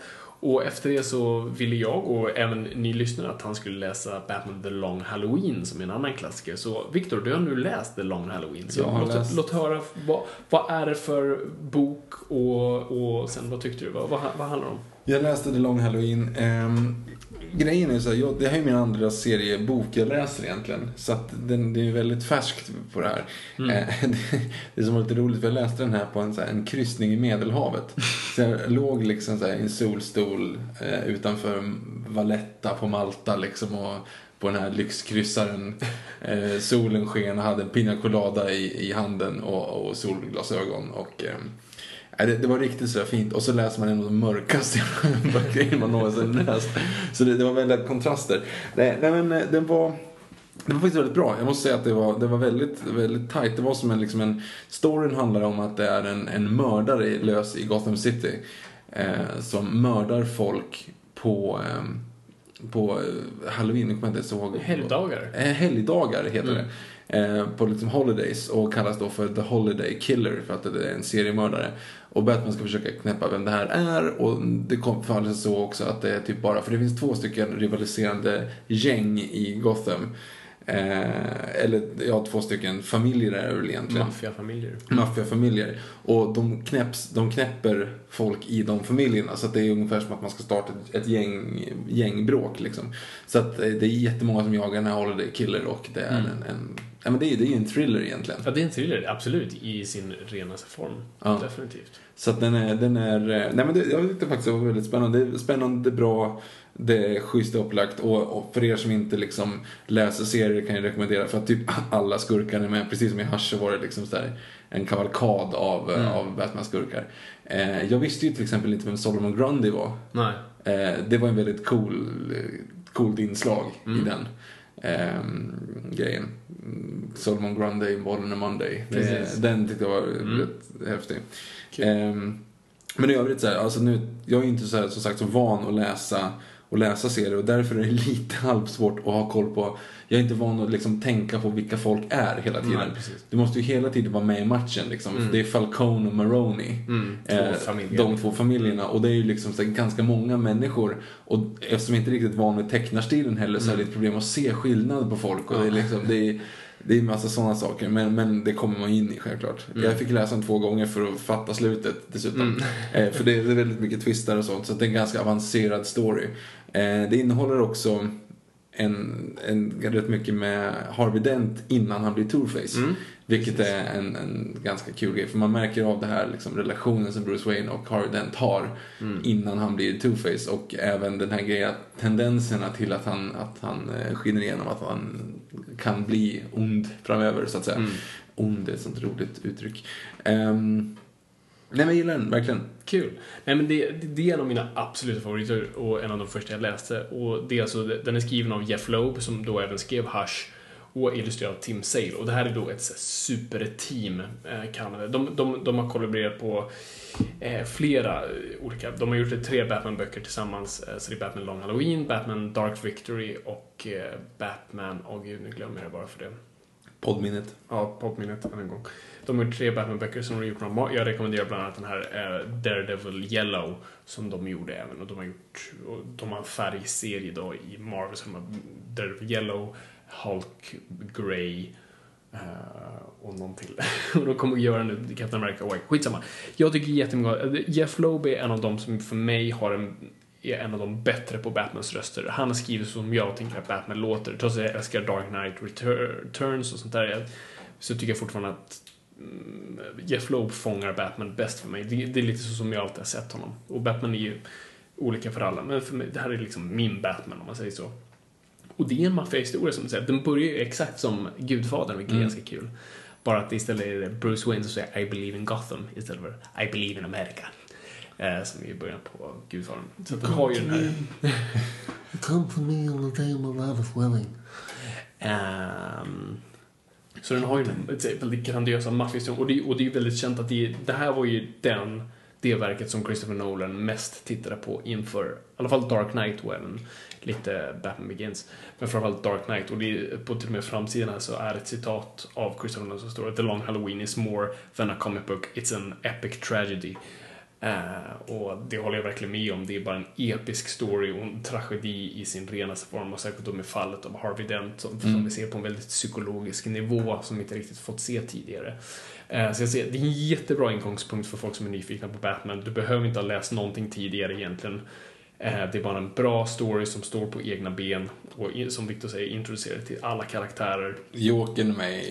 Och efter det så ville jag och även ni lyssnare att han skulle läsa Batman The Long Halloween som är en annan klassiker. Så Victor, du har nu läst The Long Halloween. Så låt, läst. låt höra, vad, vad är det för bok och, och sen vad tyckte du? Vad, vad, vad handlar det om? Jag läste The Long Halloween. ehm, grejen är så här, jag, det här är min andra seriebok jag läser egentligen. Så att den, det är väldigt färskt på det här. Mm. Eh, [LAUGHS] det, det som var lite roligt, för jag läste den här på en, så här, en kryssning i Medelhavet. Så jag låg liksom så här, i en solstol eh, utanför Valletta på Malta liksom och på den här lyxkryssaren. [LAUGHS] Eh, solen sken och hade en pina colada i, i handen och, och solglasögon. Och, eh, det, det, var riktigt så fint. Och så läser man en av de mörkaste [LAUGHS] böckerna man någonsin läst. Så det, det var väldigt kontraster. Nej, nej men eh, den var... Det var faktiskt väldigt bra. Jag måste säga att det var, det var väldigt, väldigt tight. Det var som en, liksom en... Storyn handlar om att det är en, en mördare lös i Gotham City. Eh, som mördar folk på... Eh, på eh, halloween, jag kommer inte ihåg. Helgdagar? Eh, helgdagar heter mm. det. Eh, på liksom holidays och kallas då för The Holiday Killer för att det är en seriemördare. Och Batman ska försöka knäppa vem det här är och det faller sig så också att det är typ bara, för det finns två stycken rivaliserande gäng i Gotham. Eh, eller ja, två stycken familjer är det väl egentligen. Maffiafamiljer. Maffiafamiljer. Och de, knäpps, de knäpper folk i de familjerna. Så att det är ungefär som att man ska starta ett, gäng, gängbråk liksom. Så att eh, det är jättemånga som jagar den här Holiday Killer och det är mm. en, en Ja men det är, det är en thriller egentligen. Ja det är en thriller, absolut. I sin renaste form. Ja. Definitivt. Så att den är, den är, eh, nej men det, jag tyckte faktiskt det var väldigt spännande. Spännande, bra det är schysst upplagt och, och, för er som inte liksom läser serier kan jag rekommendera för att typ alla skurkar är med. Precis som i Hush så var det liksom så en kavalkad av, mm. av Batman-skurkar. Eh, jag visste ju till exempel inte vem Solomon Grundy var. Nej. Eh, det var en väldigt cool, coolt inslag mm. i den eh, grejen. Solomon Grundy, Modern and Monday. Det, den tyckte jag var mm. rätt häftig. Eh, men i övrigt så här, alltså nu, jag är inte så här, som sagt så van att läsa och läsa serier och därför är det [LAUGHS] lite halvsvårt att ha koll på. Jag är inte van att liksom tänka på vilka folk är hela tiden. Nej, du måste ju hela tiden vara med i matchen. Liksom. Mm. Det är Falcone och Maroney. Mm, två eh, de två familjerna. Och det är ju liksom ganska många människor. Och eftersom jag inte är riktigt van med tecknarstilen heller så är det ett problem att se skillnad på folk. Och det är liksom, det är, det är en massa sådana saker, men, men det kommer man in i självklart. Mm. Jag fick läsa den två gånger för att fatta slutet dessutom. Mm. Eh, för det är väldigt mycket twistar och sånt, så det är en ganska avancerad story. Eh, det innehåller också en, en, rätt mycket med Harvey Dent innan han blir Two-Face. Mm. Vilket är en, en ganska kul grej. För man märker av det här liksom, relationen som Bruce Wayne och Harvey Dent har mm. innan han blir Two-Face. Och även den här grejen, tendenserna till att han, att han eh, skiner igenom att han kan bli ond framöver så att säga. Mm. Ond är ett sånt roligt uttryck. Um, Nej men jag gillar den, verkligen. Kul. Nej men det, det, är en av mina absoluta favoriter och en av de första jag läste. Och det är alltså, den är skriven av Jeff Loeb som då även skrev Hush och illustrerad av Tim Sale. Och det här är då ett superteam, eh, kan de, de, de har kollaborerat på eh, flera olika, de har gjort tre Batman-böcker tillsammans. Eh, så det är Batman Long Halloween, Batman Dark Victory och eh, Batman, åh oh, gud nu glömmer jag bara för det. Poddminnet. Ja, poddminnet än en gång. De har gjort tre Batman-böcker som de har gjort några, Jag rekommenderar bland annat den här uh, Daredevil Yellow som de gjorde även. Och de har gjort, och de har en färgserie då i Marvel som har Daredevil Yellow, Hulk Grey uh, och någon till. [LAUGHS] och de kommer att göra nu Captain America White. Skitsamma. Jag tycker jättemycket eh, Jeff Loeb är en av dem som för mig har en är en av de bättre på Batmans röster. Han har skrivit som jag tänker att Batman låter. Trots att jag älskar Dark Knight Returns och sånt där så tycker jag fortfarande att Jeff Loeb fångar Batman bäst för mig. Det, det, är lite så som jag alltid har sett honom. Och Batman är ju olika för alla, men för mig, det här är liksom min Batman om man säger så. Och det är en maffiahistoria som du säger. Den börjar ju exakt som Gudfadern, vilket är mm. ganska kul. Bara att istället är det Bruce Wayne som säger I believe in Gotham istället för I believe in America. Eh, som är i början på Gudfadern. Så den har ju den här... [LAUGHS] Come to me on the day of Alice Welling. Um, så den har ju väldigt grandiosa maffiahistorien. Och det, och det är ju väldigt känt att det, det här var ju den, det verket som Christopher Nolan mest tittade på inför, i alla fall Dark Knight och även lite Batman Begins. Men framförallt Dark Knight. Och det på till och med framsidan här så är ett citat av Christopher Nolan som står The long Halloween is more than a comic book, it's an epic tragedy. Uh, och det håller jag verkligen med om. Det är bara en episk story och en tragedi i sin renaste form. Och särskilt då med fallet av Harvey Dent som, mm. som vi ser på en väldigt psykologisk nivå som vi inte riktigt fått se tidigare. Uh, så jag ser, det är en jättebra ingångspunkt för folk som är nyfikna på Batman. Du behöver inte ha läst någonting tidigare egentligen. Eh, det är bara en bra story som står på egna ben och som Victor säger introducerar till alla karaktärer. Jokern med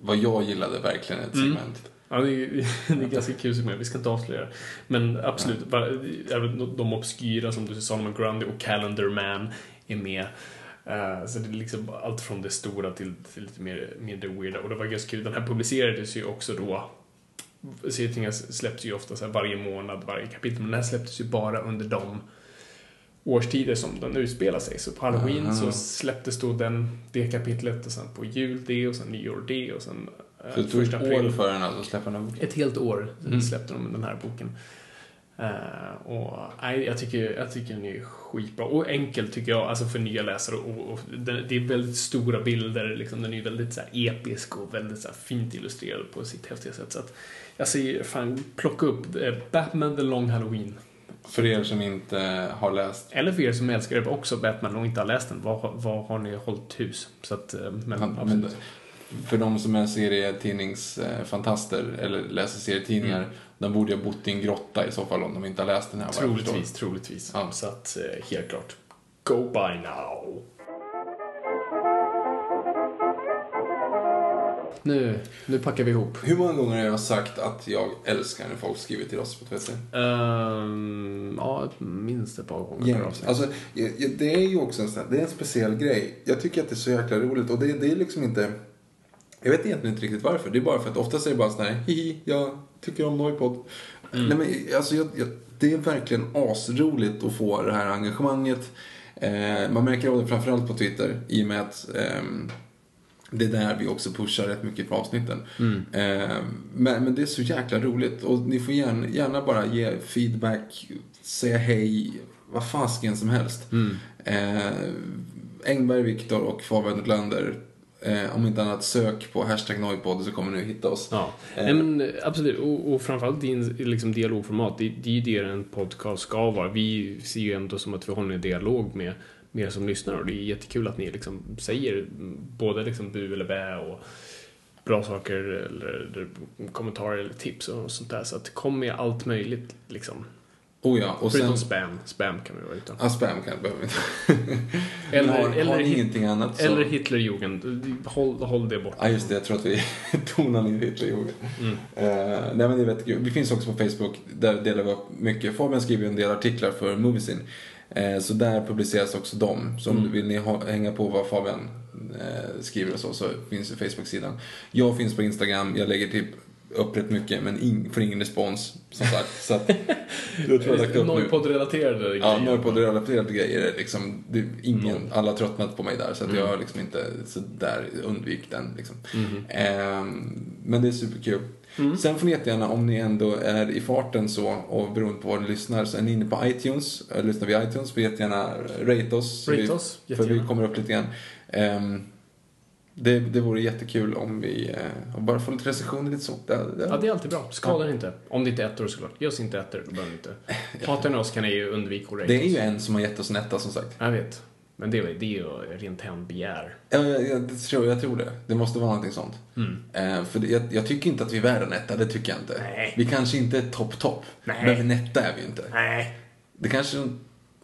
vad jag gillade verkligen ett Mm. Ja, det, är, [LAUGHS] det är ganska kul som vi ska inte avslöja det. Men absolut, bara, även de obskyra som du säger, Solomon Grundy och Calendar Man är med. Eh, så det är liksom allt från det stora till, till lite mer, mindre weirda. Och det var ganska kul, den här publicerades ju också då serietidningar släpps ju ofta så varje månad, varje kapitel, men den här släpptes ju bara under de årstider som den utspelar sig. Så på Halloween Aha. så släpptes då den, det kapitlet och sen på jul det och sen nyår det och sen Så det tog ett år för den att släppa den här boken. Ett helt år Mm. släppte de den här boken. Eh, och nej, jag tycker, jag tycker den är skitbra. Och enkel tycker jag, alltså för nya läsare. Och, och den, det är väldigt stora bilder, liksom, den är väldigt så här, episk och väldigt så här, fint illustrerad på sitt häftiga sätt. Så att jag säger, fan, plocka upp eh, Batman The Long Halloween. För er som inte har läst. Eller för er som älskar också Batman och inte har läst den, vad, vad har ni hållit hus? Så att, eh, men, absolut. men för de som är serietidningsfantaster eller läser serietidningar, Mm. de borde ju ha bott i en grotta i så fall om de inte har läst den här. Troligtvis, troligtvis. Ja. Så att, eh, helt klart. Go by now. Nu, nu packar vi ihop. Hur många gånger har jag sagt att jag älskar när folk skriver till oss på Twitter? Um, ja, minst ett par gånger per avsnitt. Alltså, det är ju också en, sån här- det är en speciell grej. Jag tycker att det är så jäkla roligt och det, det är liksom inte... Jag vet egentligen inte riktigt varför. Det är bara för att oftast är det bara sån här, hihi, jag tycker om Noipod. Mm. Nej, men, alltså, jag, jag, det är verkligen asroligt att få det här engagemanget. Eh, man märker av det framförallt på Twitter i och med att ehm, det är där vi också pushar rätt mycket på avsnitten. Mm. Eh, men, men det är så jäkla roligt och ni får gärna, gärna bara ge feedback, säga hej, vad fasken som helst. Mm. Eh, Engberg, Viktor och Fabian Nordlander. Eh, om inte annat sök på hashtag Noipod så kommer ni att hitta oss. Ja, Eh. Nej, men eh, absolut. Och, och framförallt din liksom, dialogformat. Det, det är ju det en podcast ska vara. Vi ser ju ändå som att vi håller en dialog med, med er som lyssnar och det är jättekul att ni liksom säger både liksom bu eller bä och bra saker eller, eller kommentarer eller tips och sånt där. Så att kom med allt möjligt liksom. Oh ja, och Förutom sen... spam. Spam kan vi vara utan. Ja, spam kan behöver vi inte. [LAUGHS] Eller, har, eller, har ingenting annat så... eller Hitlerjugend. Håll, håll det borta. Ja, just det. Jag tror att vi [LAUGHS] tonar ner Hitlerjugend. Mm. Eh, nej, men det är jättekul. Vi finns också på Facebook. Där delar vi upp mycket. Fabian skriver en del artiklar för Moviesin. Eh, så där publiceras också de. Så om Mm. vill ni ha, hänga på vad Fabian eh, skriver och så, så finns ju Facebook-sidan. Jag finns på Instagram. Jag lägger typ upp rätt mycket, men ing, får ingen respons. Som sagt. [LAUGHS] Så att, jag tror jag har lagt upp nu. Noipod-relaterade Ja, grejer. Norrpodd-relaterade grejer är liksom, det, ingen, Mm. alla har tröttnat på mig där så att jag har liksom inte, så där, undvik den liksom. Mhm. Ehm, men det är superkul. Mm. Sen får ni jättegärna, om ni ändå är i farten så, och beroende på var ni lyssnar, så är ni inne på iTunes, lyssnar vi iTunes, får jättegärna rate oss. Rate vi, oss, För vi kommer upp lite grann. Ehm, det, det vore jättekul om vi eh, bara får lite recensioner lite så. Det, det, Ja, det är alltid bra. Skadar inte. Om det inte är ettor såklart. Ge oss inte ettor, då behöver inte. [LAUGHS] Hatar ni oss kan ni ju undvika att det är ju en som har gett oss en etta som sagt. Jag vet. Men det är, det är ju rent hämndbegär. Ja, jag, jag, det tror, jag tror det. Det måste vara någonting sånt. Eh, för det, jag, jag tycker inte att vi är värda en etta, det tycker jag inte. Nej. Vi kanske inte är topp, topp. Men en etta är vi inte. Nej. Det kanske,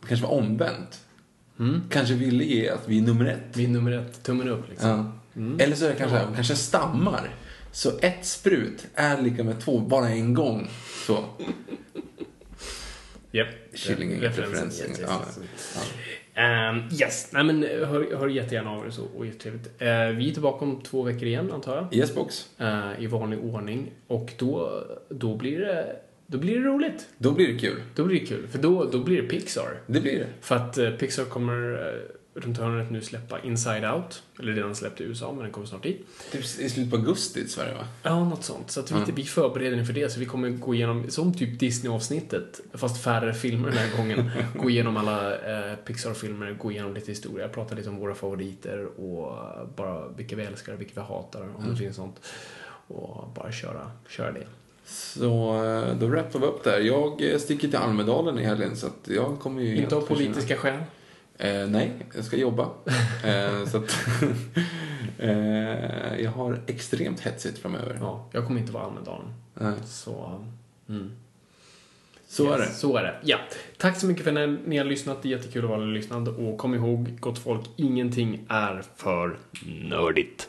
det kanske var omvänt. Kanske ville ge att vi är nummer ett. Vi är nummer ett. Tummen upp liksom. Ja. Eller så är det kanske, Ja. kanske stammar. Så ett sprut är lika med två, bara en gång. Så. [LAUGHS] Japp. Kyllingreferensen. Yes, yes, Ja. yes. Ehm, yes. Nej men hör, hör jättegärna av er så och jättetrevligt. Uh, vi är tillbaka om två veckor igen antar jag. Yes box. Eh, I vanlig ordning. Och då, då blir det då blir det roligt. Då blir det kul. Då blir det kul. För då, då blir det Pixar. Det blir det. För att eh, Pixar kommer eh, runt hörnet nu släppa Inside Out. Eller redan släppt i USA, men den kommer snart hit. Typ i slutet på augusti i Sverige va? Ja, något sånt. Så att vi, vi förbereder inför det. Så vi kommer gå igenom, som typ Disney-avsnittet, fast färre filmer den här gången. [LAUGHS] gå igenom alla eh, Pixar-filmer, gå igenom lite historia, prata lite om våra favoriter och bara vilka vi älskar, vilka vi hatar, om det finns sånt. Och bara köra, köra det. Så eh, då wrappar vi upp där. Jag eh, sticker till Almedalen i helgen så att jag kommer ju Inte av politiska skäl. Eh, nej, jag ska jobba. eh, så att, [LAUGHS] eh, jag har extremt hetsigt framöver. Ja, jag kommer inte vara Almedalen. Nej. Så, mm. Så är det. Så är det. Ja. Tack så mycket för att ni har lyssnat. Det är jättekul att vara lyssnande. Och kom ihåg, gott folk, ingenting är för nördigt.